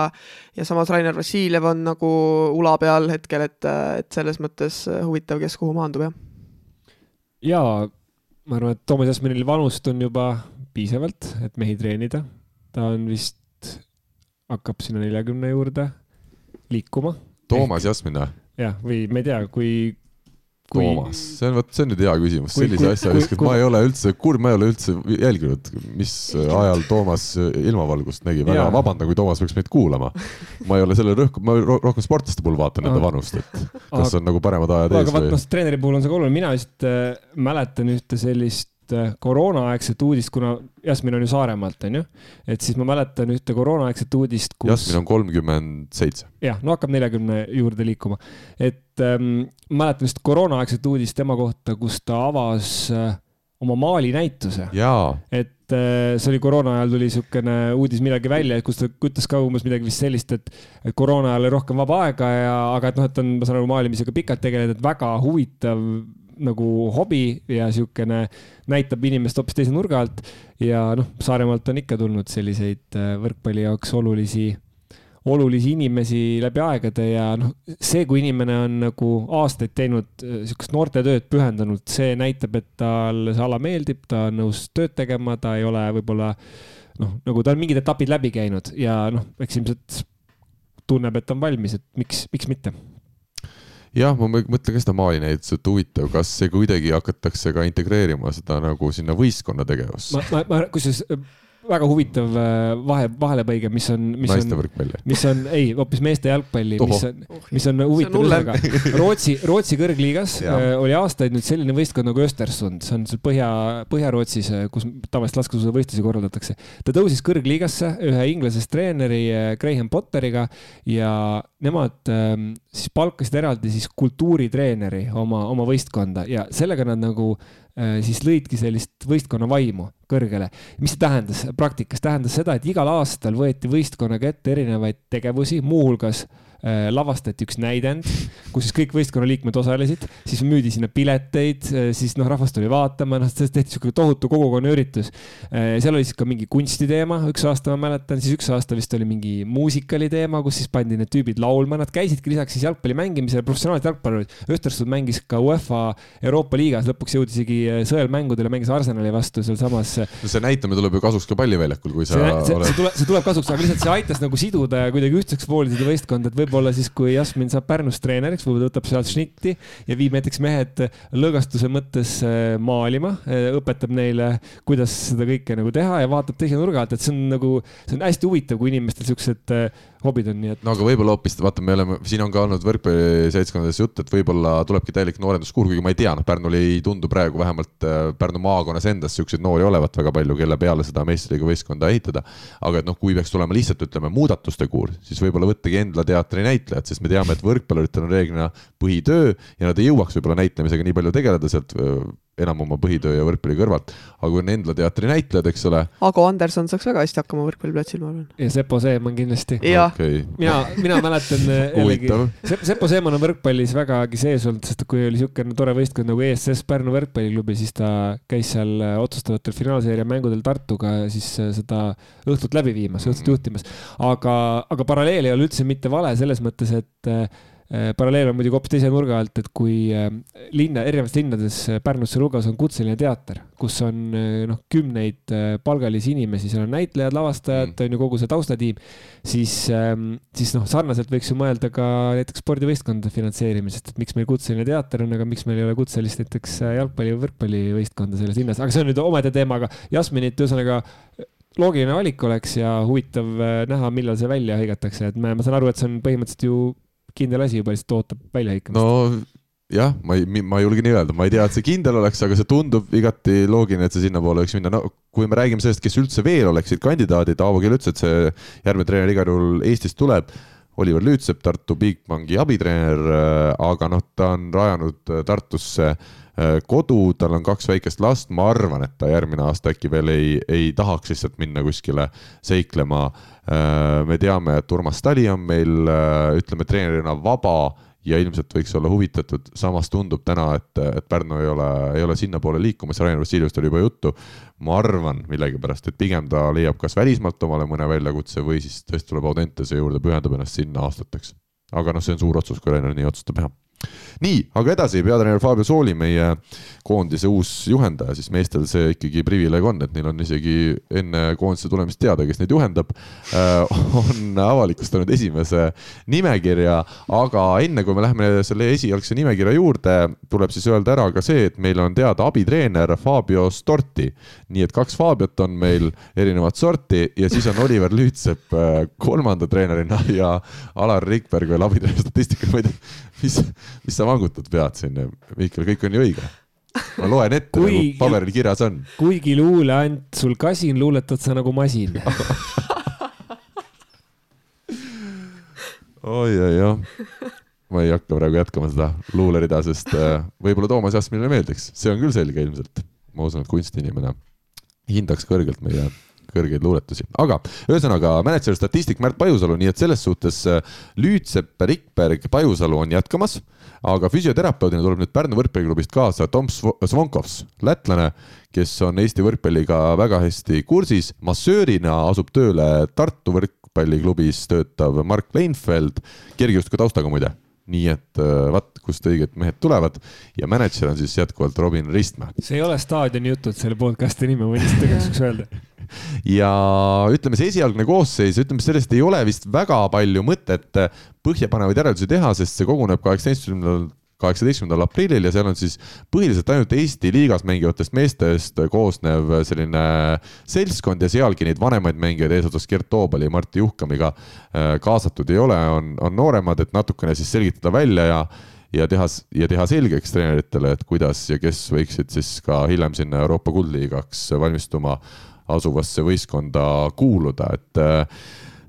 ja samas Rainer Vassiljev on nagu ula peal hetkel, et, et selles mõttes huvitav, kes kuhu maandub, jah. jaa, ma arvan, et Toomas Jasminil vanust on juba piisavalt, et mehi treenida. ta on vist, hakkab sinna neljakümne juurde liikuma. Toomas. Jasmin või? jah, või ma ei tea, kui kui... Toomas, see on vot, see on nüüd hea küsimus, sellise asja viskad, ma ei ole üldse, kurb, ma ei ole üldse jälginud, mis ajal Toomas ilmavalgust nägi, väga vabandan, kui Toomas peaks meid kuulama. ma ei ole selle rõhku, ma rohkem sportlaste puhul vaatan nende vanust, et kas aga, on nagu paremad ajad ees või? aga vaat noh, treeneri puhul on see ka oluline, mina vist äh, mäletan ühte sellist koroonaaegset uudist, kuna Jasmin on ju Saaremaalt, onju, et siis ma mäletan ühte koroonaaegset uudist, kus. Jasmin on kolmkümmend seitse. jah, no hakkab neljakümne juurde liikuma, et ähm, mäletan vist koroonaaegset uudist tema kohta, kus ta avas äh, oma maalinäituse. et äh, see oli koroona ajal tuli niisugune uudis millalgi välja, kus ta ütles ka umbes midagi vist sellist, et, et koroona ajal oli rohkem vaba aega ja, aga et noh, et on, ma saan aru, maalimisega pikalt tegelenud, et väga huvitav nagu hobi ja niisugune näitab inimest hoopis teise nurga alt. ja noh, Saaremaalt on ikka tulnud selliseid äh, võrkpalli jaoks olulisi, olulisi inimesi läbi aegade ja noh, see, kui inimene on nagu aastaid teinud niisugust äh, noortetööd pühendanud, see näitab, et talle see ala meeldib, ta on nõus tööd tegema, ta ei ole võib-olla noh, nagu ta on mingid etapid läbi käinud ja noh, eks ilmselt tunneb, et on valmis, et miks, miks mitte jah, ma mõtlen ka seda Mali näiteks, et huvitav, kas see kuidagi hakatakse ka integreerima seda nagu sinna võistkonna tegevusse? ma, ma, ma kusjuures väga huvitav äh, vahe, vahelepõige, mis on, mis naiste on, mis on, ei, hoopis meeste jalgpalli, mis on, mis on huvitav ühesõnaga. Rootsi, Rootsi kõrgliigas äh, oli aastaid nüüd selline võistkond nagu Östersund, see on seal Põhja, Põhja-Rootsis, äh, kus tavaliselt laskesuusavõistlusi korraldatakse. ta tõusis kõrgliigasse ühe inglasest treeneri Graham Potteriga ja nemad ähm, siis palkasid eraldi siis kultuuritreeneri oma, oma võistkonda ja sellega nad nagu äh, siis lõidki sellist võistkonna vaimu kõrgele. mis see tähendas praktikas? tähendas seda, et igal aastal võeti võistkonnaga ette erinevaid tegevusi, muuhulgas lavastati üks näidend, kus siis kõik võistkonna liikmed osalesid, siis müüdi sinna pileteid, äh, siis noh, rahvas tuli vaatama, noh, sellest tehti sihuke tohutu kogukonnaüritus. Äh, seal oli siis ka mingi kunstiteema, üks aasta ma mäletan, siis üks aasta vist oli mingi muusikali teema, kus siis pandi need tüübid laulma, nad käisidki lisaks siis jalgpalli mängimisele, professionaalsed jalgpallurid. Östersund mängis ka UEFA Euroopa liigas, lõpuks jõudis isegi sõelmängudele, mängis Arsenali vastu sealsamas. no see näitamine tuleb ju kasuks ka palliväljakul, kui sa see, oled... see tuleb, see tuleb kasuks, aga lihtsalt see aitas nagu siduda ja kuidagi ühtseks voolida võistkonda, et võib-olla siis, kui Jasmin saab Pärnus treeneriks, võib-olla võtab sealt šnitti ja viib näiteks mehed lõõgastuse mõttes äh, maalima, äh, õpetab neile, kuidas seda kõike nagu teha ja vaatab teise nurga alt, et see on nagu, see on hästi huvitav, kui inimestel siuksed äh, hobid on, nii et. no aga võib-olla hoopis, vaata, me oleme, siin on ka olnud võrkpalliseltskondades jutt, et võib-olla tulebki täielik noorenduskuur, kuigi ma ei tea, noh, Pärnul ei tundu praegu vähemalt äh, Pärnu maakonnas endas siukseid noori olevat väga palju, kelle peale seda meistriliiga võistkonda ehitada. aga et noh, kui peaks tulema lihtsalt ütleme muudatuste kuur, siis võib-olla võttagi Endla teatri näitlejad, sest me teame, et võrkpalluritel on reeglina põhitöö ja nad ei jõuaks võib-olla näitlemisega nii palju tegeleda sealt enam oma põhitöö ja võrkpalli kõrvalt. aga kui on Endla teatri näitlejad, eks ole. Ago Anderson saaks väga hästi hakkama võrkpalliplatsil, ma arvan. ja Sepo Seeman kindlasti. Okay. mina, mina mäletan äh, jällegi, Sepo Seeman on võrkpallis vägagi sees olnud, sest kui oli niisugune tore võistkond nagu ESS Pärnu võrkpalliklubi, siis ta käis seal äh, otsustavatel finaalseeria mängudel Tartuga siis äh, seda õhtut läbi viimas, õhtut juhtimas. aga, aga paralleel ei ole üldse mitte vale selles mõttes, et paralleel on muidugi hoopis teise nurga alt, et kui äh, linna, erinevates linnades äh, Pärnus sealhulgas on kutseline teater, kus on noh, kümneid palgalisi inimesi, seal on näitlejad, lavastajad mm., on ju kogu see taustatiim, siis, ähm, siis noh, sarnaselt võiks ju mõelda ka näiteks spordivõistkondade finantseerimisest, et miks meil kutseline teater on, aga miks meil ei ole kutselist näiteks jalgpalli või võrkpallivõistkonda selles linnas, aga see on nüüd omaette teema, aga Jasminit ühesõnaga loogiline valik oleks ja huvitav näha, millal see välja hõigatakse, et ma, ma saan aru, et see on põhimõtteliselt ju kindel asi juba lihtsalt ootab väljahõikamist. no jah, ma ei, ma ei julge nii öelda, ma ei tea, et see kindel oleks, aga see tundub igati loogiline, et see sinnapoole võiks minna, no kui me räägime sellest, kes üldse veel oleksid kandidaadid, Aavo Kill ütles, et see järgmine treener igal juhul Eestist tuleb. Oliver Lüütsepp, Tartu Bigbanki abitreener, äh, aga noh, ta on rajanud äh, Tartusse äh, kodu, tal on kaks väikest last, ma arvan, et ta järgmine aasta äkki veel ei, ei tahaks lihtsalt minna kuskile seiklema. Me teame, et Urmas Tali on meil, ütleme, treenerina vaba ja ilmselt võiks olla huvitatud, samas tundub täna, et, et Pärnu ei ole, ei ole sinnapoole liikumas, Rainer Vassiljevist oli juba juttu. ma arvan millegipärast, et pigem ta leiab kas välismaalt omale mõne väljakutse või siis tõesti tuleb Audentese juurde, pühendab ennast sinna aastateks. aga noh, see on suur otsus, kui Rainer nii otsustab, jah nii, aga edasi, peatreener Fabio Sooli, meie koondise uus juhendaja, siis meestel see ikkagi privileeg on, et neil on isegi enne koondise tulemist teada, kes neid juhendab. Äh, on avalikustanud esimese nimekirja, aga enne kui me läheme selle esialgse nimekirja juurde, tuleb siis öelda ära ka see, et meil on teada abitreener Fabio Storti. nii et kaks Fabiot on meil erinevat sorti ja siis on Oliver Lüütsepp äh, kolmanda treenerina ja Alar Rikberg veel abitreener statistikal, ma ei tea, mis mis sa vangutad pead siin, Mihkel, kõik on ju õige. ma loen ette Kui, nagu paberil kirjas on. kuigi luuleant sul kasin, luuletad sa nagu masin oi-oi jah, ma ei hakka praegu jätkama seda luulerida, sest äh, võib-olla Toomas Jasminile meeldiks, see on küll selge ilmselt. ma usun, et kunstiinimene hindaks kõrgelt meie kõrgeid luuletusi, aga ühesõnaga mänedžer statistik Märt Pajusalu, nii et selles suhtes äh, Lüütsepp, Rikberg, Pajusalu on jätkamas, aga füsioterapeudina tuleb nüüd Pärnu võrkpalliklubist kaasa Tom Svonkovs, lätlane, kes on Eesti võrkpalliga väga hästi kursis, massöörina asub tööle Tartu võrkpalliklubis töötav Mark Leinfeld, kergejõustiku taustaga muide. Nii et äh, vaat kust õiged mehed tulevad. Ja mänedžer on siis jätkuvalt Robin Ristmäe. see ei ole staadioni jutud selle podcast'i nimi, ma võin lihtsalt juhuks öelda ja ütleme, see esialgne koosseis, ütleme sellest ei ole vist väga palju mõtet põhjapanevaid järeldusi teha, sest see koguneb kaheksateistkümnendal kaheksateistkümnendal aprillil ja seal on siis põhiliselt ainult Eesti liigas mängivatest meestest koosnev selline seltskond ja sealgi neid vanemaid mängijaid eesotsas Gert Toobali ja Martti Juhkamiga äh, kaasatud ei ole, on, on nooremad, et natukene siis selgitada välja ja ja teha, ja teha selgeks treeneritele, et kuidas ja kes võiksid siis ka hiljem sinna Euroopa kuldliigaks valmistuma asuvasse võistkonda kuuluda, et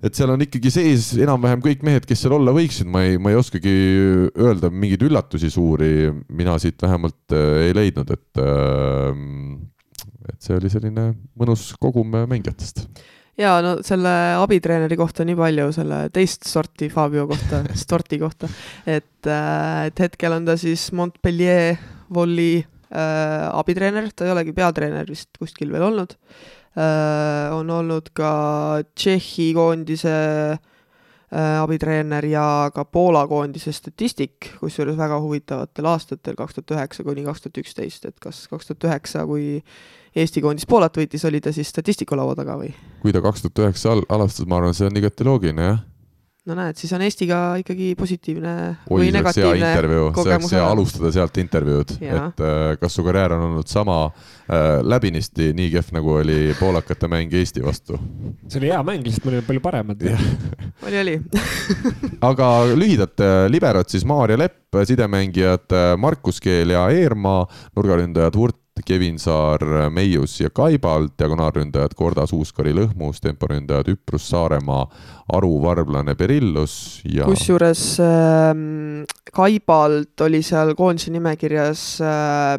et seal on ikkagi sees enam-vähem kõik mehed, kes seal olla võiksid, ma ei, ma ei oskagi öelda mingeid üllatusi suuri, mina siit vähemalt äh, ei leidnud, et et see oli selline mõnus kogum mängijatest. Ja no selle abitreeneri kohta nii palju, selle teist sorti Fabio kohta Storti kohta, et, äh, et hetkel on ta siis Montpellier Volli äh, abitreener, ta ei olegi peatreener vist kuskil veel olnud. äh,. On olnud ka Tšehhi koondise äh, abitreener ja ka Poola koondise statistik, kusjuures väga huvitavatel aastatel, kaks tuhat üheksa kuni kaks tuhat üksteist, et kas kaks tuhat üheksa, kui Eesti koondis Poolat võitis, oli ta siis statistiku laua taga või? kui ta kaks tuhat üheksa alustas, ma arvan, see on igati loogiline, jah no näed, siis on Eestiga ikkagi positiivne Oi, või negatiivne kogemus. see oleks hea alustada sealt intervjuud, et äh, kas su karjäär on olnud sama äh, läbinisti nii kehv, nagu oli poolakate mäng Eesti vastu? see oli hea mäng, lihtsalt me olime palju paremad. Oli, oli. Aga lühidalt äh, liberod siis Maarja Lepp, sidemängijad äh, Markus Keel ja Eermaa, nurgaründajad Hurt Kevin Saar, Meius ja Kaibald, diagonaalründajad Kordas, Uuskari, Lõhmus, temporündajad Üprus, Saaremaa, Aru, Varblane, Perillus ja. kusjuures äh, Kaibald oli seal koondise nimekirjas äh,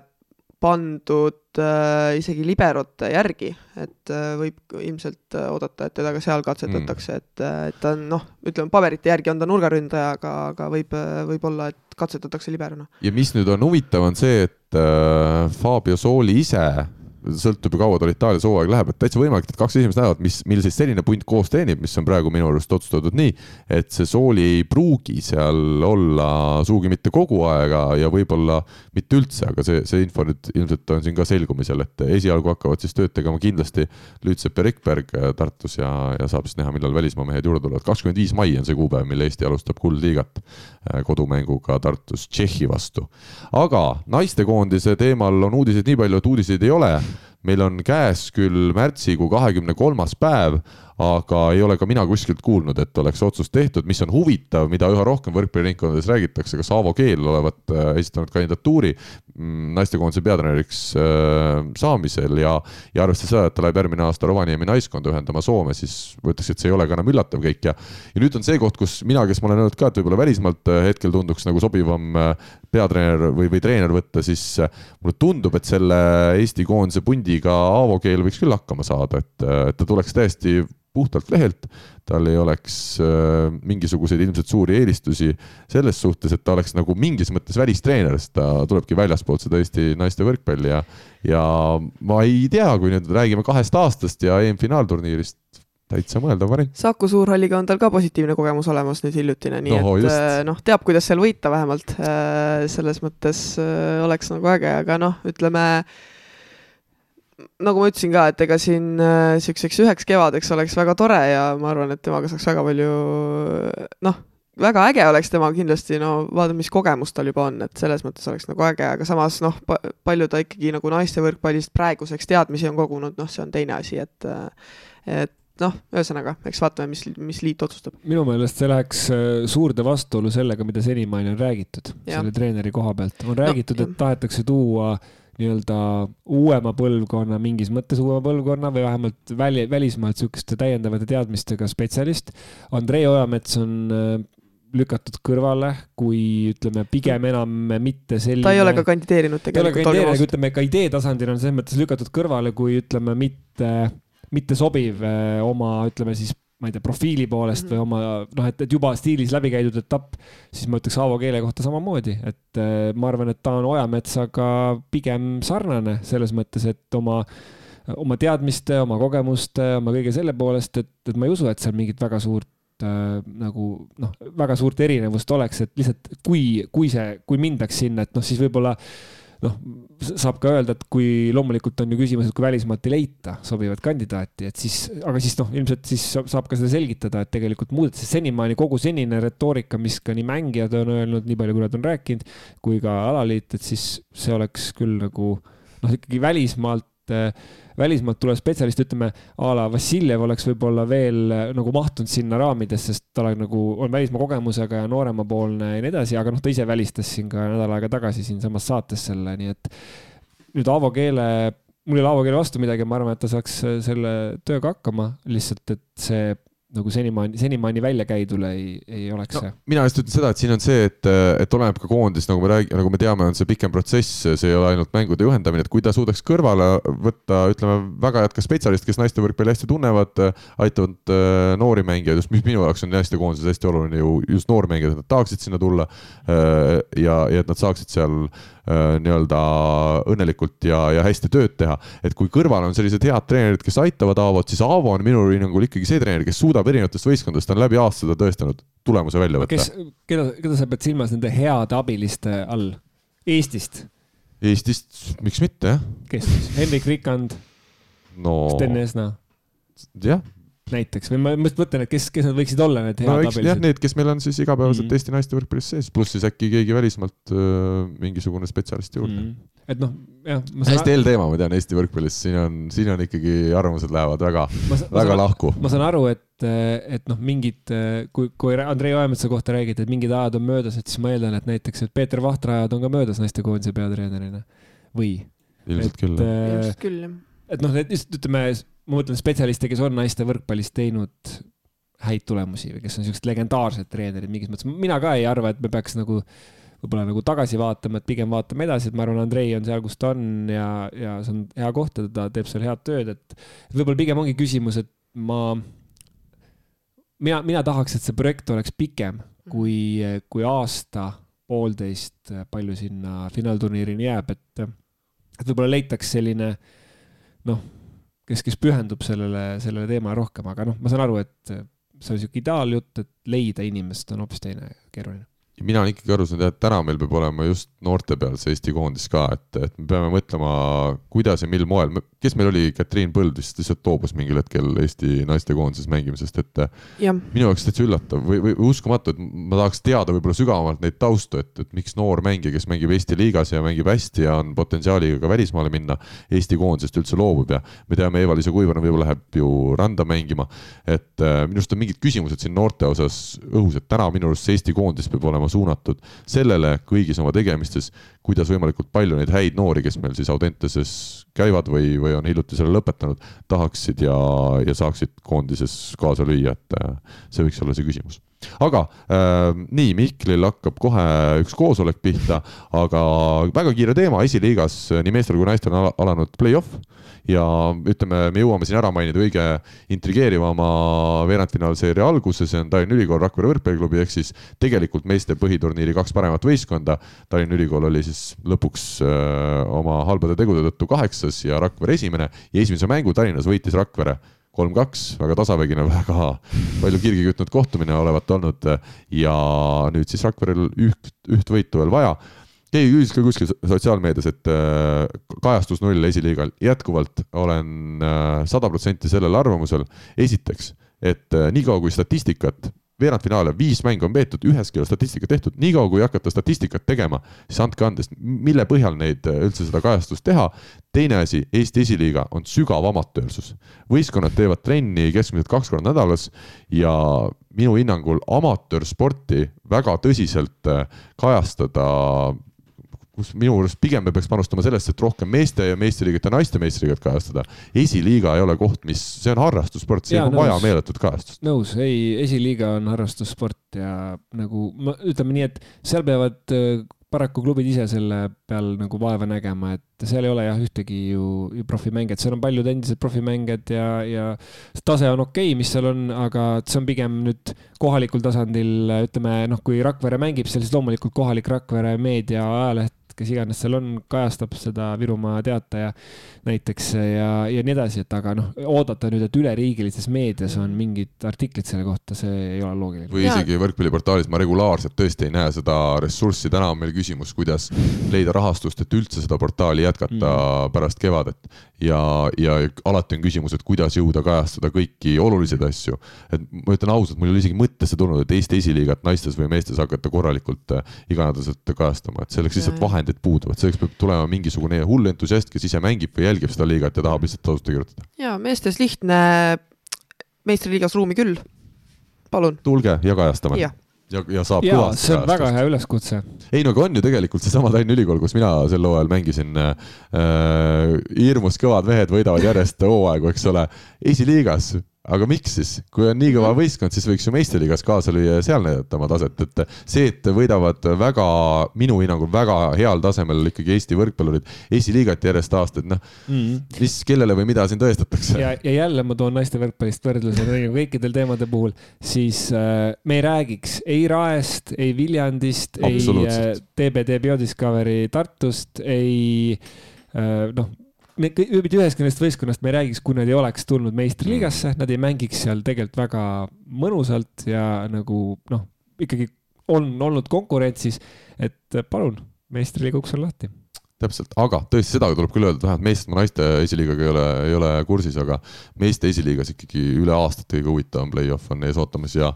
pandud äh, isegi liberote järgi, et äh, võib ilmselt äh, oodata, et teda ka seal katsetatakse mm., et, äh, et ta on noh, ütleme paberite järgi on ta nurgaründaja, aga, aga võib, äh, võib-olla, et katsetatakse liberona. ja mis nüüd on huvitav, on see, et äh, Fabio Sooli ise sõltub ju kaua tal Itaalias hooaeg läheb, et täitsa võimalik, et kaks esimest nädalat, mis, mil siis selline punt koos teenib, mis on praegu minu arust otsustatud nii, et see sooli ei pruugi seal olla sugugi mitte kogu aega ja võib-olla mitte üldse, aga see, see info nüüd ilmselt on siin ka selgumisel, et esialgu hakkavad siis tööd tegema kindlasti Lüütsepp ja Rikberg Tartus ja, ja saab siis näha, millal välismaa mehed juurde tulevad. kakskümmend viis mai on see kuupäev, mil Eesti alustab kuldliigat äh, kodumänguga Tartus Tšehhi vastu. aga naistekoondise teemal on uudiseid nii palju, et uudiseid ei ole meil on käes küll märtsikuu kahekümne kolmas päev, aga ei ole ka mina kuskilt kuulnud, et oleks otsus tehtud, mis on huvitav, mida üha rohkem võrkpalliringkondades räägitakse, kas Aavo Keel olevat äh, esitanud kandidatuuri mm, naistekoondise peatreeneriks äh, saamisel ja, ja arvestades seda, et ta läheb järgmine aasta Rovaniemi naiskonda ühendama Soome, siis ma ütleks, et see ei ole ka enam üllatav kõik. Ja, ja nüüd on see koht, kus mina, kes ma olen öelnud ka, et võib-olla välismaalt äh, hetkel tunduks nagu sobivam peatreener või, või treener võtta, siis mulle tundub, et selle Eesti koondise pundiga Aavo Keel võiks küll hakkama saada, et, et ta tuleks täiesti puhtalt lehelt, tal ei oleks äh, mingisuguseid ilmselt suuri eelistusi selles suhtes, et ta oleks nagu mingis mõttes välistreener, sest ta tulebki väljaspoolt seda Eesti naiste võrkpalli ja, ja ma ei tea, kui nüüd räägime kahest aastast ja EM-finaalturniirist, täitsa mõeldav variant. Saku Suurhalliga on tal ka positiivne kogemus olemas nüüd hiljutine, nii no, et äh, noh, teab, kuidas seal võita vähemalt. Äh, selles mõttes oleks nagu äge, aga noh, ütleme nagu ma ütlesin ka, et ega siin niisuguseks äh, üheks kevadeks oleks väga tore ja ma arvan, et temaga saaks väga palju noh, väga äge oleks tema kindlasti, no vaatame, mis kogemus tal juba on, et selles mõttes oleks nagu äge, aga samas noh pa,, palju ta ikkagi nagu naiste võrkpallist praeguseks teadmisi on kogunud, noh, see on teine asi, et et noh, ühesõnaga, eks vaatame, mis, mis liit otsustab. minu meelest see läheks äh, suurde vastuolu sellega, mida senimaani on räägitud ja. selle treeneri koha pealt. on räägitud no,, et tahetakse tuua äh, nii-öelda uuema põlvkonna, mingis mõttes uuema põlvkonna või vähemalt väli, välismaalt sihukeste täiendavate teadmistega spetsialist. Andrei Ojamets on äh, lükatud kõrvale, kui ütleme, pigem enam mitte selline. ta ei ole ka kandideerinud tegelikult. ta ei ole kandideerinud, ütleme ka idee tasandil on selles mõttes lükatud kõrvale, kui ütleme, mitte, mitte sobiv äh, oma, ütleme siis ma ei tea, profiili poolest või mhm. oma noh, et, et juba stiilis läbi käidud etapp, siis ma ütleks Aavo Keele kohta samamoodi, et äh, ma arvan, et ta on Ojametsaga pigem sarnane selles mõttes, et oma, oma teadmiste, oma kogemuste, oma kõige selle poolest, et, et ma ei usu, et seal mingit väga suurt äh, nagu noh, väga suurt erinevust oleks, et lihtsalt kui, kui see, kui mindaks sinna, et noh, siis võib-olla noh, saab ka öelda, et kui loomulikult on ju küsimus, et kui välismaalt ei leita sobivat kandidaati, et siis, aga siis noh, ilmselt siis saab ka seda selgitada, et tegelikult muudetakse senimaani kogu senine retoorika, mis ka nii mängijad on öelnud, nii palju, kui nad on rääkinud, kui ka alaliit, et siis see oleks küll nagu noh, ikkagi välismaalt äh, välismaalt tulev spetsialist, ütleme a la Vassiljev oleks võib-olla veel äh, nagu mahtunud sinna raamidesse, sest ta on nagu, on välismaa kogemusega ja nooremapoolne ja nii edasi, aga noh, ta ise välistas siin ka nädal aega tagasi siinsamas saates selle, nii et nüüd Aavo Keele, mul ei ole Aavo Keele vastu midagi, ma arvan, et ta saaks äh, selle tööga hakkama, lihtsalt et see nagu senimaani, senimaani välja käidule ei, ei oleks no, see. mina just ütlen seda, et siin on see, et, et oleneb ka koondis, nagu me räägime, nagu me teame, on see pikem protsess, see ei ole ainult mängude juhendamine, et kui ta suudaks kõrvale võtta, ütleme, väga head ka spetsialist, kes naiste võrkpalli hästi tunnevad, aitavad äh, noori mängijaid, just mis minu jaoks on naiste koondises hästi oluline ju just noormängijad, et nad tahaksid sinna tulla äh, ja, ja et nad saaksid seal Äh, nii-öelda õnnelikult ja, ja hästi tööd teha. et kui kõrval on sellised head treenerid, kes aitavad Aavot, siis Aavo on minu hinnangul ikkagi see treener, kes suudab erinevatest võistkondadest, ta on läbi aastate tõestanud tulemuse välja võtta. kes, keda, keda sa pead silmas nende heade abiliste all? Eestist? Eestist, miks mitte, jah. kes siis? Hendrik Rikand no...? Sten Esna? jah, näiteks või ma just mõtlen, et kes, kes nad võiksid olla, need head no, abilised? jah, need, kes meil on siis igapäevaselt mm -hmm. Eesti naiste võrkpallis sees, pluss siis äkki keegi välismaalt äh, mingisugune spetsialist juurde mm. -hmm. et noh, jah. hästi hell teema, ma tean, Eesti võrkpallis, siin on, siin on ikkagi arvamused lähevad väga, väga saan, lahku. ma saan aru, et, et noh, mingid, kui, kui Andrei Oemetsa kohta räägiti, et mingid ajad on möödas, et siis ma eeldan, et näiteks, et Peeter Vahtra ajad on ka möödas naistekoondise peatreenerina või? ilmselt küll. ilmselt küll, jah. et noh, need just ütleme ma mõtlen spetsialiste, kes on naiste võrkpallis teinud häid tulemusi või kes on siuksed legendaarsed treenerid mingis mõttes. mina ka ei arva, et me peaks nagu võib-olla nagu tagasi vaatama, et pigem vaatame edasi, et ma arvan, Andrei on seal, kus ta on ja, ja see on hea koht ja ta teeb seal head tööd, et võib-olla pigem ongi küsimus, et ma, mina, mina tahaks, et see projekt oleks pikem kui, kui aasta, poolteist, palju sinna finaalturniirini jääb, et, et võib-olla leitaks selline noh kes, kes pühendub sellele, sellele teemale rohkem, aga noh, ma saan aru, et see on sihuke ideaaljutt, et leida inimest on hoopis teine, keeruline mina olen ikkagi aru saanud jah, et täna meil peab olema just noorte peal see Eesti koondis ka, et, et me peame mõtlema, kuidas ja mil moel, kes meil oli, Katriin Põld vist lihtsalt loobus mingil hetkel Eesti naistekoondises mängimisest, et ja. minu jaoks täitsa üllatav või, või uskumatu, et ma tahaks teada võib-olla sügavamalt neid taustu, et, et miks noor mängija, kes mängib Eesti liigas ja mängib hästi ja on potentsiaaliga ka välismaale minna, Eesti koondisest üldse loobub ja me teame, Eva-Liisa Kuivar võib-olla läheb ju randa mängima, et äh, minu arust on mingid küsimused siin noorte osas õhus, et täna minu arust see Eesti koondis peab olema olema suunatud sellele kõigis oma tegemistes, kuidas võimalikult palju neid häid noori, kes meil siis Audenteses käivad või, või on hiljuti selle lõpetanud, tahaksid ja, ja saaksid koondises kaasa lüüa, et äh, see võiks olla see küsimus. Aga äh, nii, Mihklil hakkab kohe üks koosolek pihta, aga väga kiire teema, esiliigas nii meestel kui naistel on alanud play-off ja ütleme, me jõuame siin ära mainida kõige intrigeerivama veerandfinaalseeria alguse, see on Tallinna Ülikool Rakvere võrkpalliklubi ehk siis tegelikult meeste põhiturniiri kaks paremat võistkonda. Tallinna Ülikool oli siis lõpuks öö, äh, oma halbade tegude tõttu kaheksas ja Rakvere esimene ja esimese mängu Tallinnas võitis Rakvere kolm-kaks, väga tasavägine, väga palju kirgi kütnud kohtumine olevat olnud. Ja nüüd siis Rakverel üht, üht võitu veel vaja. Keegi küsis ka kuskil sotsiaalmeedias, et äh, kajastus null esiliigal, jätkuvalt olen äh, sada protsenti sellel arvamusel. esiteks, et äh, niikaua kui statistikat, veerandfinaale, viis mängu on peetud, üheski ei ole statistikat tehtud, niikaua kui hakata statistikat tegema, siis andke andest, mille põhjal neid üldse seda kajastust teha. teine asi, Eesti esiliiga on sügav amatöörsus. võistkonnad teevad trenni keskmiselt kaks korda nädalas ja minu hinnangul amatöörsporti väga tõsiselt kajastada kus minu arust pigem me peaks panustama sellesse, et rohkem meeste ja meistriliigat ja naiste meistriliigat kajastada. esiliiga ei ole koht, mis, see on harrastussport, siin on vaja meeletut kajastust. nõus, ei, esiliiga on harrastussport ja nagu ma ütleme nii, et seal peavad äh, paraku klubid ise selle peal nagu vaeva nägema, et seal ei ole jah ühtegi ju, ju profimängijat, seal on paljud endised profimängijad ja, ja tase on okei okay,, mis seal on, aga see on pigem nüüd kohalikul tasandil, ütleme noh, kui Rakvere mängib seal, siis loomulikult kohalik Rakvere meedia ajaleht kes iganes seal on, kajastab seda Virumaa Teataja näiteks ja, ja nii edasi, et aga noh, oodata nüüd, et üleriigilises meedias on mingid artiklid selle kohta, see ei ole loogiline. või isegi võrkpalliportaalis ma regulaarselt tõesti ei näe seda ressurssi, täna on meil küsimus, kuidas leida rahastust, et üldse seda portaali jätkata mm. pärast kevadet. ja, ja alati on küsimus, et kuidas jõuda kajastada kõiki olulisi asju. et ma ütlen ausalt, mul ei ole isegi mõttesse tulnud, et Eesti esiliigat naistes või meestes hakata korralikult äh, iganädalaselt kajastama, et selleks lihtsalt vahendid puuduvad, selleks peab tulema mingisugune hull entusiast, kes ise mängib või jälgib seda liigat ja tahab lihtsalt tasuta kirjutada. ja meestes lihtne, meistriliigas ruumi küll, palun. tulge ja kajastame ja ja, ja saab ja, kõvasti see on kajastust. väga hea üleskutse. ei no aga on ju tegelikult seesama Tallinna Ülikool, kus mina sel hooajal mängisin äh,. hirmus kõvad mehed võidavad järjest hooaegu, eks ole, esiliigas aga miks siis, kui on nii kõva võistkond, siis võiks ju meistriliigas kaasa lüüa ja seal näidata oma taset, et see, et võidavad väga, minu hinnangul väga heal tasemel ikkagi Eesti võrkpallurid esiliigat järjest aastaid, noh mm., mis, kellele või mida siin tõestatakse. ja, ja jälle ma toon naiste võrkpallist võrdluse, nagu kõikidel teemade puhul, siis äh, me ei räägiks ei Raest, ei Viljandist, ei äh, TBD Biodiscovery Tartust, ei äh, noh mitte ühestki nendest võistkonnast me ei räägiks, kui nad ei oleks tulnud meistriliigasse, nad ei mängiks seal tegelikult väga mõnusalt ja nagu noh, ikkagi on olnud konkurentsis, et palun, meistriliiga uks on lahti. Täpselt, aga tõesti seda tuleb küll öelda, vähemalt meest ma naiste esiliigaga ei ole, ei ole kursis, aga meeste esiliigas ikkagi üle aastate kõige huvitavam play-off on ees ootamas ja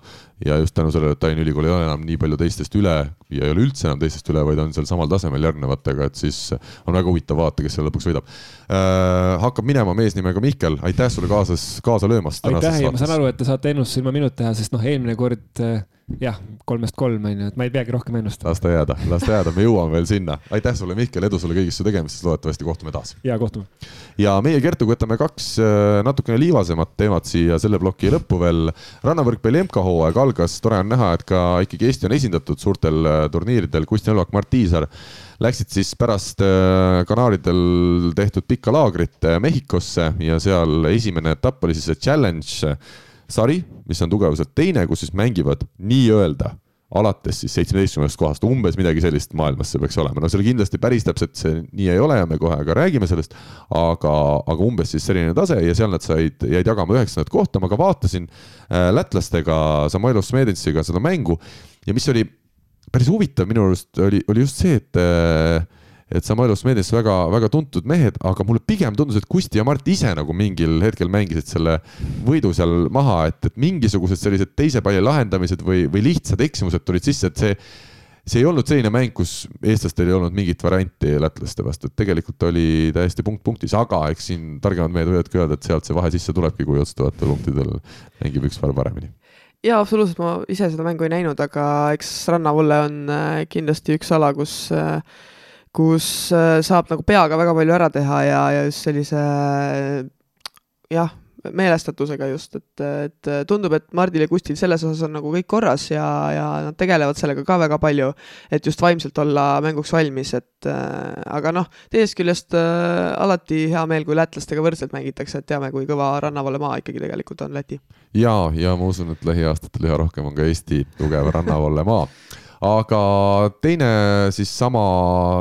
ja just tänu sellele, et Tallinna Ülikool ei ole enam nii palju teistest üle ja ei ole üldse enam teistest üle, vaid on seal samal tasemel järgnevatega, et siis on väga huvitav vaadata, kes selle lõpuks võidab äh,. hakkab minema mees nimega Mihkel, aitäh sulle kaasas, kaasa löömast. aitäh ja ma saan aru, et te saate ennustuse ilma minuta teha, sest noh, eelmine kord äh jah, kolmest kolm on ju, et ma ei peagi rohkem ennustama. las ta jääda, las ta jääda, me jõuame veel sinna. aitäh sulle, Mihkel, edu sulle kõigis su tegemistes, loodetavasti kohtume taas. ja kohtume. ja meie Kertuga võtame kaks äh, natukene liivasemat teemat siia selle ploki lõppu veel. rannavõrkpalli MK-hooaeg algas, tore on näha, et ka ikkagi Eesti on esindatud suurtel äh, turniiridel, Kusti Nõlvak, Mart Tiisar läksid siis pärast äh, Kanaaridel tehtud pikka laagrit Mehhikosse ja seal esimene etapp oli siis see challenge sari, mis on tugevuselt teine, kus siis mängivad nii-öelda alates siis seitsmeteistkümnendast kohast, umbes midagi sellist maailmas see peaks olema, no seal kindlasti päris täpselt see nii ei ole ja me kohe ka räägime sellest, aga, aga umbes siis selline tase ja seal nad said, jäid jagama üheksandat kohta, ma ka vaatasin äh, lätlastega, Samoilov Smedensiga seda mängu ja mis oli päris huvitav minu arust oli, oli just see, et äh, et Samoilos meedias väga, väga tuntud mehed, aga mulle pigem tundus, et Kusti ja Mart ise nagu mingil hetkel mängisid selle võidu seal maha, et, et mingisugused sellised teise palli lahendamised või, või lihtsad eksimused tulid sisse, et see see ei olnud selline mäng, kus eestlastel ei olnud mingit varianti lätlaste vastu, et tegelikult oli täiesti punkt punktis, aga eks siin targemad mehed võivad ka öelda, et sealt see vahe sisse tulebki, kui otsustavatel punktidel mängib üks päev paremini. Jaa, absoluutselt, ma ise seda mängu ei näinud, aga eks rannavolle on äh, kindlasti üks ala, kus äh, kus äh, saab nagu peaga väga palju ära teha ja, ja just sellise jah, meelestatusega just, et, et tundub, et Mardil ja Kustil selles osas on nagu kõik korras ja, ja nad tegelevad sellega ka väga palju, et just vaimselt olla mänguks valmis, et äh, aga noh, teisest küljest äh, alati hea meel, kui lätlastega võrdselt mängitakse, et teame, kui kõva rannavale maa ikkagi tegelikult on Läti. ja, ja ma usun, et lähiaastatel üha rohkem on ka Eesti tugev rannavalle maa aga teine siis sama,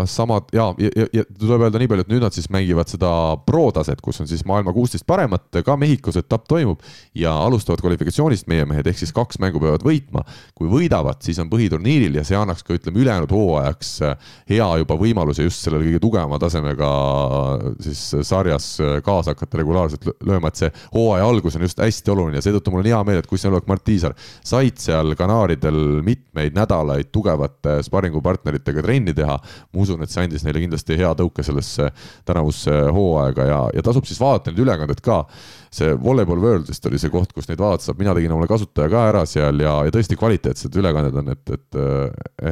samad ja, ja, ja, tuleb öelda nii palju, et nüüd nad siis mängivad seda pro-taset, kus on siis maailma kuusteist paremat, ka Mehhikos etapp toimub ja alustavad kvalifikatsioonist meie mehed, ehk siis kaks mängu peavad võitma. kui võidavad, siis on põhiturniiril ja see annaks ka ütleme ülejäänud hooajaks hea juba võimaluse just sellele kõige tugevama tasemega siis sarjas kaasa hakata regulaarselt lööma, et see hooaja algus on just hästi oluline ja seetõttu mul on hea meel, et Kussin Õlvak, Mart Tiisar said seal Kanaaridel mitmeid nädalaid tugevate sparringupartneritega trenni teha. ma usun, et see andis neile kindlasti hea tõuke sellesse tänavusse hooaega ja, ja tasub siis vaadata neid ülekandeid ka. see Volleyball World vist oli see koht, kus neid vaadata saab, mina tegin omale kasutaja ka ära seal ja, ja tõesti kvaliteetsed ülekanded on, et, et,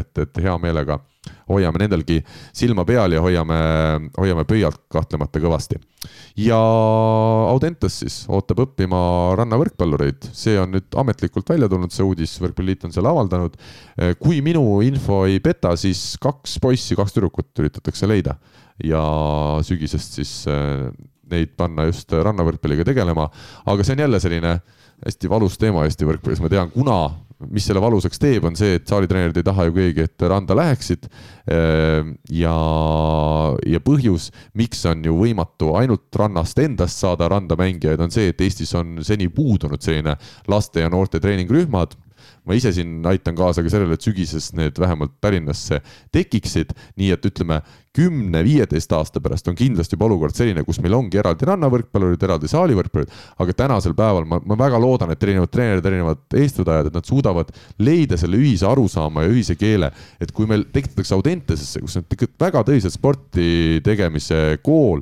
et, et hea meelega hoiame nendelgi silma peal ja hoiame, hoiame pöialt kahtlemata kõvasti. ja Audentes siis ootab õppima rannavõrkpallureid, see on nüüd ametlikult välja tulnud, see uudis, Võrkpalliliit on selle avaldanud. kui minu info ei peta, siis kaks poissi, kaks tüdrukut üritatakse leida ja sügisest siis eh, neid panna just rannavõrkpalliga tegelema, aga see on jälle selline hästi valus teema Eesti võrkpallis, ma tean, kuna mis selle valusaks teeb, on see, et saalitreenerid ei taha ju keegi, et randa läheksid. ja, ja põhjus, miks on ju võimatu ainult rannast endast saada randa mängijaid, on see, et Eestis on seni puudunud selline laste ja noorte treeningrühmad ma ise siin aitan kaasa ka sellele, et sügises need vähemalt Tallinnasse tekiksid, nii et ütleme, kümne-viieteist aasta pärast on kindlasti juba olukord selline, kus meil ongi eraldi rannavõrkpallurid, eraldi saalivõrkpallurid, aga tänasel päeval ma, ma väga loodan, et erinevad treenerid, erinevad eestvedajad, et nad suudavad leida selle ühise arusaama ja ühise keele, et kui meil tekitatakse Audentesesse, kus on tegelikult väga tõsiselt sporti tegemise kool,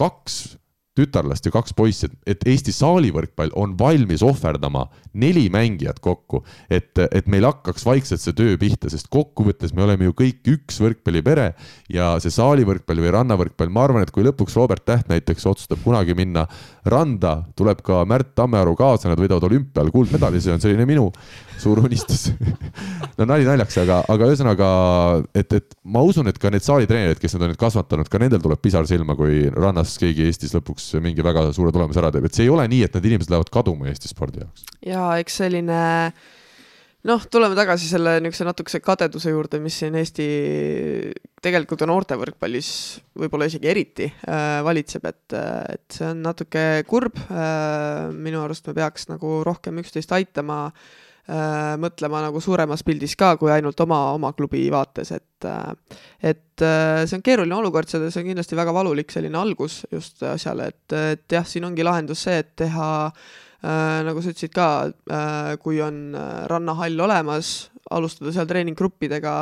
kaks tütarlast ja kaks poissi, et Eesti saalivõrkpall on valmis ohverdama neli mängijat kokku, et, et meil hakkaks vaikselt see töö pihta, sest kokkuvõttes me oleme ju kõik üks võrkpallipere ja see saalivõrkpall või rannavõrkpall, ma arvan, et kui lõpuks Robert Täht näiteks otsustab kunagi minna randa, tuleb ka Märt Tammearu kaasa, nad võidavad olümpial. Kuldmedali, see on selline minu suur unistus. No nali naljaks, aga, aga ühesõnaga, et, et ma usun, et ka need saalitreenerid, kes nad on nüüd kasvatanud, ka nendel tuleb pisar silma, kui rannas keegi Eestis lõpuks mingi väga suure tulemuse ära teeb, et see ei ole nii, et need inimesed lähevad kaduma Eesti spordi jaoks. ja eks selline noh, tuleme tagasi selle niisuguse natukese kadeduse juurde, mis siin Eesti tegelikult on noortevõrkpallis võib-olla isegi eriti äh, valitseb, et, et see on natuke kurb äh,. minu arust me peaks nagu rohkem üksteist aitama äh, Äh, mõtlema nagu suuremas pildis ka kui ainult oma, oma klubi vaates, et äh, et äh, see on keeruline olukord, see on kindlasti väga valulik selline algus just asjale, et, et jah, siin ongi lahendus see, et teha äh, nagu sa ütlesid ka äh,, kui on rannahall olemas, alustada seal treeninggruppidega,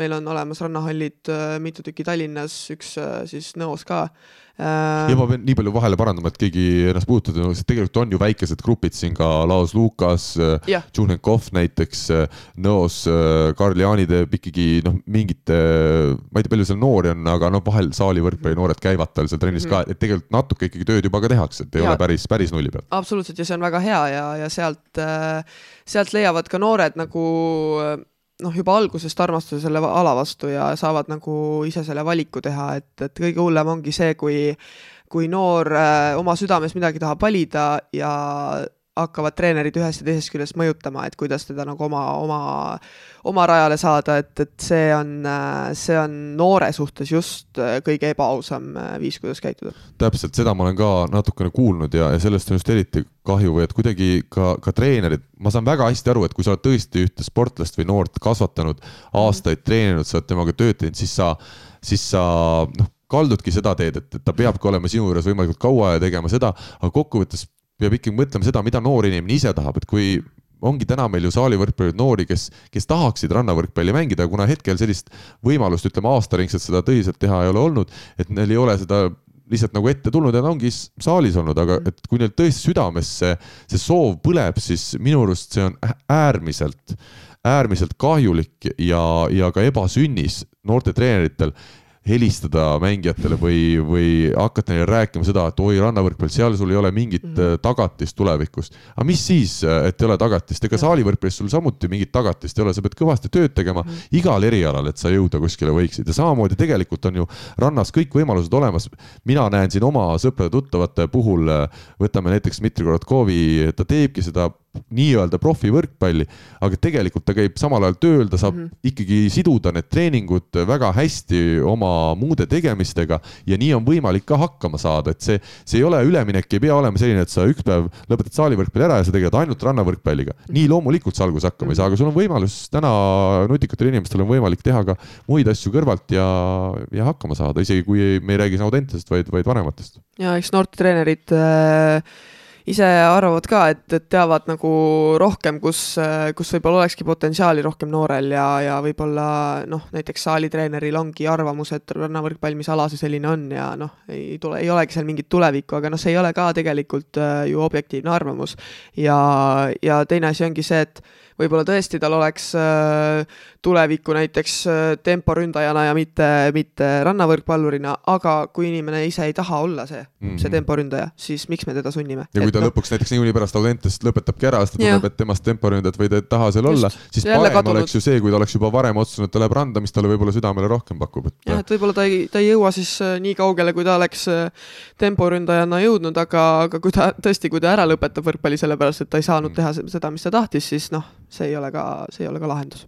meil on olemas rannahallid äh, mitu tükki Tallinnas, üks äh, siis Nõos ka äh,, ja ma pean nii palju vahele parandama, et keegi ennast puudutada, tegelikult on ju väikesed grupid siin ka Laos Lukas, Tšuhhenkov näiteks, Nõos Karl Jaani teeb ikkagi noh, mingite, ma ei tea, palju seal noori on, aga noh, vahel saali võrkpalli noored käivad tal seal trennis mm -hmm. ka, et tegelikult natuke ikkagi tööd juba ka tehakse, et ei ja. ole päris, päris nulli peal. absoluutselt ja see on väga hea ja, ja sealt, äh, sealt leiavad ka noored nagu noh, juba algusest armastuse selle ala vastu ja saavad nagu ise selle valiku teha, et, et kõige hullem ongi see, kui kui noor äh, oma südames midagi tahab valida ja hakkavad treenerid ühest ja teisest küljest mõjutama, et kuidas teda nagu oma, oma, oma rajale saada, et, et see on, see on noore suhtes just kõige ebaausam viis, kuidas käituda. täpselt, seda ma olen ka natukene kuulnud ja, ja sellest on just eriti kahju või et kuidagi ka, ka treenerid, ma saan väga hästi aru, et kui sa oled tõesti ühte sportlast või noort kasvatanud, aastaid mm. treeninud, sa oled temaga tööd teinud, siis sa, siis sa noh, kaldudki seda teed, et, et ta peabki olema sinu juures võimalikult kaua ja tegema seda, aga kokkuvõttes peab ikkagi mõtlema seda, mida noor inimene ise tahab, et kui ongi täna meil ju saalivõrkpallurid noori, kes, kes tahaksid rannavõrkpalli mängida, kuna hetkel sellist võimalust, ütleme aastaringselt seda tõsiselt teha ei ole olnud, et neil ei ole seda lihtsalt nagu ette tulnud ja nad ongi saalis olnud, aga et kui neil tõesti südames see, see soov põleb, siis minu arust see on äärmiselt, äärmiselt kahjulik ja, ja ka ebasünnis noorte treeneritel helistada mängijatele või, või hakata neile rääkima seda, et oi, rannavõrkpall, seal sul ei ole mingit mm -hmm. tagatist tulevikust. aga mis siis, äh, et ei ole tagatist, ega saalivõrkpallis sul samuti mingit tagatist ei ole, sa pead kõvasti tööd tegema mm -hmm. igal erialal, et sa jõuda kuskile võiksid ja samamoodi tegelikult on ju rannas kõik võimalused olemas. mina näen siin oma sõprade-tuttavate puhul, äh, võtame näiteks Dmitri Korotkovi, ta teebki seda nii-öelda profivõrkpalli, aga tegelikult ta käib samal ajal tööl, ta saab mm -hmm. ikkagi siduda need treeningud väga hästi oma muude tegemistega ja nii on võimalik ka hakkama saada, et see, see ei ole üleminek, ei pea olema selline, et sa üks päev lõpetad saalivõrkpalli ära ja sa tegeled ainult rannavõrkpalliga. nii loomulikult sa alguses hakkama ei saa, aga sul on võimalus täna nutikatel inimestel on võimalik teha ka muid asju kõrvalt ja, ja hakkama saada, isegi kui me ei räägi Saudentesest, vaid, vaid vanematest. ja eks noortetreenerid äh ise arvavad ka, et, et teavad nagu rohkem, kus, kus võib-olla olekski potentsiaali rohkem noorel ja, ja võib-olla noh, näiteks saalitreeneril ongi arvamus, et rannavõrkpall, mis ala see selline on ja noh, ei tule, ei olegi seal mingit tulevikku, aga noh, see ei ole ka tegelikult äh, ju objektiivne arvamus. ja, ja teine asi ongi see, et võib-olla tõesti tal oleks äh, tulevikku näiteks äh, temporündajana ja mitte, mitte rannavõrkpallurina, aga kui inimene ise ei taha olla see mm, -hmm. see temporündaja, siis miks me teda sunnime? ja kui ta no, lõpuks näiteks niikuinii pärast Audentest lõpetabki ära, sest ta tunneb, et temast temporündajat või ta ei taha seal olla, siis parem kadunud. oleks ju see, kui ta oleks juba varem otsustanud, et ta läheb randa, mis talle võib-olla südamele rohkem pakub, et. jah, et võib-olla ta ei, ta ei jõua siis äh, nii kaugele, kui ta oleks temporündajana jõudnud, aga, aga kui ta tõesti, kui ta ära lõpetab võrkpalli sellepärast, et ta ei saanud -hmm. teha seda, mis ta tahtis, siis noh see ei ole ka, see ei ole ka lahendus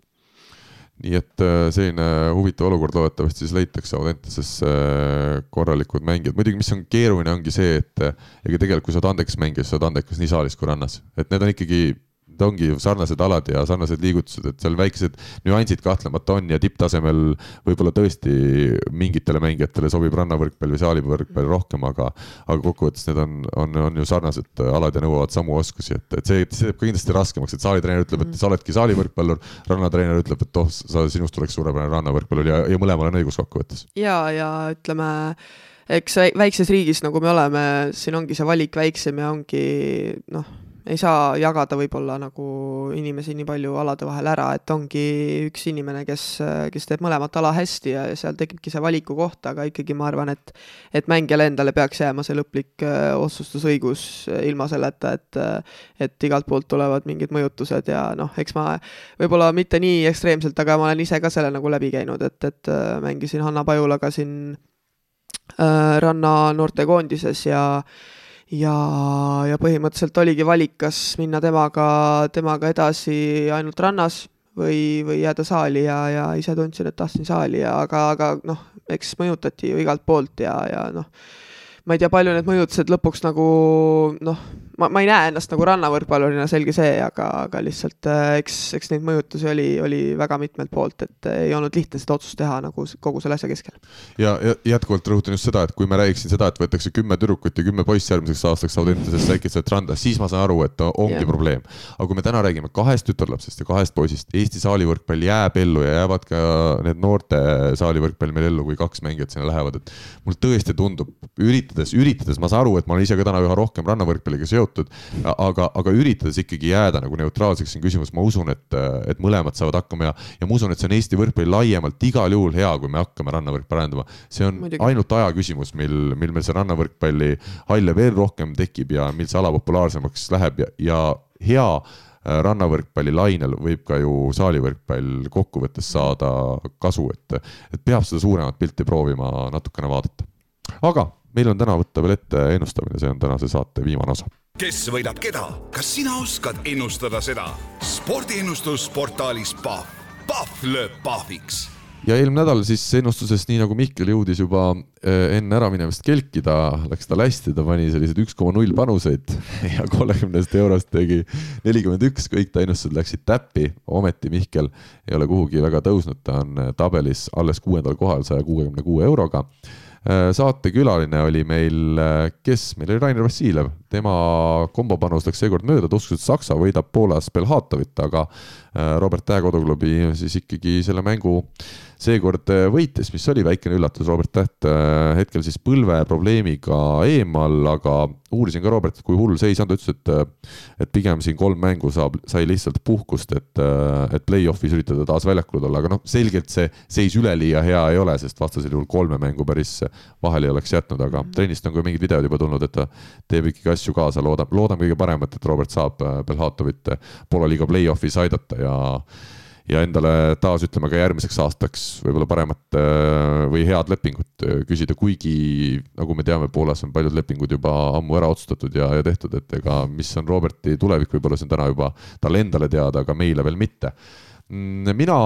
nii et äh, selline huvitav olukord loodetavasti siis leitakse Audentases äh, korralikud mängijad, muidugi, mis on keeruline, ongi see, et ega tegelikult, kui sa oled andekas mängija, siis sa oled andekas nii saalis kui rannas, et need on ikkagi ta ongi sarnased alad ja sarnased liigutused, et seal väikesed nüansid kahtlemata on ja tipptasemel võib-olla tõesti mingitele mängijatele sobib rannavõrkpall või saalivõrkpall rohkem, aga, aga kokkuvõttes need on, on, on ju sarnased alad ja nõuavad samu oskusi, et, et see, see teeb ka kindlasti raskemaks, et saalitreener ütleb, et sa oledki saalivõrkpallur, rannatreener ütleb, et oh, sa, sinust oleks suurepärane rannavõrkpallur ja, ja mõlemal on õigus kokkuvõttes. ja, ja ütleme eks väikses riigis, nagu me oleme, siin ongi see valik väiksem ja ongi noh ei saa jagada võib-olla nagu inimesi nii palju alade vahel ära, et ongi üks inimene, kes, kes teeb mõlemat ala hästi ja seal tekibki see valiku koht, aga ikkagi ma arvan, et et mängijale endale peaks jääma see lõplik äh, otsustusõigus ilma selleta, et et igalt poolt tulevad mingid mõjutused ja noh, eks ma võib-olla mitte nii ekstreemselt, aga ma olen ise ka selle nagu läbi käinud, et, et äh, mängisin Hanna Pajulaga siin äh, Ranna noortekoondises ja ja, ja põhimõtteliselt oligi valik, kas minna temaga, temaga edasi ainult rannas või, või jääda saali ja, ja ise tundsin, et tahtsin saali ja aga, aga noh, eks mõjutati ju igalt poolt ja, ja noh, ma ei tea, palju need mõjutused lõpuks nagu noh, ma, ma ei näe ennast nagu rannavõrkpallurina, selge see, aga, aga lihtsalt äh, eks, eks neid mõjutusi oli, oli väga mitmelt poolt, et ei olnud lihtne seda otsust teha nagu kogu selle asja keskel. ja, ja jätkuvalt rõhutan just seda, et kui me räägiksin seda, et võetakse kümme tüdrukut ja kümme poissi järgmiseks aastaks Audentesesse väikesest randa, siis ma saan aru, et ongi yeah. probleem. aga kui me täna räägime kahest tütarlapsest ja kahest poisist, Eesti saalivõrkpall jääb ellu ja jäävad ka need noorte saalivõrkpall meil ellu, kui kaks mängijat sinna lähevad, et mulle tõesti tundub, üritades, üritades, ma saan aru, et ma olen ise ka täna üha rohkem rannavõrkpalliga seotud, aga, aga üritades ikkagi jääda nagu neutraalseks siin küsimus, ma usun, et, et mõlemad saavad hakkama ja, ja ma usun, et see on Eesti võrkpalli laiemalt igal juhul hea, kui me hakkame rannavõrkpalli arendama. see on Muidugi. ainult aja küsimus, mil, mil meil see rannavõrkpalli halle veel rohkem tekib ja mil see ala populaarsemaks läheb ja, ja hea äh, rannavõrkpalli lainel võib ka ju saalivõrkpall kokkuvõttes saada kasu, et, et peab seda suuremat pilti proovima natukene vaadata. aga meil on täna võtta veel ette ennustamine, see on tänase saate viimane osa. Kes võidab keda, kas sina oskad ennustada seda? spordiennustus portaalis Pahv, Pahv lööb pahviks. Ja eelmine nädal siis ennustuses, nii nagu Mihkel jõudis juba eh, enne äraminemist kelkida, läks tal hästi, ta pani selliseid üks koma null panuseid ja kolmekümnest eurost tegi nelikümmend üks, kõik ta ennustused läksid täppi. ometi Mihkel ei ole kuhugi väga tõusnud, ta on tabelis alles kuuendal kohal saja kuuekümne kuue euroga. Äh, saatekülaline oli meil, kes? Meil oli, Rainer Vassiljev, tema kombopanus läks seekord mööda, ta uskus, et Saksa võidab Poolas Belhatovit, aga äh, Robert Tähe koduklubi siis ikkagi selle mängu seekord võitis, mis oli väikene üllatus, Robert Täht hetkel siis põlveprobleemiga eemal, aga uurisin ka Robertit, kui hull seis on, ta ütles, et, et pigem siin kolm mängu saab, sai lihtsalt puhkust, et, et play-off'is üritada taas väljakul tulla, aga noh, selgelt see seis üleliia hea ei ole, sest vastasel juhul kolme mängu päris vahele ei oleks jätnud, aga mhm. trennist on ka mingid videod juba tulnud, et ta teeb ikkagi asju kaasa, loodab, loodame kõige paremat, et Robert saab Belhatovit Poola liiga play-off'is aidata ja ja endale taas ütleme ka järgmiseks aastaks võib-olla paremat äh, või head lepingut äh, küsida, kuigi nagu me teame, Poolas on paljud lepingud juba ammu ära otsustatud ja, ja tehtud, et ega mis on Roberti tulevik, võib-olla see on täna juba talle endale teada, aga meile veel mitte mina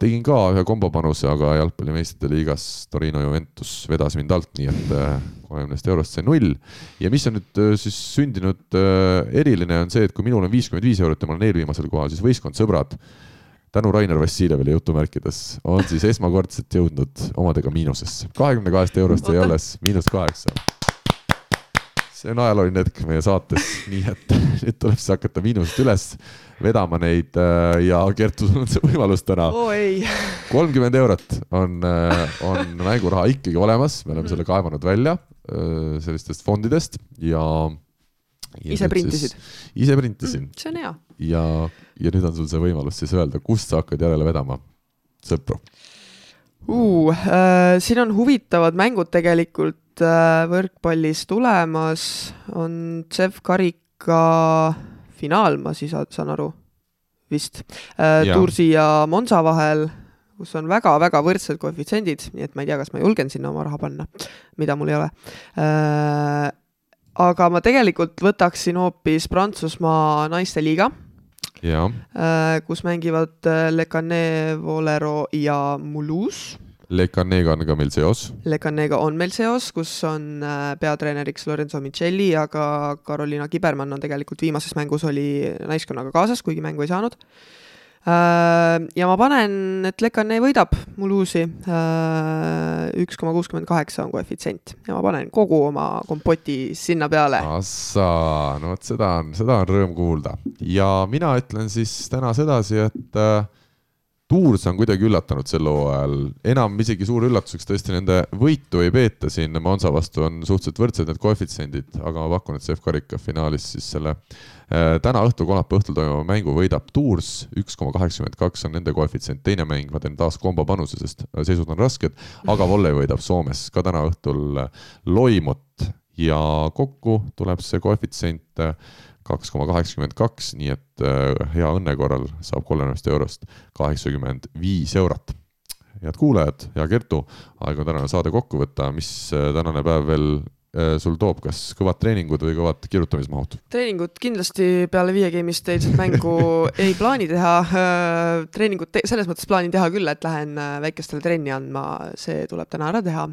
tegin ka ühe kombopanuse, aga jalgpalli meistrite liigas Torino Juventus vedas mind alt, nii et äh, kolmekümnest eurost sai null. ja mis on nüüd siis sündinud eriline, on see, et kui minul on viiskümmend viis eurot ja ma olen eelviimasel kohal, siis võistkond sõbrad tänu Rainer Vassiljevile jutumärkides on siis esmakordselt jõudnud omadega miinusesse. kahekümne kahest eurost jäi alles miinus kaheksa. See on ajalooline hetk meie saates, nii et nüüd tuleb siis hakata miinusest üles vedama neid äh, ja Kertu, sul on see võimalus täna oh,. kolmkümmend eurot on, äh, on mänguraha ikkagi olemas, me oleme selle kaevanud välja äh, sellistest fondidest ja ise printisid? ise printisin mm,. see on hea. ja, ja nüüd on sul see võimalus siis öelda, kust sa hakkad järele vedama sõpru uh,? Äh, siin on huvitavad mängud tegelikult äh, võrkpallis tulemas, on CEF karika finaal, ma siis saan aru, vist äh,, Tursi ja Monza vahel kus on väga-väga võrdsed koefitsiendid, nii et ma ei tea, kas ma julgen sinna oma raha panna, mida mul ei ole. Äh, aga ma tegelikult võtaksin hoopis Prantsusmaa naiste liiga, äh, kus mängivad Le Canet, Volero ja Mulhouse. Le Canega on ka meil seos. Le Canega on meil seos, kus on äh, peatreeneriks Lorenzo Micheli, aga Carolina Kibermann on tegelikult viimases mängus oli naiskonnaga kaasas, kuigi mängu ei saanud Äh, ja ma panen, et Lekanne võidab Mulhouse'i, äh, üks koma kuuskümmend kaheksa on koefitsient ja ma panen kogu oma kompoti sinna peale. Assa, no vot seda on, seda on rõõm kuulda ja mina ütlen siis täna sedasi, et äh, Tours on kuidagi üllatanud sel hooajal, enam isegi suur üllatuseks tõesti nende võitu ei peeta siin, Monza vastu on suhteliselt võrdsed need koefitsiendid, aga ma pakun, et CF karika finaalis siis selle äh, täna õhtul, kolmapäeva õhtul toimuva mängu võidab Tours, üks koma kaheksakümmend kaks on nende koefitsient, teine mäng ma teen taas kombo panuse, sest seisud on rasked, aga Volley võidab Soomes. Ka täna õhtul Loimot ja kokku tuleb see koefitsient äh, kaks koma kaheksakümmend kaks, nii et äh, hea õnne korral saab kolmekümnest eurost kaheksakümmend viis eurot. head kuulajad, hea Kertu, aeg on tänane saade kokku võtta, mis äh, tänane päev veel sul toob, kas kõvad treeningud või kõvad kirjutamismahud? treeningud kindlasti peale viie game'ist eilset mängu ei plaani teha. Äh, treeningut te selles mõttes plaanin teha küll, et lähen äh, väikestele trenni andma, see tuleb täna ära teha.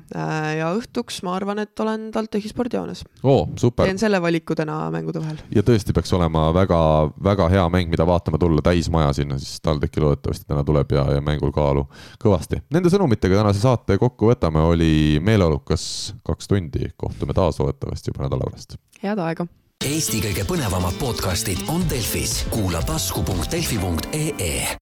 ja õhtuks ma arvan, et olen TalTechi spordihoones. oo, super. teen selle valiku täna mängude vahel. ja tõesti peaks olema väga-väga hea mäng, mida vaatama tulla, täismaja sinna siis TalTechi loodetavasti täna tuleb ja, ja mängul kaalu kõvasti. Nende sõnumitega tänase saate kokku võtame, oli meeleolukas kaks tundi, kohtume kohtume taas loodetavasti juba nädala pärast. head aega! Eesti kõige põnevamad podcastid on Delfis, kuula tasku.delfi.ee